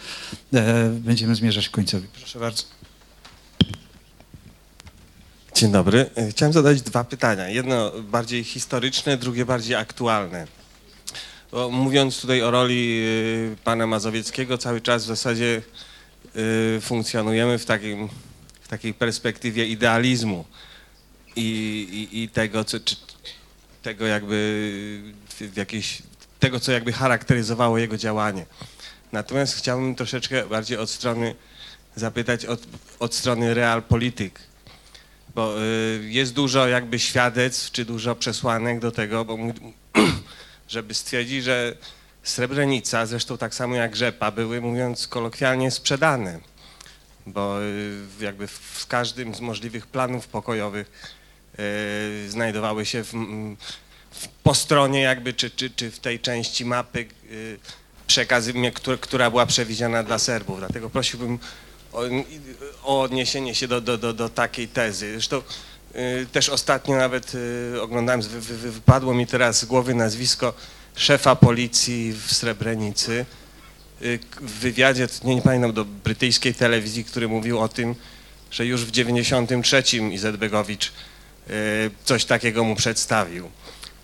e, będziemy zmierzać ku końcowi. Proszę bardzo. Dzień dobry. E, Chciałem zadać dwa pytania. Jedno bardziej historyczne, drugie bardziej aktualne. Bo mówiąc tutaj o roli y, pana Mazowieckiego, cały czas w zasadzie y, funkcjonujemy w, takim, w takiej perspektywie idealizmu i, i, i tego, co, czy, tego jakby jakiejś, tego, co jakby charakteryzowało jego działanie. Natomiast chciałbym troszeczkę bardziej od strony zapytać od, od strony realpolityk bo y, jest dużo jakby świadectw, czy dużo przesłanek do tego, bo, żeby stwierdzić, że Srebrenica, zresztą tak samo jak Rzepa, były, mówiąc kolokwialnie, sprzedane, bo y, jakby w każdym z możliwych planów pokojowych znajdowały się w, w, po stronie jakby, czy, czy, czy w tej części mapy y, przekazy, która, była przewidziana dla Serbów. Dlatego prosiłbym o, o odniesienie się do, do, do, do takiej tezy. Zresztą y, też ostatnio nawet oglądałem, wy, wy, wy- wypadło mi teraz z głowy nazwisko szefa policji w Srebrenicy. W wywiadzie, nie, nie pamiętam, do brytyjskiej telewizji, który mówił o tym, że już w 93 Izetbegowicz coś takiego mu przedstawił.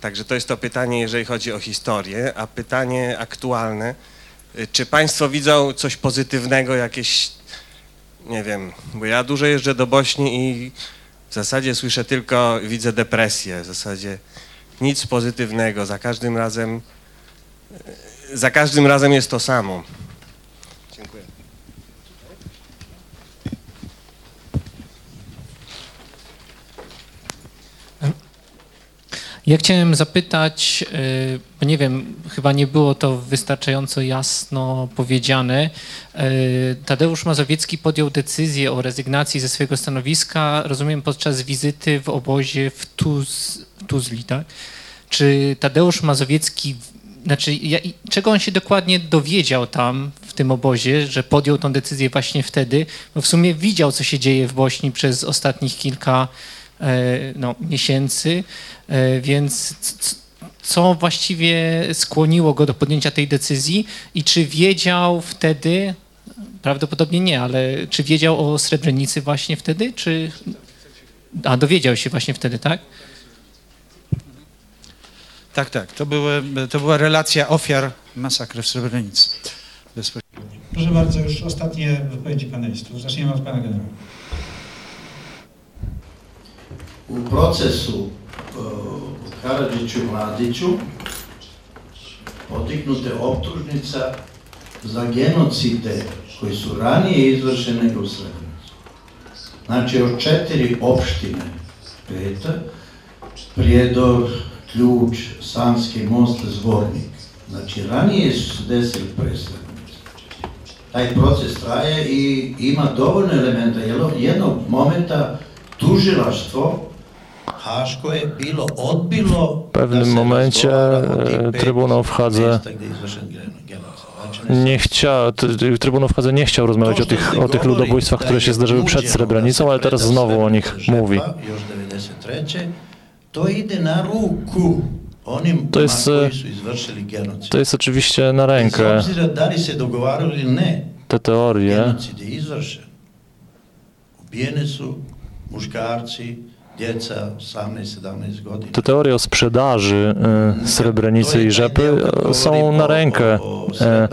Także to jest to pytanie, jeżeli chodzi o historię, a pytanie aktualne, y, czy Państwo widzą coś pozytywnego, jakieś, nie wiem, bo ja dużo jeżdżę do Bośni i w zasadzie słyszę tylko, widzę depresję, w zasadzie nic pozytywnego, za każdym razem, y, za każdym razem jest to samo. Dziękuję. Ja chciałem zapytać, y, bo nie wiem, chyba nie było to wystarczająco jasno powiedziane. Y, Tadeusz Mazowiecki podjął decyzję o rezygnacji ze swojego stanowiska, rozumiem, podczas wizyty w obozie w, Tuz, w Tuzli, tak? Czy Tadeusz Mazowiecki, znaczy czego on się dokładnie dowiedział tam w tym obozie, że podjął tą decyzję właśnie wtedy? Bo w sumie widział, co się dzieje w Bośni przez ostatnich kilka e, no, miesięcy, e, więc co właściwie skłoniło go do podjęcia tej decyzji i czy wiedział wtedy, prawdopodobnie nie, ale czy wiedział o Srebrenicy właśnie wtedy, czy... A, dowiedział się właśnie wtedy, tak? Tak, tak. To, były, to była relacja ofiar masakry w Srebrenicy. Bezpośrednio. Proszę bardzo, już ostatnie wypowiedzi panelistów. Zaczniemy od pana generała. U procesu uh, Karadžiću i Mladiću podignuta je optužnica za genocide koji su ranije izvršene u Srebrenicu. Znači od četiri opštine peta, Prijedor, Ključ, Sanski most, Zvornik. Znači ranije su se desili pre Srebrenice. Taj proces traje i ima dovoljno elementa. Jedno- Jednog momenta tužilaštvo W pewnym momencie e, Trybunał w Hadze nie chciał, Trybunał w Hadze nie chciał rozmawiać o tych, o tych ludobójstwach, które się zdarzyły przed Srebrenicą, ale teraz znowu o nich mówi. još 93. To jest, e. To jest oczywiście na rękę te teorie. Ubijeni djeca 18-17 godina. Te teorie o sprzedaży e, Srebrenicy i Rzepy e, są na rękę e,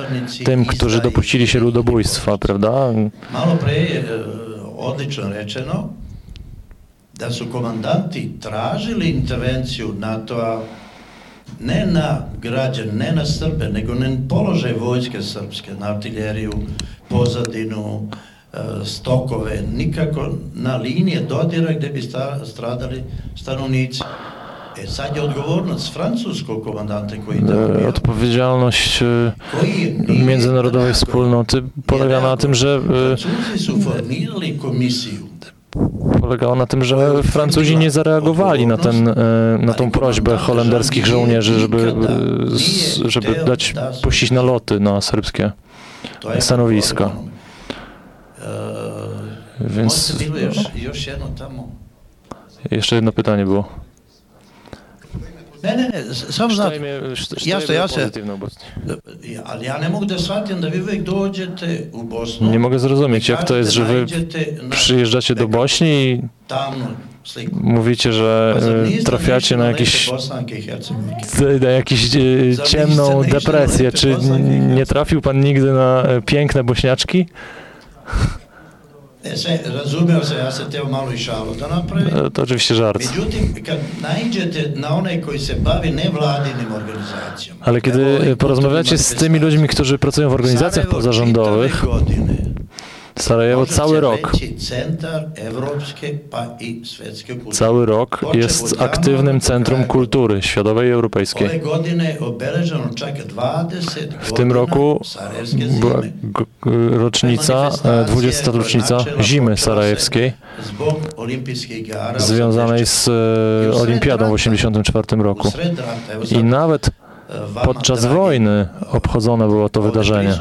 tym, którzy dopuścili się ludobójstwa, prawda? Malo pre je e, odlično rečeno da su komandanti tražili intervenciju NATO-a ne na građane, ne na Srbe, nego na položaj vojske srpske, na artiljeriju, pozadinu, stokove, nikako na linije dodira gdje bi stradali stanovnici. E sad je odgovornost francuskog komandanta koji E, Odpowiedzialność e, międzynarodowej wspólnoty polega na tym, że e, polegało na tym, że Francuzi nie zareagowali na, ten, e, na tą prośbę holenderskich żołnierzy, żeby, e, żeby dać puścić naloty na serbskie stanowiska. Więc... Još jedno tamo. jeszcze jedno pytanie było. Ne, ne, ne, samo znate, ja što ja se, ali ja ne mogu da shvatim da vi uvek dođete u Bosnu, Nie mogę zrozumieć, jak to jest, że wy przyjeżdżacie do Bośni i sliku. mówicie, że e, trafiacie na Hercegovike? na jakąś e, ciemną depresję. Czy nie trafił pan nigdy na e, piękne bośniaczki? E, sam, ja teo malo i šalu da napravim. E, To oczywiście żart. Međutim, kad na onaj koji se nevladinim Ale kiedy porozmawiacie z tymi ludźmi, którzy pracują w organizacjach pozarządowych, Sarajewo cały rok, cały rok jest aktywnym centrum kultury światowej i europejskiej. Ove godine obeleženo čak 20 W tym roku była rocznica, e, 20. rocznica zimy sarajewskiej, związanej z e, olimpiadą w 1984 roku. I nawet vama, podczas wojny obchodzone było to wydarzenie.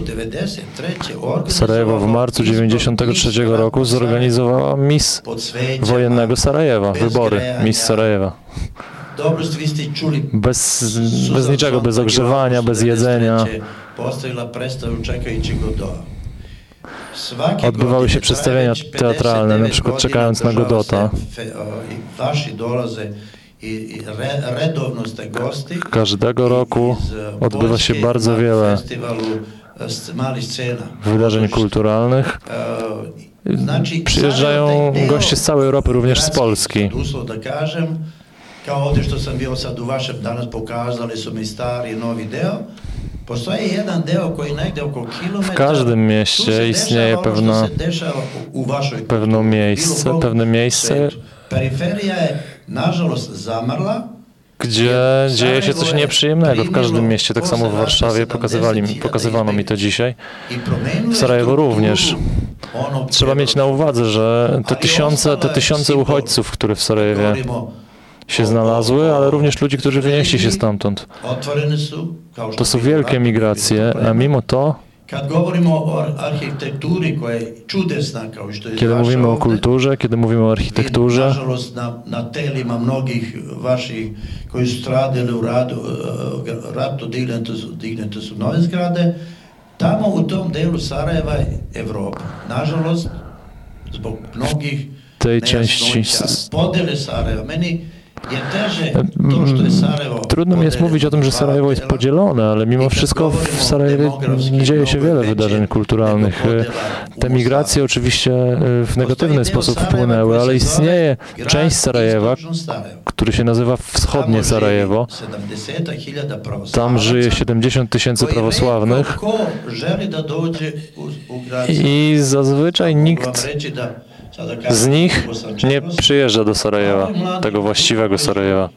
93. Sarajewo w marcu 1993 roku zorganizowała svećama. wojennego Sarajewa, wybory Miss Sarajewa. Bez, bez niczego, bez ogrzewania, bez jedzenia. Odbywały się przedstawienia teatralne, na 59 przykład czekając na Godota. Każdego roku odbywa się bardzo wiele e, wydarzeń kulturalnych. E, Znači, Przyjeżdżają goście z całej Europy, również z Polski. Uslov da kažem, kao ovdje što sam bio sad u vašem, danas pokazali su mi stari i novi deo, postoji jedan deo koji negde oko W każdym mieście istnieje pewna, pewne miejsce, pewne miejsce, zamrla. Gdzie dzieje się coś nieprzyjemnego w każdym mieście. Tak samo w Warszawie pokazywali, pokazywano mi to dzisiaj. W je Sarajewo również. Trzeba mieć na uwadze, że te tysiące, te tysiące uchodźców, które w Sarajewie się znalazły, ale również ludzi, którzy wynieśli się stamtąd. To są wielkie migracje, a mimo to, Kad govorimo o arhitekturi koja je čudesna kao što je kiedy mówimy o kulturze, kiedy mówimy o architekturze, nažalost na, na telima mnogih vaših koji su stradili u radu, e, ratu dignete su, dignete su nove zgrade, tamo u tom delu Sarajeva je Evropa. Nažalost, zbog mnogih tej części podele Sarajeva. Meni Sarajevo Trudno mi jest mówić o tym, że Sarajewo jest podzielone, ale mimo wszystko w Sarajewie dzieje się wiele wydarzeń kulturalnych. Te migracje oczywiście e, w negatywny sposób wpłynęły, ale istnieje część Sarajewa, który się nazywa Wschodnie Sarajewo. 70.000 pravoslavaca Tam żyje 70 tysięcy prawosławnych. i zazwyczaj nikt z nich nie przyjeżdża do Sarajewa, tego właściwego Sarajewa.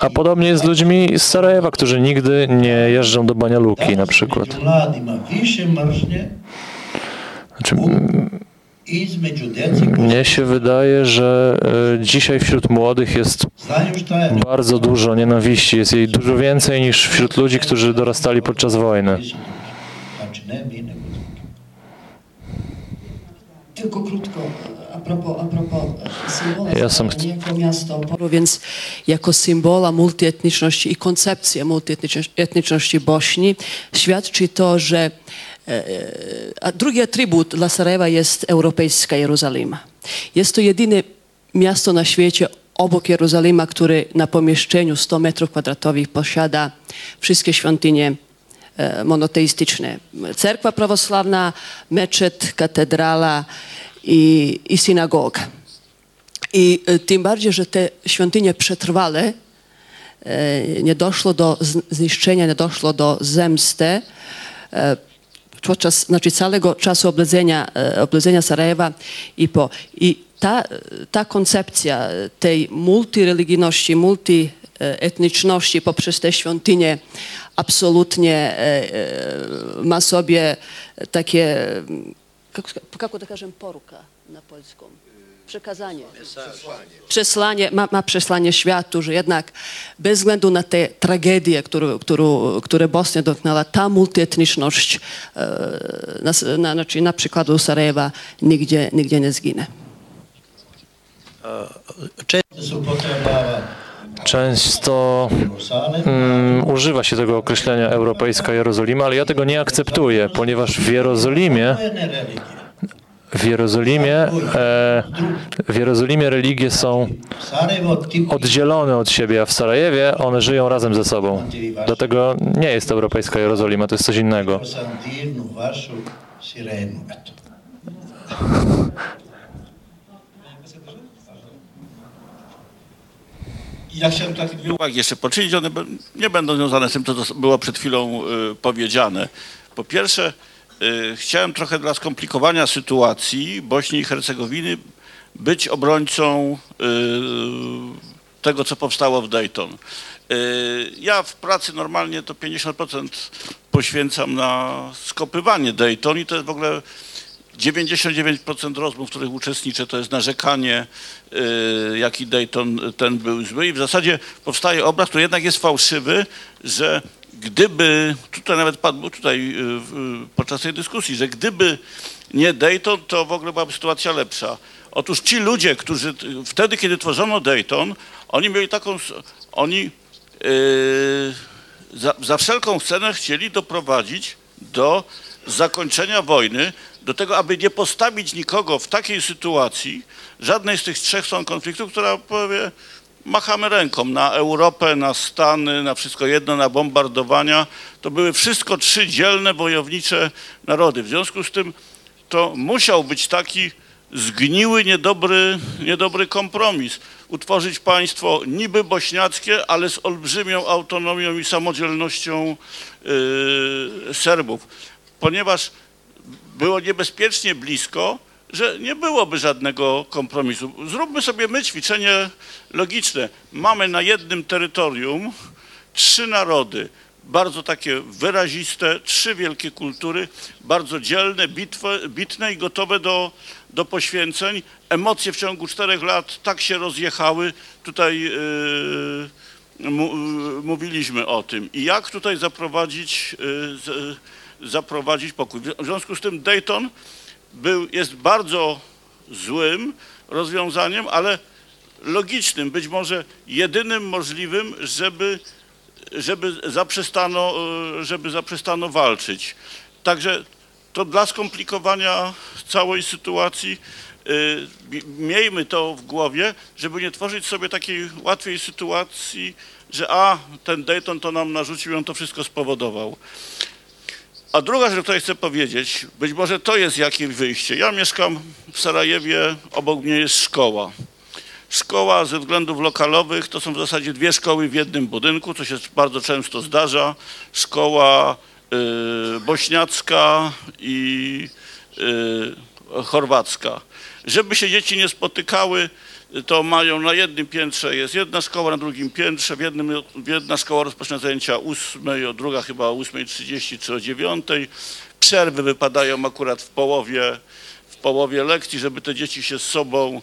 A podobnie jest z ludźmi z Sarajewa, którzy nigdy nie jeżdżą do Banja Luki na przykład. Znaczy, mnie się wydaje, że e, dzisiaj wśród młodych jest bardzo dużo nienawiści. Jest jej dużo więcej niż wśród ludzi, którzy dorastali podczas wojny. Znači ne mi, nego Tylko krótko, a propos, a propos symbola, Ja sam jako miasto oporu, więc jako symbola multietniczności i koncepcja multietniczności Bośni świadczy to, że e, a drugi atrybut dla Sarajewa jest europejska Jerozolima. Jest to jedyne miasto na świecie obok Jerozolima, który na pomieszczeniu 100 metrów kwadratowych posiada wszystkie świątynie e, monoteistyczne. Cerkwa prawosławna, meczet, katedrala i, i synagoga. I e, tym bardziej, że te świątynie przetrwale e, nie doszło do zniszczenia, nie doszło do zemsty. e, Podczas znaczy całego czasu obledzenia, e, obledzenia Sarajewa i po. I ta, ta koncepcja tej multireligijności, multietniczności poprzez te świątynie absolutnie e, e, ma sobie takie, jak, jak to kažem, poruka na polskim? Przekazanie. Przesłanie, ma, ma przesłanie światu, że jednak bez względu na te tragedie, którą, którą, które Bosnia dotknęła, ta multietniczność e, na, na, znaczy na przykładu Sarajewa nigdzie, nigdzie nie zginie. se upotrebljava Często mm, używa się tego określenia Europejska Jerozolima, ale ja tego nie akceptuję, ponieważ w Jerozolimie w Jerozolimie, e, w Jerozolimie religie są oddzielone od siebie, a w Sarajewie one żyją razem ze sobą. Dlatego nie jest Europejska Jerozolima, to jest coś innego. Ja chciałem takie dwie uwagi jeszcze poczynić, one nie będą związane z tym, co było przed chwilą y, powiedziane. Po pierwsze, y, chciałem trochę dla skomplikowania sytuacji Bośni i Hercegowiny być obrońcą y, tego, co powstało w Dayton. Ja w pracy normalnie to 50% poświęcam na skopywanie Dayton i to jest w ogóle 99% rozmów, w których uczestniczę, to jest narzekanie, y, jaki Dayton ten był zły i w zasadzie powstaje obraz, który jednak jest fałszywy, że gdyby, tutaj nawet padło tutaj y, podczas tej dyskusji, że gdyby nie Dayton, to w ogóle byłaby sytuacja lepsza. Otóż ci ludzie, którzy wtedy, kiedy tworzono Dayton, oni mieli taką, oni yy, za, za wszelką cenę chcieli doprowadzić do zakończenia wojny, do tego, aby nie postawić nikogo w takiej sytuacji, żadnej z tych trzech stron konfliktu, która powie, machamy ręką na Europę, na Stany, na wszystko jedno, na bombardowania. To były wszystko trzy dzielne, wojownicze narody. W związku z tym to musiał być taki zgniły, niedobry, niedobry kompromis. Utworzyć państwo niby bośniackie, ale z olbrzymią autonomią i samodzielnością yy, Serbów. Ponieważ było niebezpiecznie blisko, że nie byłoby żadnego kompromisu. Zróbmy sobie my ćwiczenie logiczne. Mamy na jednym terytorium trzy narody, bardzo takie wyraziste, trzy wielkie kultury, bardzo dzielne, bitwe, bitne i gotowe do, do poświęceń. Emocje w ciągu czterech lat tak się rozjechały. Tutaj yy, mówiliśmy o tym. I jak tutaj zaprowadzić, yy, zaprowadzić pokój. W związku z tym Dayton był, jest bardzo złym rozwiązaniem, ale logicznym, być może jedynym możliwym, żeby, żeby, zaprzestano, żeby zaprzestano walczyć. Także to dla skomplikowania całej sytuacji y, miejmy to w głowie, żeby nie tworzyć sobie takiej łatwej sytuacji, że a, ten Dayton to nam narzucił, on to wszystko spowodował. A druga rzecz, o której chcę powiedzieć, być może to jest jakieś wyjście. Ja mieszkam w Sarajewie, obok mnie jest szkoła. Szkoła ze względów lokalowych to są w zasadzie dwie szkoły w jednym budynku, co się bardzo często zdarza. Szkoła y, bośniacka i y, chorwacka. Żeby się dzieci nie spotykały, to mają na jednym piętrze jest jedna szkoła, na drugim piętrze, w jednym, jedna szkoła rozpoczyna zajęcia o 8, druga chyba o 8.30 czy o 9. Przerwy wypadają akurat w połowie, w połowie lekcji, żeby te dzieci się z sobą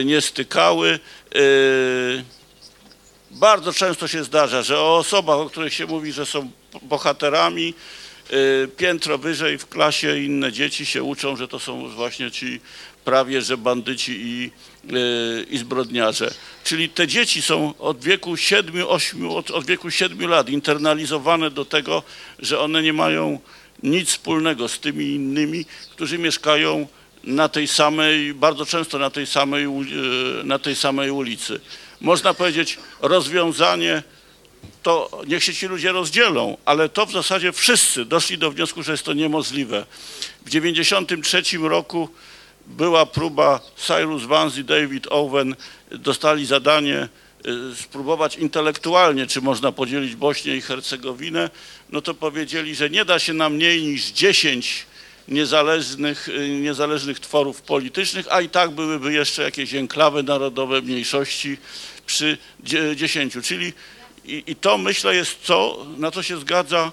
y, nie stykały. Y, bardzo często się zdarza, że o osobach, o których się mówi, że są bohaterami, y, piętro wyżej w klasie inne dzieci się uczą, że to są właśnie ci prawie że bandyci i, i zbrodniarze. Czyli te dzieci są od wieku 7, 8, od, od wieku 7 lat internalizowane do tego, że one nie mają nic wspólnego z tymi innymi, którzy mieszkają na tej samej, bardzo często na tej samej, e, na tej samej ulicy. Można powiedzieć, rozwiązanie to niech się ci ludzie rozdzielą, ale to w zasadzie wszyscy doszli do wniosku, że jest to niemożliwe. W 1993 roku była próba, Cyrus Vance i David Owen dostali zadanie y, spróbować intelektualnie, czy można podzielić Bośnię i Hercegowinę, no to powiedzieli, że nie da się na mniej niż 10 niezależnych, y, niezależnych tworów politycznych, a i tak byłyby jeszcze jakieś enklawy narodowe, mniejszości przy 10. Czyli i, i to myślę jest co, na co się zgadza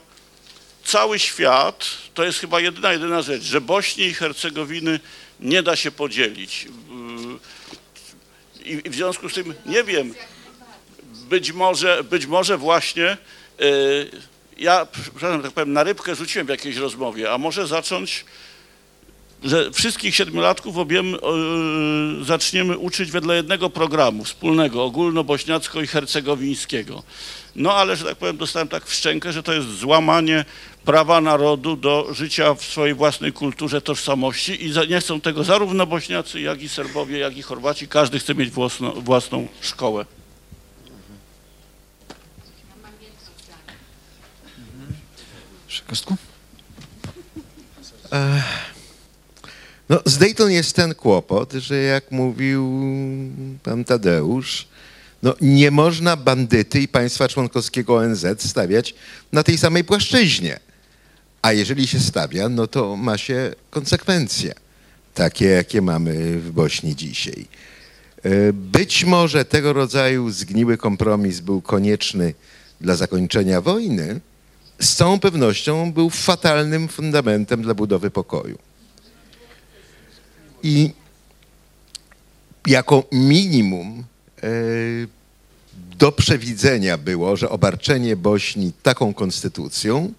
cały świat, to jest chyba jedyna, jedyna rzecz, że Bośni i Hercegowiny nie da się podzielić. I w związku z tym, nie wiem, być może, być może właśnie e, ja, przepraszam, tak powiem, na rybkę rzuciłem w jakiejś rozmowie, a może zacząć, że wszystkich siedmiolatków obiem, zaczniemy uczyć wedle jednego programu wspólnego, ogólnobośniacko i hercegowińskiego. No ale, że tak powiem, dostałem tak w szczękę, że to jest złamanie prawa narodu do życia w swojej własnej kulturze, tożsamości i nie chcą tego zarówno Bośniacy, jak i Serbowie, jak i Chorwaci. Każdy chce mieć własną, własną szkołę. Kostku? No, z Dayton jest ten kłopot, że jak mówił pan Tadeusz, no, nie można bandyty i państwa członkowskiego ONZ stawiać na tej samej płaszczyźnie. A jeżeli się stawia, no to ma się konsekwencje, takie jakie mamy w Bośni dzisiaj. E, być może tego rodzaju zgniły kompromis był konieczny dla zakończenia wojny, z całą pewnością był fatalnym fundamentem dla budowy pokoju. I jako minimum e, do przewidzenia było, że obarczenie Bośni taką konstytucją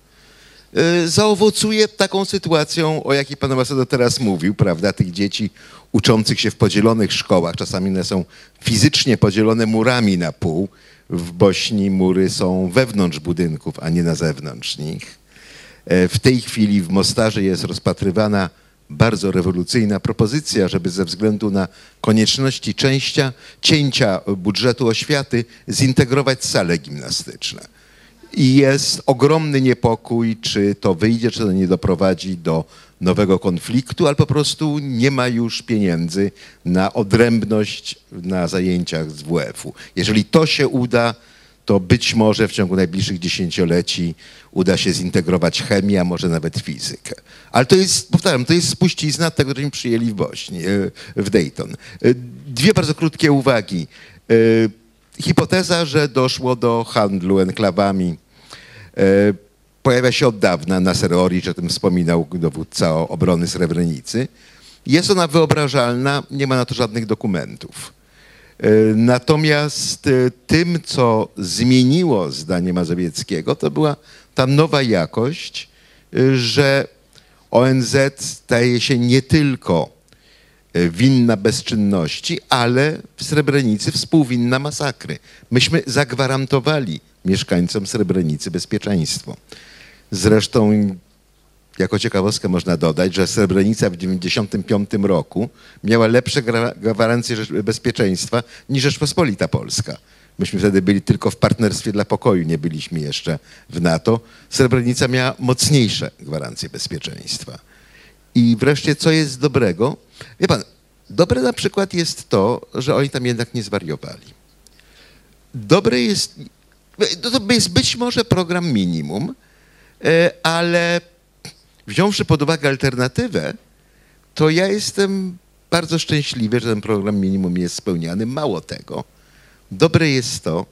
e, zaowocuje taką sytuacją, o jakiej pan ambasador teraz mówił, prawda, tych dzieci uczących się w podzielonych szkołach. Czasami one są fizycznie podzielone murami na pół. W Bośni mury są wewnątrz budynków, a nie na zewnątrz nich. E, w tej chwili w Mostarze jest rozpatrywana bardzo rewolucyjna propozycja, żeby ze względu na konieczności częścia, cięcia budżetu oświaty zintegrować sale gimnastyczne. I jest ogromny niepokój, czy to wyjdzie, czy to nie doprowadzi do nowego konfliktu, ale po prostu nie ma już pieniędzy na odrębność na zajęciach z WF-u. Jeżeli to się uda, to być może w ciągu najbliższych dziesięcioleci uda się zintegrować chemię, a może nawet fizykę. Ale to jest, powtarzam, to jest spuścizna tego, co przyjęli w Bośni, e, w Dayton. E, Dwie bardzo krótkie uwagi. E, Hipoteza, że doszło do handlu enklawami, pojawia się od dawna. Nasser Oricz o tym wspominał, dowódca obrony Srebrenicy. Jest ona wyobrażalna, nie ma na to żadnych dokumentów. E, Natomiast e, tym, co zmieniło zdanie Mazowieckiego, to była ta nowa jakość, e, że ONZ staje się nie tylko winna bezczynności, ale w Srebrenicy współwinna masakry. Myśmy zagwarantowali mieszkańcom Srebrenicy bezpieczeństwo. Zresztą jako ciekawostkę można dodać, że Srebrenica w 1995 roku miała lepsze gwarancje bezpieczeństwa niż Rzeczpospolita Polska. Myśmy wtedy byli tylko w partnerstwie dla pokoju, nie byliśmy jeszcze w NATO. Srebrenica miała mocniejsze gwarancje bezpieczeństwa. I wreszcie, co jest dobrego? Wie pan, dobre na przykład jest to, że oni tam jednak nie zwariowali. Dobre jest, to to jest być może program minimum, e, ale wziąwszy pod uwagę alternatywę, to ja jestem bardzo szczęśliwy, że ten program minimum jest spełniany. Mało tego, dobre jest to,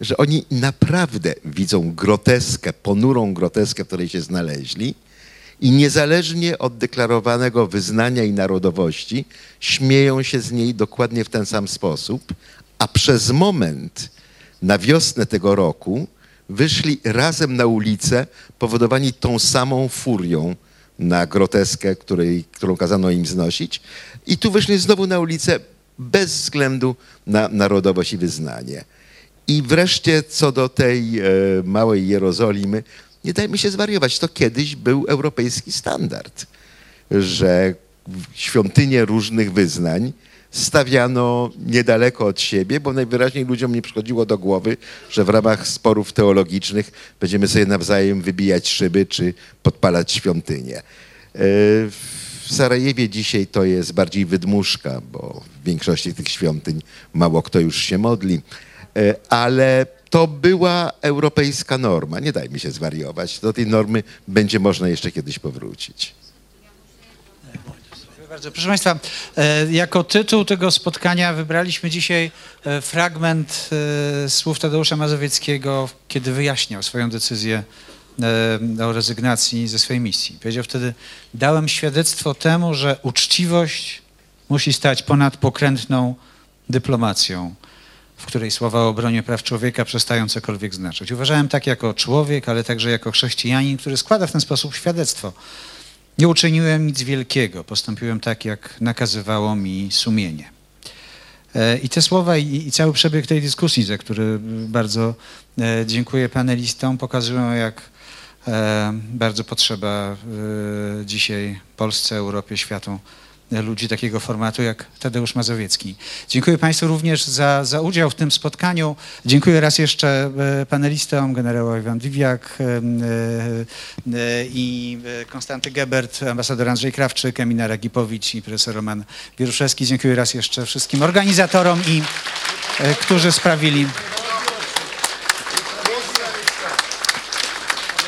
że oni naprawdę widzą groteskę, ponurą groteskę, w której się znaleźli i niezależnie od deklarowanego wyznania i narodowości, śmieją się z niej dokładnie w ten sam sposób, a przez moment na wiosnę tego roku wyszli razem na ulicę, powodowani tą samą furią na groteskę, której, którą kazano im znosić. I tu wyszli znowu na ulicę bez względu na narodowość i wyznanie. I wreszcie co do tej e, małej Jerozolimy, nie dajmy się zwariować, to kiedyś był europejski standard, że świątynie różnych wyznań stawiano niedaleko od siebie, bo najwyraźniej ludziom nie przychodziło do głowy, że w ramach sporów teologicznych będziemy sobie nawzajem wybijać szyby czy podpalać świątynie. E, W Sarajewie dzisiaj to jest bardziej wydmuszka, bo w większości tych świątyń mało kto już się modli, E, ale to była europejska norma. Nie dajmy się zwariować. Do tej normy będzie można jeszcze kiedyś powrócić. Dziękuję bardzo. Proszę Państwa, e, jako tytuł tego spotkania wybraliśmy dzisiaj e, fragment e, słów Tadeusza Mazowieckiego, kiedy wyjaśniał swoją decyzję o rezygnacji ze swojej misji. Powiedział wtedy, dałem świadectwo temu, że uczciwość musi stać ponad pokrętną dyplomacją, w której słowa o obronie praw człowieka przestają cokolwiek znaczyć. Uważałem tak jako człowiek, ale także jako chrześcijanin, który składa w ten sposób świadectwo. Nie uczyniłem nic wielkiego, postąpiłem tak, jak nakazywało mi sumienie. E, I te słowa i, cały przebieg tej dyskusji, za który bardzo e, dziękuję panelistom, pokazują, jak e, bardzo potrzeba dzisiaj Polsce, Europie, światu ludzi takiego formatu jak Tadeusz Mazowiecki. Dziękuję Państwu również za, za udział w tym spotkaniu. Dziękuję raz jeszcze e, panelistom, generałowi Iwan Diwiak e, e, i Konstanty Gebert, ambasador Andrzej Krawczyk, Emina Ragipowicz i profesor Roman Wieruszewski. Dziękuję raz jeszcze wszystkim organizatorom i którzy sprawili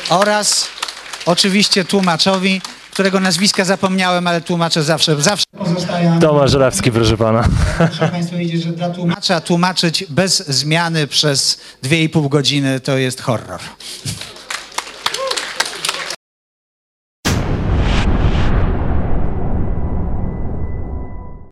oraz oczywiście tłumaczowi, którego nazwiska zapomniałem, ale tłumaczę zawsze, zawsze pozostają. Tomasz Rawski, proszę pana. Muszę Państwu wiedzieć, że dla tłumacza tłumaczyć bez zmiany przez 2,5 godziny to jest horror.